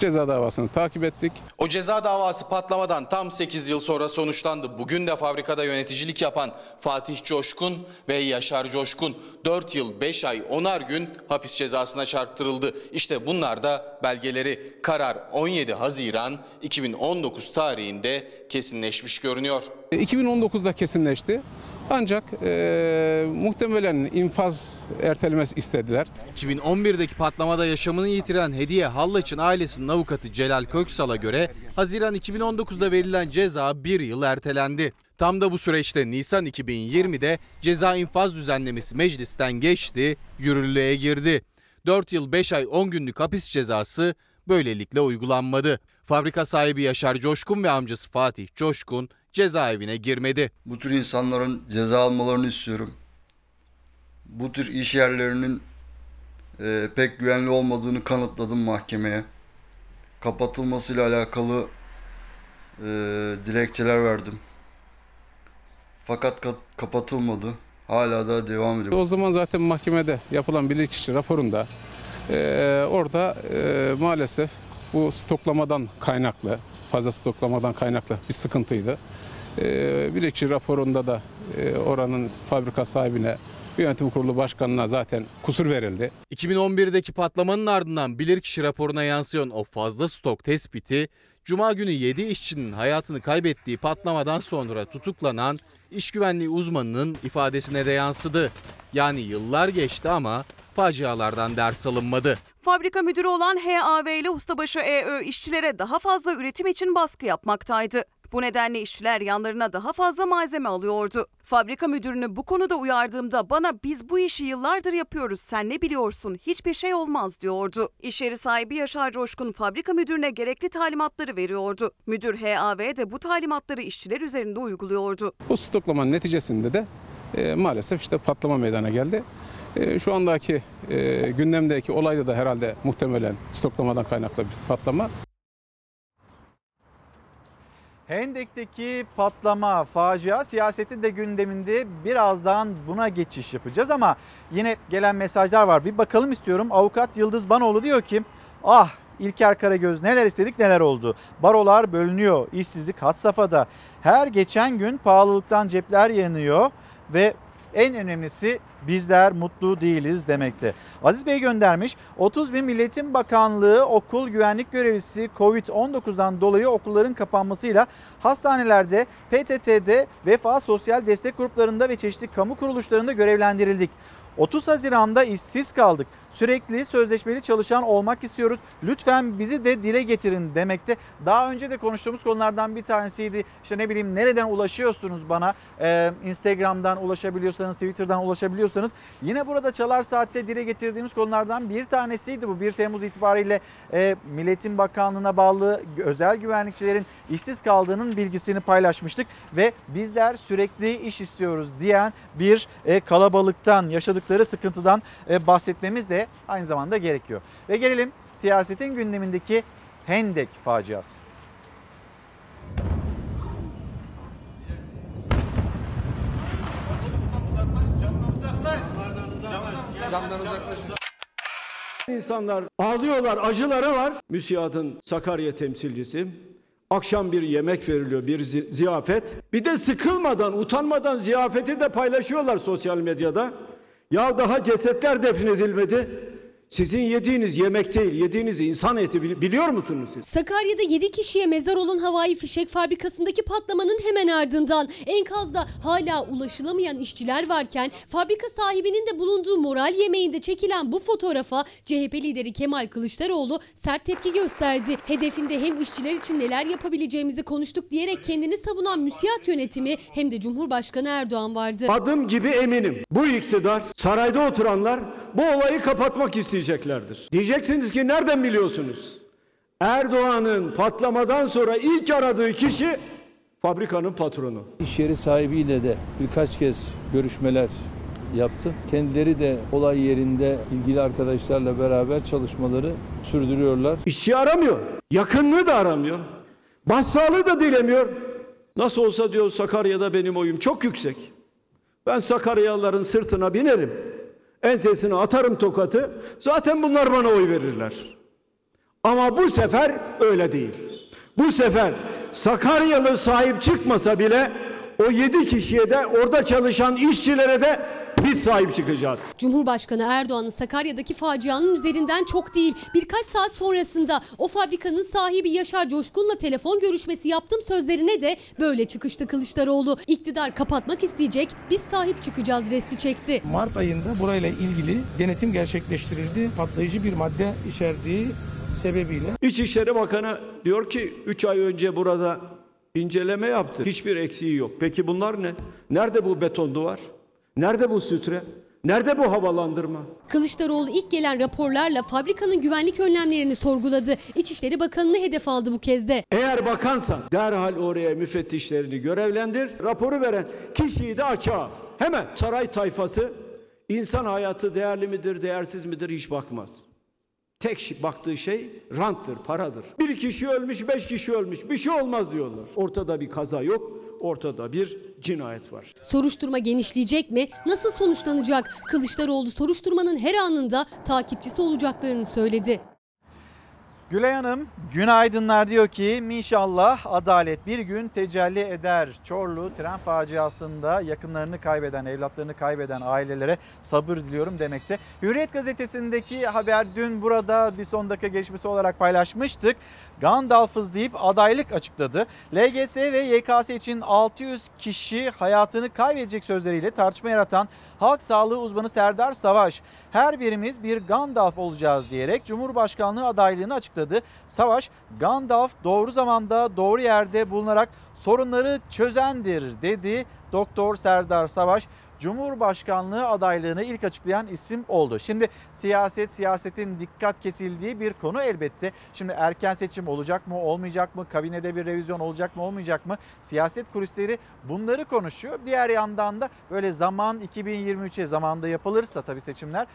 Ceza davasını takip ettik. O ceza davası patlamadan tam 8 yıl sonra sonuçlandı. Bugün de fabrikada yöneticilik yapan Fatih Coşkun ve Yaşar Coşkun 4 yıl 5 ay 10'ar gün hapis cezasına çarptırıldı. İşte bunlar da belgeleri. Karar 17 Haziran 2019 tarihinde kesinleşmiş görünüyor. 2019'da kesinleşti. Ancak e, muhtemelen infaz ertelemesi istediler. 2011'deki patlamada yaşamını yitiren Hediye Hallaç'ın ailesinin avukatı Celal Köksal'a göre Haziran 2019'da verilen ceza bir yıl ertelendi. Tam da bu süreçte Nisan 2020'de ceza infaz düzenlemesi meclisten geçti, yürürlüğe girdi. 4 yıl 5 ay 10 günlük hapis cezası böylelikle uygulanmadı. Fabrika sahibi Yaşar Coşkun ve amcası Fatih Coşkun cezaevine girmedi. Bu tür insanların ceza almalarını istiyorum. Bu tür iş yerlerinin e, pek güvenli olmadığını kanıtladım mahkemeye. Kapatılmasıyla alakalı e, dilekçeler verdim. Fakat ka- kapatılmadı. Hala da devam ediyor. O zaman zaten mahkemede yapılan bilirkişi raporunda e, orada e, maalesef bu stoklamadan kaynaklı, fazla stoklamadan kaynaklı bir sıkıntıydı. E, bilirkişi raporunda da e, oranın fabrika sahibine, yönetim kurulu başkanına zaten kusur verildi. 2011'deki patlamanın ardından bilirkişi raporuna yansıyan o fazla stok tespiti, Cuma günü 7 işçinin hayatını kaybettiği patlamadan sonra tutuklanan iş güvenliği uzmanının ifadesine de yansıdı. Yani yıllar geçti ama facialardan ders alınmadı. Fabrika müdürü olan HAV ile ustabaşı EÖ işçilere daha fazla üretim için baskı yapmaktaydı. Bu nedenle işçiler yanlarına daha fazla malzeme alıyordu. Fabrika müdürünü bu konuda uyardığımda bana biz bu işi yıllardır yapıyoruz sen ne biliyorsun hiçbir şey olmaz diyordu. İş yeri sahibi Yaşar Coşkun fabrika müdürüne gerekli talimatları veriyordu. Müdür HAV de bu talimatları işçiler üzerinde uyguluyordu. Bu stoklamanın neticesinde de e, maalesef işte patlama meydana geldi. E, şu andaki e, gündemdeki olayda da herhalde muhtemelen stoklamadan kaynaklı bir patlama. Hendek'teki patlama, facia siyasetin de gündeminde birazdan buna geçiş yapacağız ama yine gelen mesajlar var. Bir bakalım istiyorum. Avukat Yıldız Banoğlu diyor ki ah İlker Karagöz neler istedik neler oldu. Barolar bölünüyor, işsizlik had safhada. Her geçen gün pahalılıktan cepler yanıyor ve en önemlisi bizler mutlu değiliz demekte. Aziz Bey göndermiş 30 bin Milletin Bakanlığı okul güvenlik görevlisi Covid-19'dan dolayı okulların kapanmasıyla hastanelerde, PTT'de, Vefa Sosyal Destek Gruplarında ve çeşitli kamu kuruluşlarında görevlendirildik. 30 Haziran'da işsiz kaldık. Sürekli sözleşmeli çalışan olmak istiyoruz. Lütfen bizi de dile getirin demekte. Daha önce de konuştuğumuz konulardan bir tanesiydi. İşte ne bileyim nereden ulaşıyorsunuz bana? Ee, Instagram'dan ulaşabiliyorsanız, Twitter'dan ulaşabiliyorsanız. Yine burada Çalar Saat'te dile getirdiğimiz konulardan bir tanesiydi bu. 1 Temmuz itibariyle e, Milletin Bakanlığı'na bağlı özel güvenlikçilerin işsiz kaldığının bilgisini paylaşmıştık. Ve bizler sürekli iş istiyoruz diyen bir e, kalabalıktan yaşadık yaşadıkları sıkıntıdan e, bahsetmemiz de aynı zamanda gerekiyor. Ve gelelim siyasetin gündemindeki Hendek faciası. İnsanlar ağlıyorlar, acıları var. Müsiyad'ın Sakarya temsilcisi. Akşam bir yemek veriliyor, bir ziyafet. Bir de sıkılmadan, utanmadan ziyafeti de paylaşıyorlar sosyal medyada. Ya daha cesetler defnedilmedi. Sizin yediğiniz yemek değil, yediğiniz insan eti bili- biliyor musunuz siz? Sakarya'da 7 kişiye mezar olan havai fişek fabrikasındaki patlamanın hemen ardından enkazda hala ulaşılamayan işçiler varken fabrika sahibinin de bulunduğu moral yemeğinde çekilen bu fotoğrafa CHP lideri Kemal Kılıçdaroğlu sert tepki gösterdi. Hedefinde hem işçiler için neler yapabileceğimizi konuştuk diyerek kendini savunan müsiyat yönetimi hem de Cumhurbaşkanı Erdoğan vardı. Adım gibi eminim. Bu iktidar, sarayda oturanlar bu olayı kapatmak isteyeceklerdir. Diyeceksiniz ki nereden biliyorsunuz? Erdoğan'ın patlamadan sonra ilk aradığı kişi fabrikanın patronu. İş yeri sahibiyle de birkaç kez görüşmeler yaptı. Kendileri de olay yerinde ilgili arkadaşlarla beraber çalışmaları sürdürüyorlar. İşçi aramıyor. Yakınlığı da aramıyor. Başsağlığı da dilemiyor. Nasıl olsa diyor Sakarya'da benim oyum çok yüksek. Ben Sakaryalıların sırtına binerim. Ensesine atarım tokatı. Zaten bunlar bana oy verirler. Ama bu sefer öyle değil. Bu sefer Sakaryalı sahip çıkmasa bile o yedi kişiye de orada çalışan işçilere de biz sahip çıkacağız. Cumhurbaşkanı Erdoğan'ın Sakarya'daki facianın üzerinden çok değil birkaç saat sonrasında o fabrikanın sahibi Yaşar Coşkun'la telefon görüşmesi yaptım sözlerine de böyle çıkıştı Kılıçdaroğlu. İktidar kapatmak isteyecek biz sahip çıkacağız resti çekti. Mart ayında burayla ilgili denetim gerçekleştirildi. Patlayıcı bir madde içerdiği sebebiyle. İçişleri Bakanı diyor ki 3 ay önce burada inceleme yaptı. Hiçbir eksiği yok. Peki bunlar ne? Nerede bu beton duvar? Nerede bu sütre? Nerede bu havalandırma? Kılıçdaroğlu ilk gelen raporlarla fabrikanın güvenlik önlemlerini sorguladı. İçişleri Bakanı'nı hedef aldı bu kez de. Eğer bakansan derhal oraya müfettişlerini görevlendir. Raporu veren kişiyi de açığa. Hemen saray tayfası insan hayatı değerli midir, değersiz midir hiç bakmaz. Tek baktığı şey ranttır, paradır. Bir kişi ölmüş, beş kişi ölmüş. Bir şey olmaz diyorlar. Ortada bir kaza yok, ortada bir cinayet var. Soruşturma genişleyecek mi? Nasıl sonuçlanacak? Kılıçdaroğlu soruşturmanın her anında takipçisi olacaklarını söyledi. Gülay Hanım günaydınlar diyor ki inşallah adalet bir gün tecelli eder. Çorlu tren faciasında yakınlarını kaybeden, evlatlarını kaybeden ailelere sabır diliyorum demekte. Hürriyet gazetesindeki haber dün burada bir son dakika gelişmesi olarak paylaşmıştık. Gandalf'ız deyip adaylık açıkladı. LGS ve YKS için 600 kişi hayatını kaybedecek sözleriyle tartışma yaratan halk sağlığı uzmanı Serdar Savaş her birimiz bir Gandalf olacağız diyerek Cumhurbaşkanlığı adaylığını açıkladı. Savaş Gandalf doğru zamanda doğru yerde bulunarak sorunları çözendir dedi Doktor Serdar Savaş. Cumhurbaşkanlığı adaylığını ilk açıklayan isim oldu. Şimdi siyaset, siyasetin dikkat kesildiği bir konu elbette. Şimdi erken seçim olacak mı, olmayacak mı? Kabinede bir revizyon olacak mı, olmayacak mı? Siyaset kulisleri bunları konuşuyor. Diğer yandan da böyle zaman 2023'e zamanda yapılırsa tabii seçimler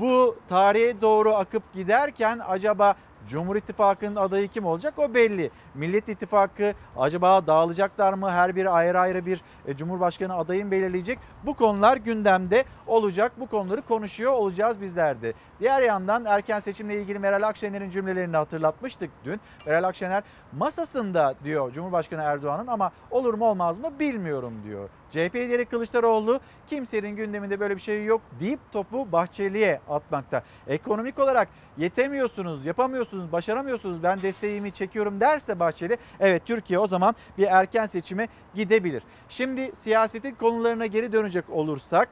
bu tarihe doğru akıp giderken acaba Cumhur İttifakı'nın adayı kim olacak o belli. Millet İttifakı acaba dağılacaklar mı? Her bir ayrı ayrı bir e, Cumhurbaşkanı adayını belirleyecek. Bu konular gündemde olacak. Bu konuları konuşuyor olacağız bizler de. Diğer yandan erken seçimle ilgili Meral Akşener'in cümlelerini hatırlatmıştık dün. Meral Akşener masasında diyor Cumhurbaşkanı Erdoğan'ın ama olur mu olmaz mı bilmiyorum diyor. CHP lideri Kılıçdaroğlu kimsenin gündeminde böyle bir şey yok deyip topu Bahçeli'ye atmakta. Ekonomik olarak yetemiyorsunuz, yapamıyorsunuz, başaramıyorsunuz ben desteğimi çekiyorum derse Bahçeli evet Türkiye o zaman bir erken seçime gidebilir. Şimdi siyasetin konularına geri dönecek olursak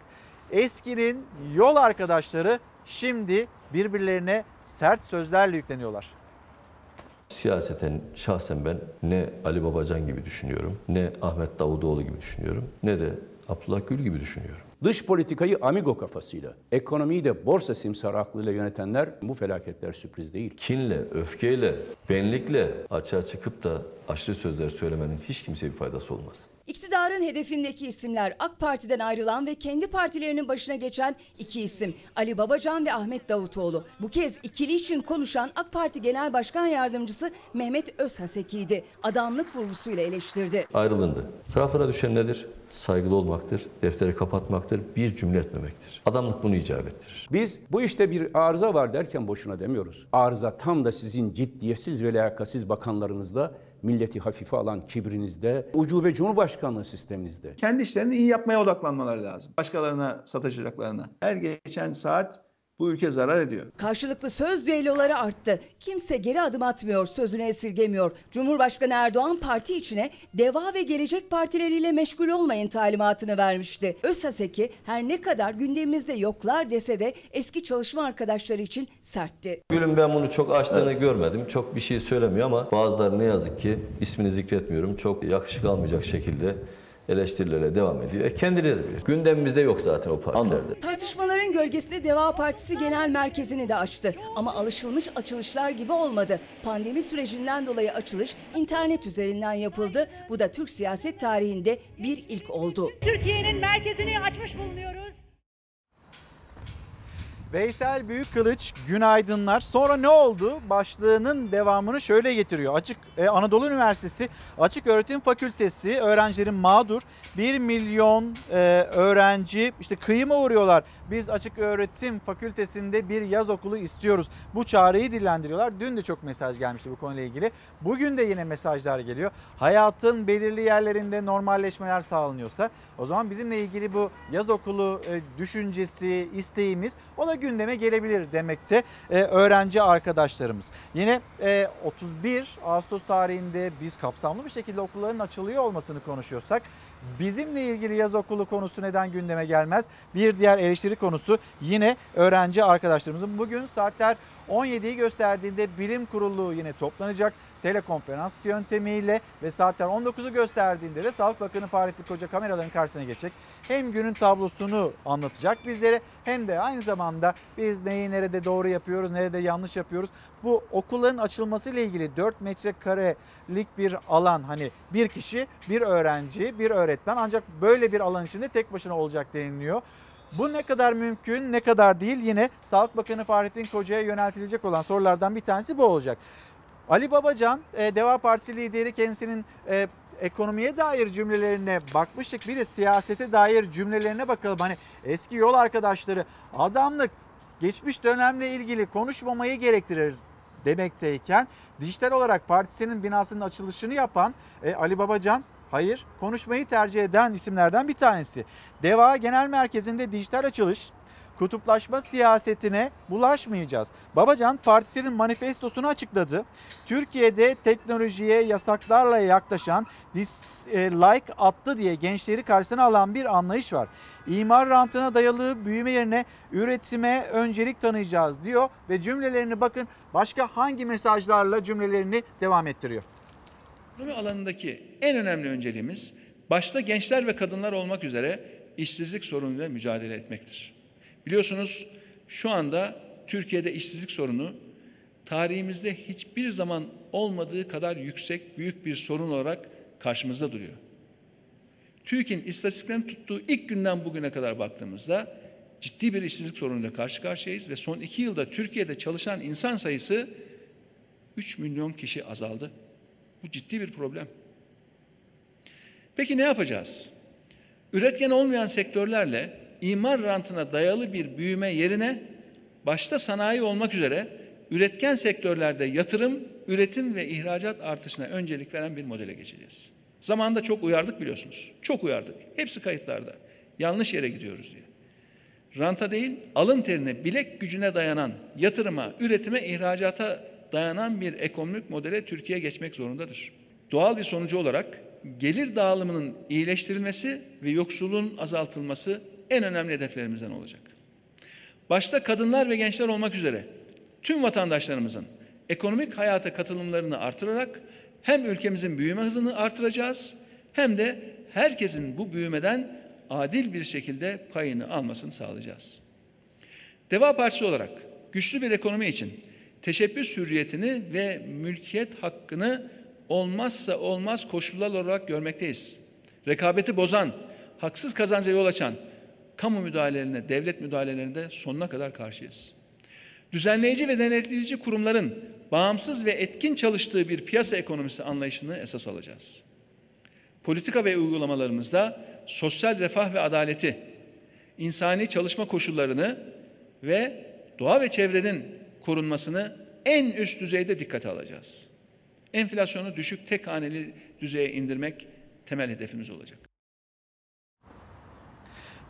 eskinin yol arkadaşları şimdi birbirlerine sert sözlerle yükleniyorlar. Siyaseten şahsen ben ne Ali Babacan gibi düşünüyorum, ne Ahmet Davutoğlu gibi düşünüyorum, ne de Abdullah Gül gibi düşünüyorum. Dış politikayı amigo kafasıyla, ekonomiyi de borsa simsarı aklıyla yönetenler bu felaketler sürpriz değil. Kinle, öfkeyle, benlikle açığa çıkıp da aşırı sözler söylemenin hiç kimseye bir faydası olmaz. İktidarın hedefindeki isimler AK Parti'den ayrılan ve kendi partilerinin başına geçen iki isim Ali Babacan ve Ahmet Davutoğlu. Bu kez ikili için konuşan AK Parti Genel Başkan Yardımcısı Mehmet Özhaseki'ydi. Adamlık vurgusuyla eleştirdi. Ayrılındı. Taraflara düşen nedir? Saygılı olmaktır, defteri kapatmaktır, bir cümle etmemektir. Adamlık bunu icap ettirir. Biz bu işte bir arıza var derken boşuna demiyoruz. Arıza tam da sizin ciddiyetsiz ve liyakatsiz bakanlarınızda, milleti hafife alan kibrinizde, ucube cumhurbaşkanlığı sisteminizde. Kendi işlerini iyi yapmaya odaklanmaları lazım. Başkalarına sataşacaklarına. Her geçen saat Bu ülke zarar ediyor. Karşılıklı söz düelloları arttı. Kimse geri adım atmıyor, sözünü esirgemiyor. Cumhurbaşkanı Erdoğan parti içine Deva ve Gelecek partileriyle meşgul olmayın talimatını vermişti. Özsaseki her ne kadar gündemimizde yoklar dese de eski çalışma arkadaşları için sertti. Gül'ün ben bunu çok açtığını görmedim. Çok bir şey söylemiyor ama bazıları ne yazık ki ismini zikretmiyorum. Çok yakışık almayacak şekilde eleştirilere devam ediyor. E kendileri bilir. Gündemimizde yok zaten o partilerde. Tartışmaların gölgesinde Deva Partisi Genel Merkezi'ni de açtı. Ama alışılmış açılışlar gibi olmadı. Pandemi sürecinden dolayı açılış internet üzerinden yapıldı. Bu da Türk siyaset tarihinde bir ilk oldu. Türkiye'nin merkezini açmış bulunuyoruz. Veysel Büyükkılıç günaydınlar. Sonra ne oldu? Başlığının devamını şöyle getiriyor. Açık e, Anadolu Üniversitesi Açık Öğretim Fakültesi öğrencilerin mağdur. 1 milyon e, öğrenci işte kıyıma uğruyorlar. Biz Açık Öğretim Fakültesinde bir yaz okulu istiyoruz. Bu çağrıyı dillendiriyorlar. Dün de çok mesaj gelmişti bu konuyla ilgili. Bugün de yine mesajlar geliyor. Hayatın belirli yerlerinde normalleşmeler sağlanıyorsa o zaman bizimle ilgili bu yaz okulu e, düşüncesi, isteğimiz o da gündeme gelebilir demekte e, öğrenci arkadaşlarımız. Yine e, 31 Ağustos tarihinde biz kapsamlı bir şekilde okulların açılıyor olmasını konuşuyorsak bizimle ilgili yaz okulu konusu neden gündeme gelmez? Bir diğer eleştiri konusu yine öğrenci arkadaşlarımızın bugün saatler 17'yi gösterdiğinde bilim kurulu yine toplanacak telekonferans yöntemiyle ve saatler 19'u gösterdiğinde de Sağlık Bakanı Fahrettin Koca kameraların karşısına geçecek. Hem günün tablosunu anlatacak bizlere hem de aynı zamanda biz neyi nerede doğru yapıyoruz, nerede yanlış yapıyoruz. Bu okulların açılması ile ilgili 4 metrekarelik bir alan hani bir kişi, bir öğrenci, bir öğretmen ancak böyle bir alan içinde tek başına olacak deniliyor. Bu ne kadar mümkün, ne kadar değil yine Sağlık Bakanı Fahrettin Koca'ya yöneltilecek olan sorulardan bir tanesi bu olacak. Ali Babacan, e, Deva Partisi lideri kendisinin e, ekonomiye dair cümlelerine bakmıştık. Bir de siyasete dair cümlelerine bakalım. Hani eski yol arkadaşları adamlık geçmiş dönemle ilgili konuşmamayı gerektirir demekteyken dijital olarak partisinin binasının açılışını yapan e, Ali Babacan hayır konuşmayı tercih eden isimlerden bir tanesi. Deva Genel Merkezi'nde dijital açılış kutuplaşma siyasetine bulaşmayacağız. Babacan partisinin manifestosunu açıkladı. Türkiye'de teknolojiye yasaklarla yaklaşan dislike attı diye gençleri karşısına alan bir anlayış var. İmar rantına dayalı büyüme yerine üretime öncelik tanıyacağız diyor ve cümlelerini bakın başka hangi mesajlarla cümlelerini devam ettiriyor. Ekonomi alanındaki en önemli önceliğimiz başta gençler ve kadınlar olmak üzere işsizlik sorunuyla mücadele etmektir. Biliyorsunuz şu anda Türkiye'de işsizlik sorunu tarihimizde hiçbir zaman olmadığı kadar yüksek büyük bir sorun olarak karşımızda duruyor. TÜİK'in istatistiklerin tuttuğu ilk günden bugüne kadar baktığımızda ciddi bir işsizlik sorunuyla karşı karşıyayız ve son iki yılda Türkiye'de çalışan insan sayısı 3 milyon kişi azaldı. Bu ciddi bir problem. Peki ne yapacağız? Üretken olmayan sektörlerle imar rantına dayalı bir büyüme yerine başta sanayi olmak üzere üretken sektörlerde yatırım, üretim ve ihracat artışına öncelik veren bir modele geçeceğiz. Zamanında çok uyardık biliyorsunuz. Çok uyardık. Hepsi kayıtlarda. Yanlış yere gidiyoruz diye. Ranta değil, alın terine, bilek gücüne dayanan yatırıma, üretime, ihracata dayanan bir ekonomik modele Türkiye geçmek zorundadır. Doğal bir sonucu olarak gelir dağılımının iyileştirilmesi ve yoksulluğun azaltılması en önemli hedeflerimizden olacak. Başta kadınlar ve gençler olmak üzere tüm vatandaşlarımızın ekonomik hayata katılımlarını artırarak hem ülkemizin büyüme hızını artıracağız hem de herkesin bu büyümeden adil bir şekilde payını almasını sağlayacağız. Deva Partisi olarak güçlü bir ekonomi için teşebbüs hürriyetini ve mülkiyet hakkını olmazsa olmaz koşullar olarak görmekteyiz. Rekabeti bozan, haksız kazanca yol açan kamu müdahalelerine, devlet müdahalelerine de sonuna kadar karşıyız. Düzenleyici ve denetleyici kurumların bağımsız ve etkin çalıştığı bir piyasa ekonomisi anlayışını esas alacağız. Politika ve uygulamalarımızda sosyal refah ve adaleti, insani çalışma koşullarını ve doğa ve çevrenin korunmasını en üst düzeyde dikkate alacağız. Enflasyonu düşük tek haneli düzeye indirmek temel hedefimiz olacak.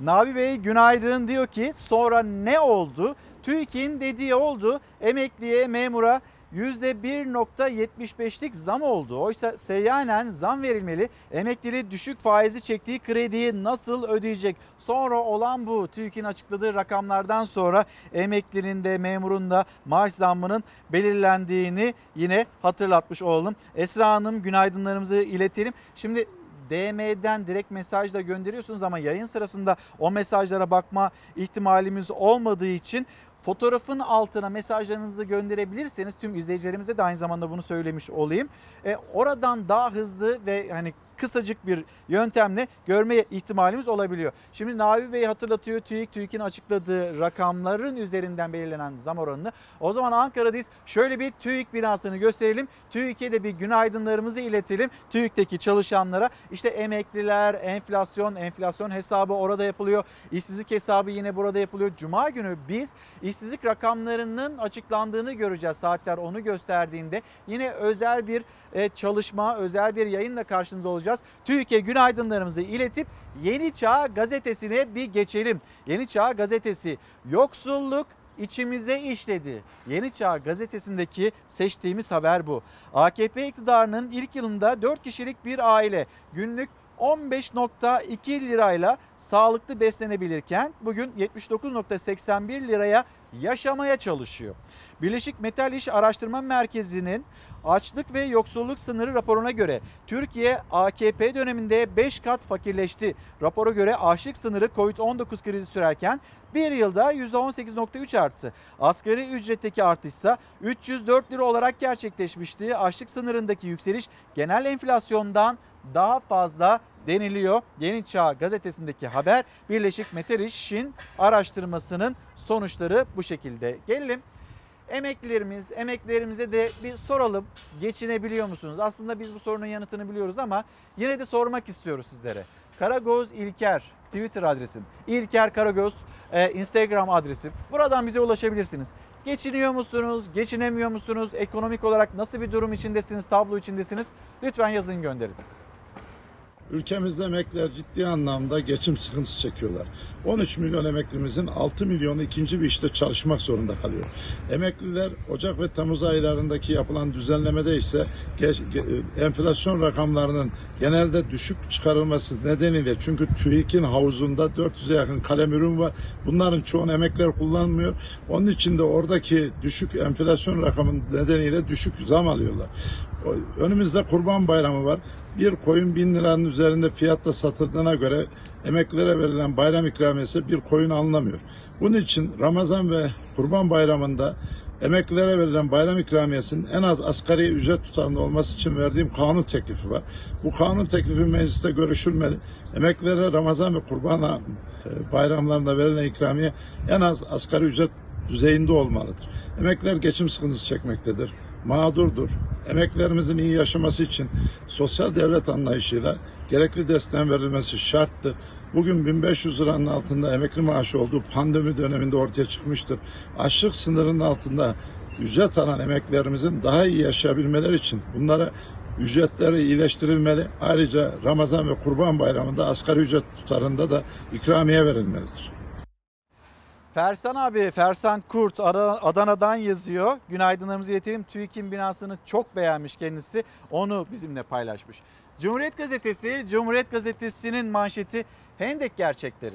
Nabi Bey günaydın diyor ki sonra ne oldu? TÜİK'in dediği oldu. Emekliye, memura %1.75'lik zam oldu. Oysa seyyanen zam verilmeli. Emeklili düşük faizi çektiği krediyi nasıl ödeyecek? Sonra olan bu. TÜİK'in açıkladığı rakamlardan sonra emeklinin de memurun da maaş zammının belirlendiğini yine hatırlatmış olalım. Esra Hanım günaydınlarımızı iletelim. Şimdi DM'den direkt mesaj da gönderiyorsunuz ama yayın sırasında o mesajlara bakma ihtimalimiz olmadığı için fotoğrafın altına mesajlarınızı gönderebilirseniz tüm izleyicilerimize de aynı zamanda bunu söylemiş olayım. E, oradan daha hızlı ve hani kısacık bir yöntemle görme ihtimalimiz olabiliyor. Şimdi Navi Bey hatırlatıyor TÜİK, TÜİK'in açıkladığı rakamların üzerinden belirlenen zam oranını. O zaman Ankara'dayız. Şöyle bir TÜİK binasını gösterelim. TÜİK'e de bir günaydınlarımızı iletelim. TÜİK'teki çalışanlara işte emekliler, enflasyon, enflasyon hesabı orada yapılıyor. İşsizlik hesabı yine burada yapılıyor. Cuma günü biz işsizlik rakamlarının açıklandığını göreceğiz. Saatler onu gösterdiğinde yine özel bir e, çalışma, özel bir yayınla karşınızda olacağız. TÜİK'e günaydınlarımızı iletip Yeni Çağ gazetesine bir geçelim. Yeni Çağ gazetesi yoksulluk içimize işledi. Yeni Çağ gazetesindeki seçtiğimiz haber bu. AKP iktidarının ilk yılında 4 kişilik bir aile günlük 15.2 lirayla sağlıklı beslenebilirken bugün 79.81 liraya yaşamaya çalışıyor. Birleşik Metal İş Araştırma Merkezi'nin açlık ve yoksulluk sınırı raporuna göre Türkiye AKP döneminde 5 kat fakirleşti. Rapora göre açlık sınırı Covid-19 krizi sürerken bir yılda %18.3 arttı. Asgari ücretteki artışsa 304 lira olarak gerçekleşmişti. Açlık sınırındaki yükseliş genel enflasyondan daha fazla deniliyor. Yeni Çağ gazetesindeki haber Birleşik Metal İş'in araştırmasının sonuçları bu şekilde. Gelelim emeklilerimiz, emeklilerimize de bir soralım. Geçinebiliyor musunuz? Aslında biz bu sorunun yanıtını biliyoruz ama yine de sormak istiyoruz sizlere. Karagöz İlker Twitter adresim. İlker Karagöz e, Instagram adresim. Buradan bize ulaşabilirsiniz. Geçiniyor musunuz? Geçinemiyor musunuz? Ekonomik olarak nasıl bir durum içindesiniz? Tablo içindesiniz? Lütfen yazın gönderin. Ülkemizde emekliler ciddi anlamda geçim sıkıntısı çekiyorlar. 13 milyon emeklimizin 6 milyonu ikinci bir işte çalışmak zorunda kalıyor. Emekliler Ocak ve Temmuz aylarındaki yapılan düzenlemede ise ge- enflasyon rakamlarının genelde düşük çıkarılması nedeniyle çünkü TÜİK'in havuzunda 400'e yakın kalem ürün var. Bunların çoğunu emekliler kullanmıyor. Onun için de oradaki düşük enflasyon rakamı nedeniyle düşük zam alıyorlar. Önümüzde Kurban Bayramı var. Bir koyun bin liranın üzerinde fiyatla satıldığına göre emeklilere verilen bayram ikramiyesi bir koyun alınamıyor. Bunun için Ramazan ve Kurban Bayramı'nda emeklilere verilen bayram ikramiyesinin en az asgari ücret tutarında olması için verdiğim kanun teklifi var. Bu kanun teklifi mecliste görüşülmeli. Emeklilere Ramazan ve Kurban e, bayramlarında verilen ikramiye en az asgari ücret düzeyinde olmalıdır. Emekliler geçim sıkıntısı çekmektedir mağdurdur. Emeklerimizin iyi yaşaması için sosyal devlet anlayışıyla gerekli desteğin verilmesi şarttır. Bugün 1500 liranın altında emekli maaşı olduğu pandemi döneminde ortaya çıkmıştır. Açlık sınırının altında ücret alan emeklerimizin daha iyi yaşayabilmeleri için bunlara ücretleri iyileştirilmeli. Ayrıca Ramazan ve Kurban Bayramı'nda asgari ücret tutarında da ikramiye verilmelidir. Fersan abi, Fersan Kurt Ada- Adana'dan yazıyor. Günaydınlarımızı iletelim. TÜİK'in binasını çok beğenmiş kendisi. Onu bizimle paylaşmış. Cumhuriyet Gazetesi, Cumhuriyet Gazetesi'nin manşeti Hendek gerçekleri.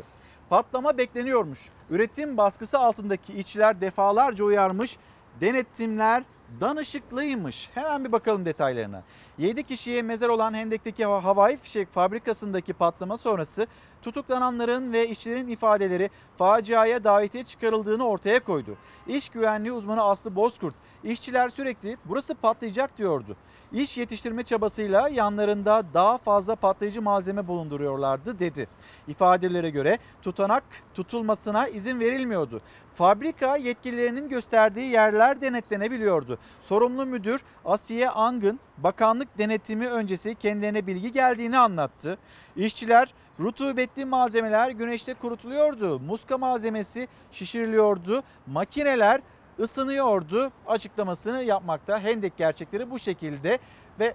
Patlama bekleniyormuş. Üretim baskısı altındaki işçiler defalarca uyarmış. Denetimler danışıklıymış. Hemen bir bakalım detaylarına. 7 kişiye mezar olan Hendek'teki hava- havai fişek fabrikasındaki patlama sonrası tutuklananların ve işçilerin ifadeleri faciaya davetiye çıkarıldığını ortaya koydu. İş güvenliği uzmanı Aslı Bozkurt, işçiler sürekli burası patlayacak diyordu. İş yetiştirme çabasıyla yanlarında daha fazla patlayıcı malzeme bulunduruyorlardı dedi. İfadelere göre tutanak tutulmasına izin verilmiyordu. Fabrika yetkililerinin gösterdiği yerler denetlenebiliyordu. Sorumlu müdür Asiye Angın bakanlık denetimi öncesi kendilerine bilgi geldiğini anlattı. İşçiler rutubetli malzemeler güneşte kurutuluyordu. Muska malzemesi şişiriliyordu. Makineler ısınıyordu açıklamasını yapmakta. Hendek gerçekleri bu şekilde ve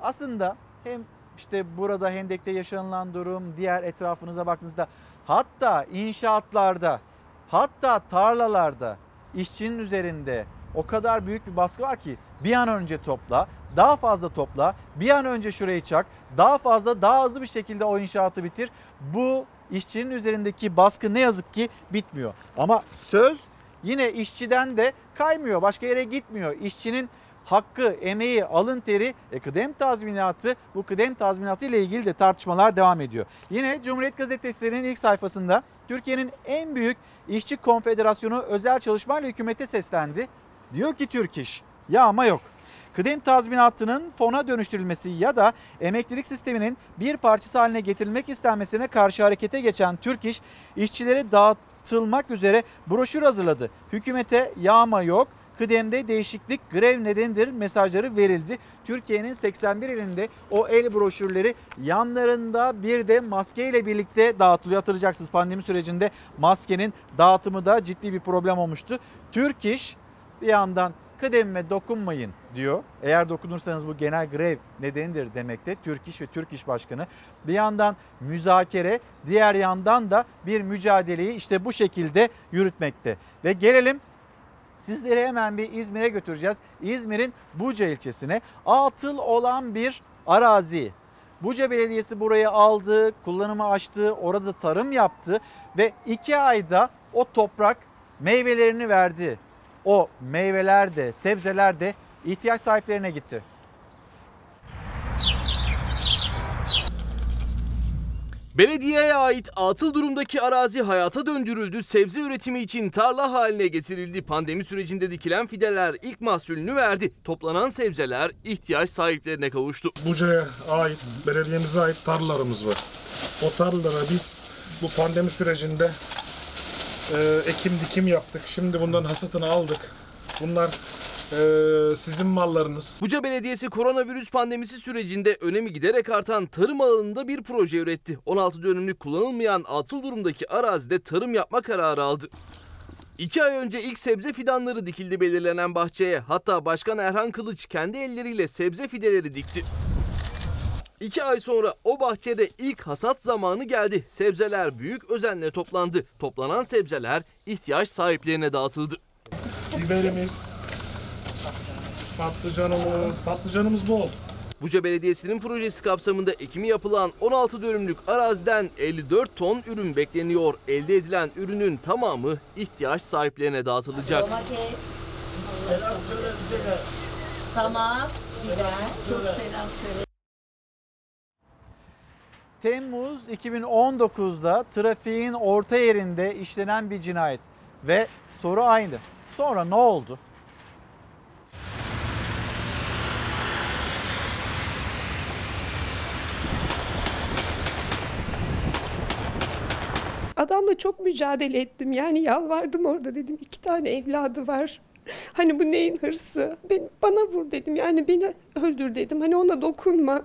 aslında hem işte burada Hendek'te yaşanılan durum, diğer etrafınıza baktığınızda hatta inşaatlarda, hatta tarlalarda işçinin üzerinde o kadar büyük bir baskı var ki bir an önce topla, daha fazla topla, bir an önce şurayı çak, daha fazla, daha hızlı bir şekilde o inşaatı bitir. Bu işçinin üzerindeki baskı ne yazık ki bitmiyor. Ama söz yine işçiden de kaymıyor, başka yere gitmiyor. İşçinin hakkı, emeği, alın teri, e, kıdem tazminatı, bu kıdem tazminatı ile ilgili de tartışmalar devam ediyor. Yine Cumhuriyet Gazetesi'nin ilk sayfasında Türkiye'nin en büyük işçi konfederasyonu özel çalışmayla hükümete seslendi. Diyor ki Türk İş, yağma yok. Kıdem tazminatının fona dönüştürülmesi ya da emeklilik sisteminin bir parçası haline getirilmek istenmesine karşı harekete geçen Türk İş, işçilere dağıtılmak üzere broşür hazırladı. Hükümete yağma yok, kıdemde değişiklik grev nedenidir mesajları verildi. Türkiye'nin 81 ilinde o el broşürleri yanlarında bir de maske ile birlikte dağıtılıyor. Hatırlayacaksınız pandemi sürecinde maskenin dağıtımı da ciddi bir problem olmuştu. Türk İş bir yandan kıdemime dokunmayın diyor. Eğer dokunursanız bu genel grev nedenidir demekte Türk İş ve Türk İş Başkanı. Bir yandan müzakere, diğer yandan da bir mücadeleyi işte bu şekilde yürütmekte. Ve gelelim Sizleri hemen bir İzmir'e götüreceğiz. İzmir'in Buca ilçesine atıl olan bir arazi. Buca Belediyesi burayı aldı, kullanıma açtı, orada tarım yaptı ve iki ayda o toprak meyvelerini verdi. O meyveler de, sebzeler de ihtiyaç sahiplerine gitti. Belediyeye ait atıl durumdaki arazi hayata döndürüldü, sebze üretimi için tarla haline getirildi. Pandemi sürecinde dikilen fideler ilk mahsulünü verdi. Toplanan sebzeler ihtiyaç sahiplerine kavuştu. Buca'ya ait, belediyemize ait tarlalarımız var. O tarlalara biz bu pandemi sürecinde e, ekim dikim yaptık. Şimdi bundan hasatını aldık. Bunlar e, sizin mallarınız. Buca Belediyesi koronavirüs pandemisi sürecinde önemi giderek artan tarım alanında bir proje üretti. 16 dönümlük kullanılmayan atıl durumdaki arazide tarım yapma kararı aldı. İki ay önce ilk sebze fidanları dikildi belirlenen bahçeye. Hatta Başkan Erhan Kılıç kendi elleriyle sebze fideleri dikti. İki ay sonra o bahçede ilk hasat zamanı geldi. Sebzeler büyük özenle toplandı. Toplanan sebzeler ihtiyaç sahiplerine dağıtıldı. Biberimiz, patlıcanımız, patlıcanımız bol. Buca Belediyesi'nin projesi kapsamında ekimi yapılan 16 dönümlük araziden 54 ton ürün bekleniyor. Elde edilen ürünün tamamı ihtiyaç sahiplerine dağıtılacak. Tamam. Biber. Çok selam söyle. Temmuz 2019'da trafiğin orta yerinde işlenen bir cinayet ve soru aynı. Sonra ne oldu? Adamla çok mücadele ettim. Yani yalvardım orada dedim. iki tane evladı var. Hani bu neyin hırsı? Ben, bana vur dedim. Yani beni öldür dedim. Hani ona dokunma.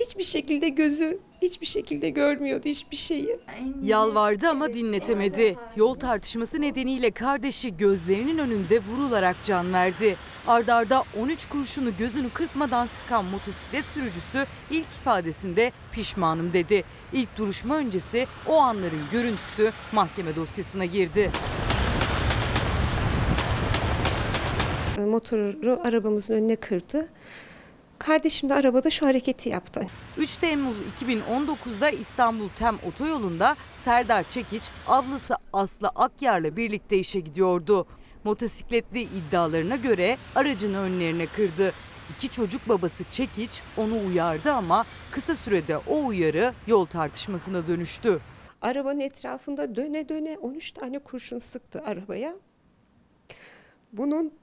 Hiçbir şekilde gözü hiçbir şekilde görmüyordu hiçbir şeyi. Yalvardı ama dinletemedi. Yol tartışması nedeniyle kardeşi gözlerinin önünde vurularak can verdi. Ardarda 13 kurşunu gözünü kırpmadan sıkan motosiklet sürücüsü ilk ifadesinde pişmanım dedi. İlk duruşma öncesi o anların görüntüsü mahkeme dosyasına girdi. Motoru arabamızın önüne kırdı. Kardeşim de arabada şu hareketi yaptı. 3 Temmuz 2019'da İstanbul Tem otoyolunda Serdar Çekiç ablası Aslı Akyar'la birlikte işe gidiyordu. Motosikletli iddialarına göre aracını önlerine kırdı. İki çocuk babası Çekiç onu uyardı ama kısa sürede o uyarı yol tartışmasına dönüştü. Arabanın etrafında döne döne 13 tane kurşun sıktı arabaya. Bunun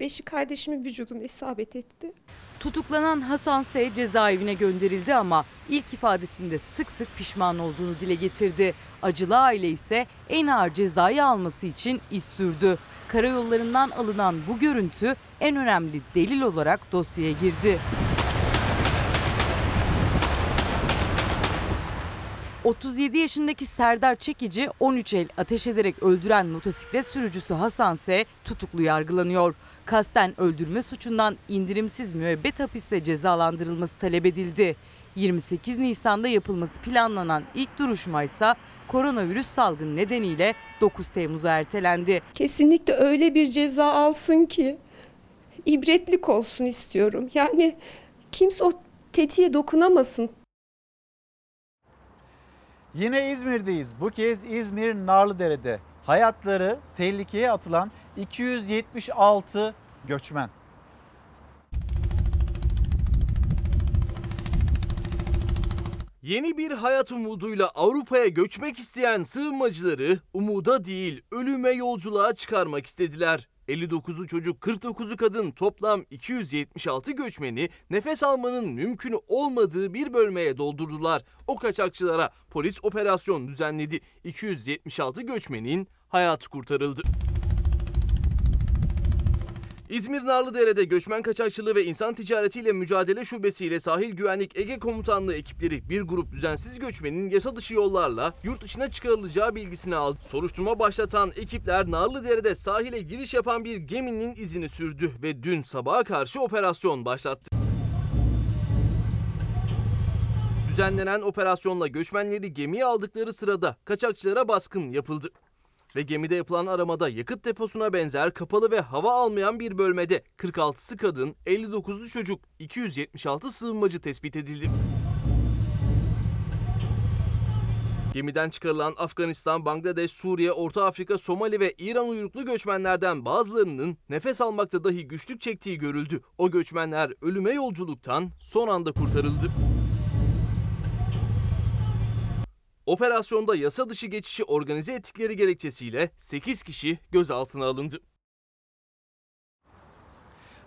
beşi kardeşimin vücuduna isabet etti. Tutuklanan Hasan S. cezaevine gönderildi ama ilk ifadesinde sık sık pişman olduğunu dile getirdi. Acılı aile ise en ağır cezayı alması için iş sürdü. Karayollarından alınan bu görüntü en önemli delil olarak dosyaya girdi. 37 yaşındaki Serdar Çekici 13 el ateş ederek öldüren motosiklet sürücüsü Hasan ise tutuklu yargılanıyor. Kasten öldürme suçundan indirimsiz müebbet hapiste cezalandırılması talep edildi. 28 Nisan'da yapılması planlanan ilk duruşma ise koronavirüs salgını nedeniyle 9 Temmuz'a ertelendi. Kesinlikle öyle bir ceza alsın ki ibretlik olsun istiyorum. Yani kimse o tetiğe dokunamasın. Yine İzmir'deyiz. Bu kez İzmir Narlıdere'de hayatları tehlikeye atılan 276 göçmen. Yeni bir hayat umuduyla Avrupa'ya göçmek isteyen sığınmacıları umuda değil ölüme yolculuğa çıkarmak istediler. 59'u çocuk 49'u kadın toplam 276 göçmeni nefes almanın mümkün olmadığı bir bölmeye doldurdular. O kaçakçılara polis operasyon düzenledi. 276 göçmenin hayatı kurtarıldı. İzmir Narlıdere'de göçmen kaçakçılığı ve insan ticaretiyle mücadele şubesiyle Sahil Güvenlik Ege Komutanlığı ekipleri bir grup düzensiz göçmenin yasa dışı yollarla yurt dışına çıkarılacağı bilgisini aldı. Soruşturma başlatan ekipler Narlıdere'de sahile giriş yapan bir geminin izini sürdü ve dün sabaha karşı operasyon başlattı. Düzenlenen operasyonla göçmenleri gemiye aldıkları sırada kaçakçılara baskın yapıldı. Ve gemide yapılan aramada yakıt deposuna benzer kapalı ve hava almayan bir bölmede 46'sı kadın, 59'lu çocuk, 276 sığınmacı tespit edildi. Gemiden çıkarılan Afganistan, Bangladeş, Suriye, Orta Afrika, Somali ve İran uyruklu göçmenlerden bazılarının nefes almakta dahi güçlük çektiği görüldü. O göçmenler ölüme yolculuktan son anda kurtarıldı. Operasyonda yasa dışı geçişi organize ettikleri gerekçesiyle 8 kişi gözaltına alındı.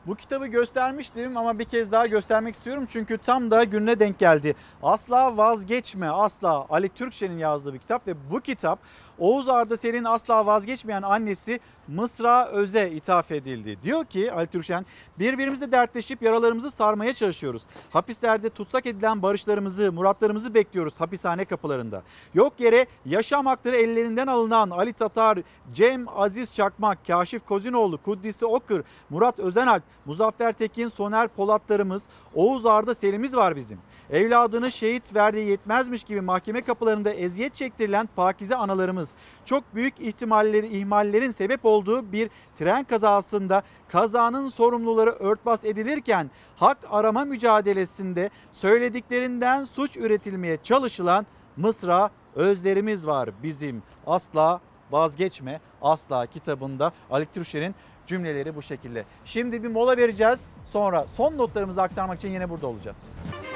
Bu kitabı göstermiştim ama bir kez daha göstermek istiyorum çünkü tam da gününe denk geldi. Asla vazgeçme asla Ali Türkşen'in yazdığı bir kitap ve bu kitap Oğuz Arda Ser'in asla vazgeçmeyen annesi Mısra Öz'e ithaf edildi. Diyor ki Ali Türkşen birbirimizle dertleşip yaralarımızı sarmaya çalışıyoruz. Hapislerde tutsak edilen barışlarımızı, muratlarımızı bekliyoruz hapishane kapılarında. Yok yere yaşam hakları ellerinden alınan Ali Tatar, Cem Aziz Çakmak, Kaşif Kozinoğlu, Kuddisi Okır, Murat Özenalp, Muzaffer Tekin, Soner Polatlarımız, Oğuz Arda Serimiz var bizim. Evladını şehit verdiği yetmezmiş gibi mahkeme kapılarında eziyet çektirilen pakize analarımız. Çok büyük ihtimalleri, ihmallerin sebep olduğu bir tren kazasında kazanın sorumluları örtbas edilirken hak arama mücadelesinde söylediklerinden suç üretilmeye çalışılan Mısra özlerimiz var bizim. Asla vazgeçme asla kitabında Ali Türkşen'in cümleleri bu şekilde. Şimdi bir mola vereceğiz. Sonra son notlarımızı aktarmak için yine burada olacağız.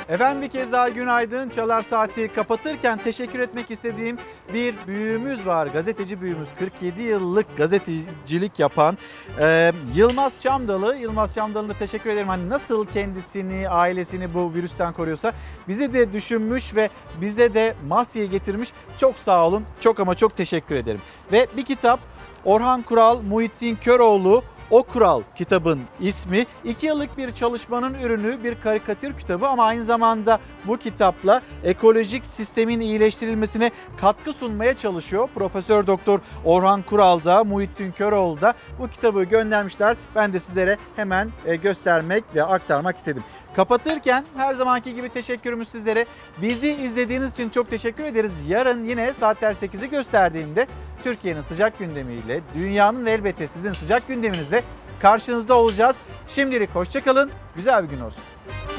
Efendim bir kez daha günaydın. Çalar Saati kapatırken teşekkür etmek istediğim bir büyüğümüz var. Gazeteci büyüğümüz 47 yıllık gazetecilik yapan e, Yılmaz Çamdalı. Yılmaz Çamdalı'na teşekkür ederim. Hani nasıl kendisini, ailesini bu virüsten koruyorsa bizi de düşünmüş ve bize de maskeyi getirmiş. Çok sağ olun. Çok ama çok teşekkür ederim. Ve bir kitap Orhan Kural, Muhittin Köroğlu o Kural kitabın ismi. 2 yıllık bir çalışmanın ürünü bir karikatür kitabı ama aynı zamanda bu kitapla ekolojik sistemin iyileştirilmesine katkı sunmaya çalışıyor. Profesör Doktor Orhan Kural da Muhittin Köroğlu da bu kitabı göndermişler. Ben de sizlere hemen e, göstermek ve aktarmak istedim. Kapatırken her zamanki gibi teşekkürümüz sizlere. Bizi izlediğiniz için çok teşekkür ederiz. Yarın yine saatler 8'i gösterdiğinde Türkiye'nin sıcak gündemiyle, dünyanın ve elbette sizin sıcak gündeminizle karşınızda olacağız. Şimdilik hoşçakalın, güzel bir gün olsun.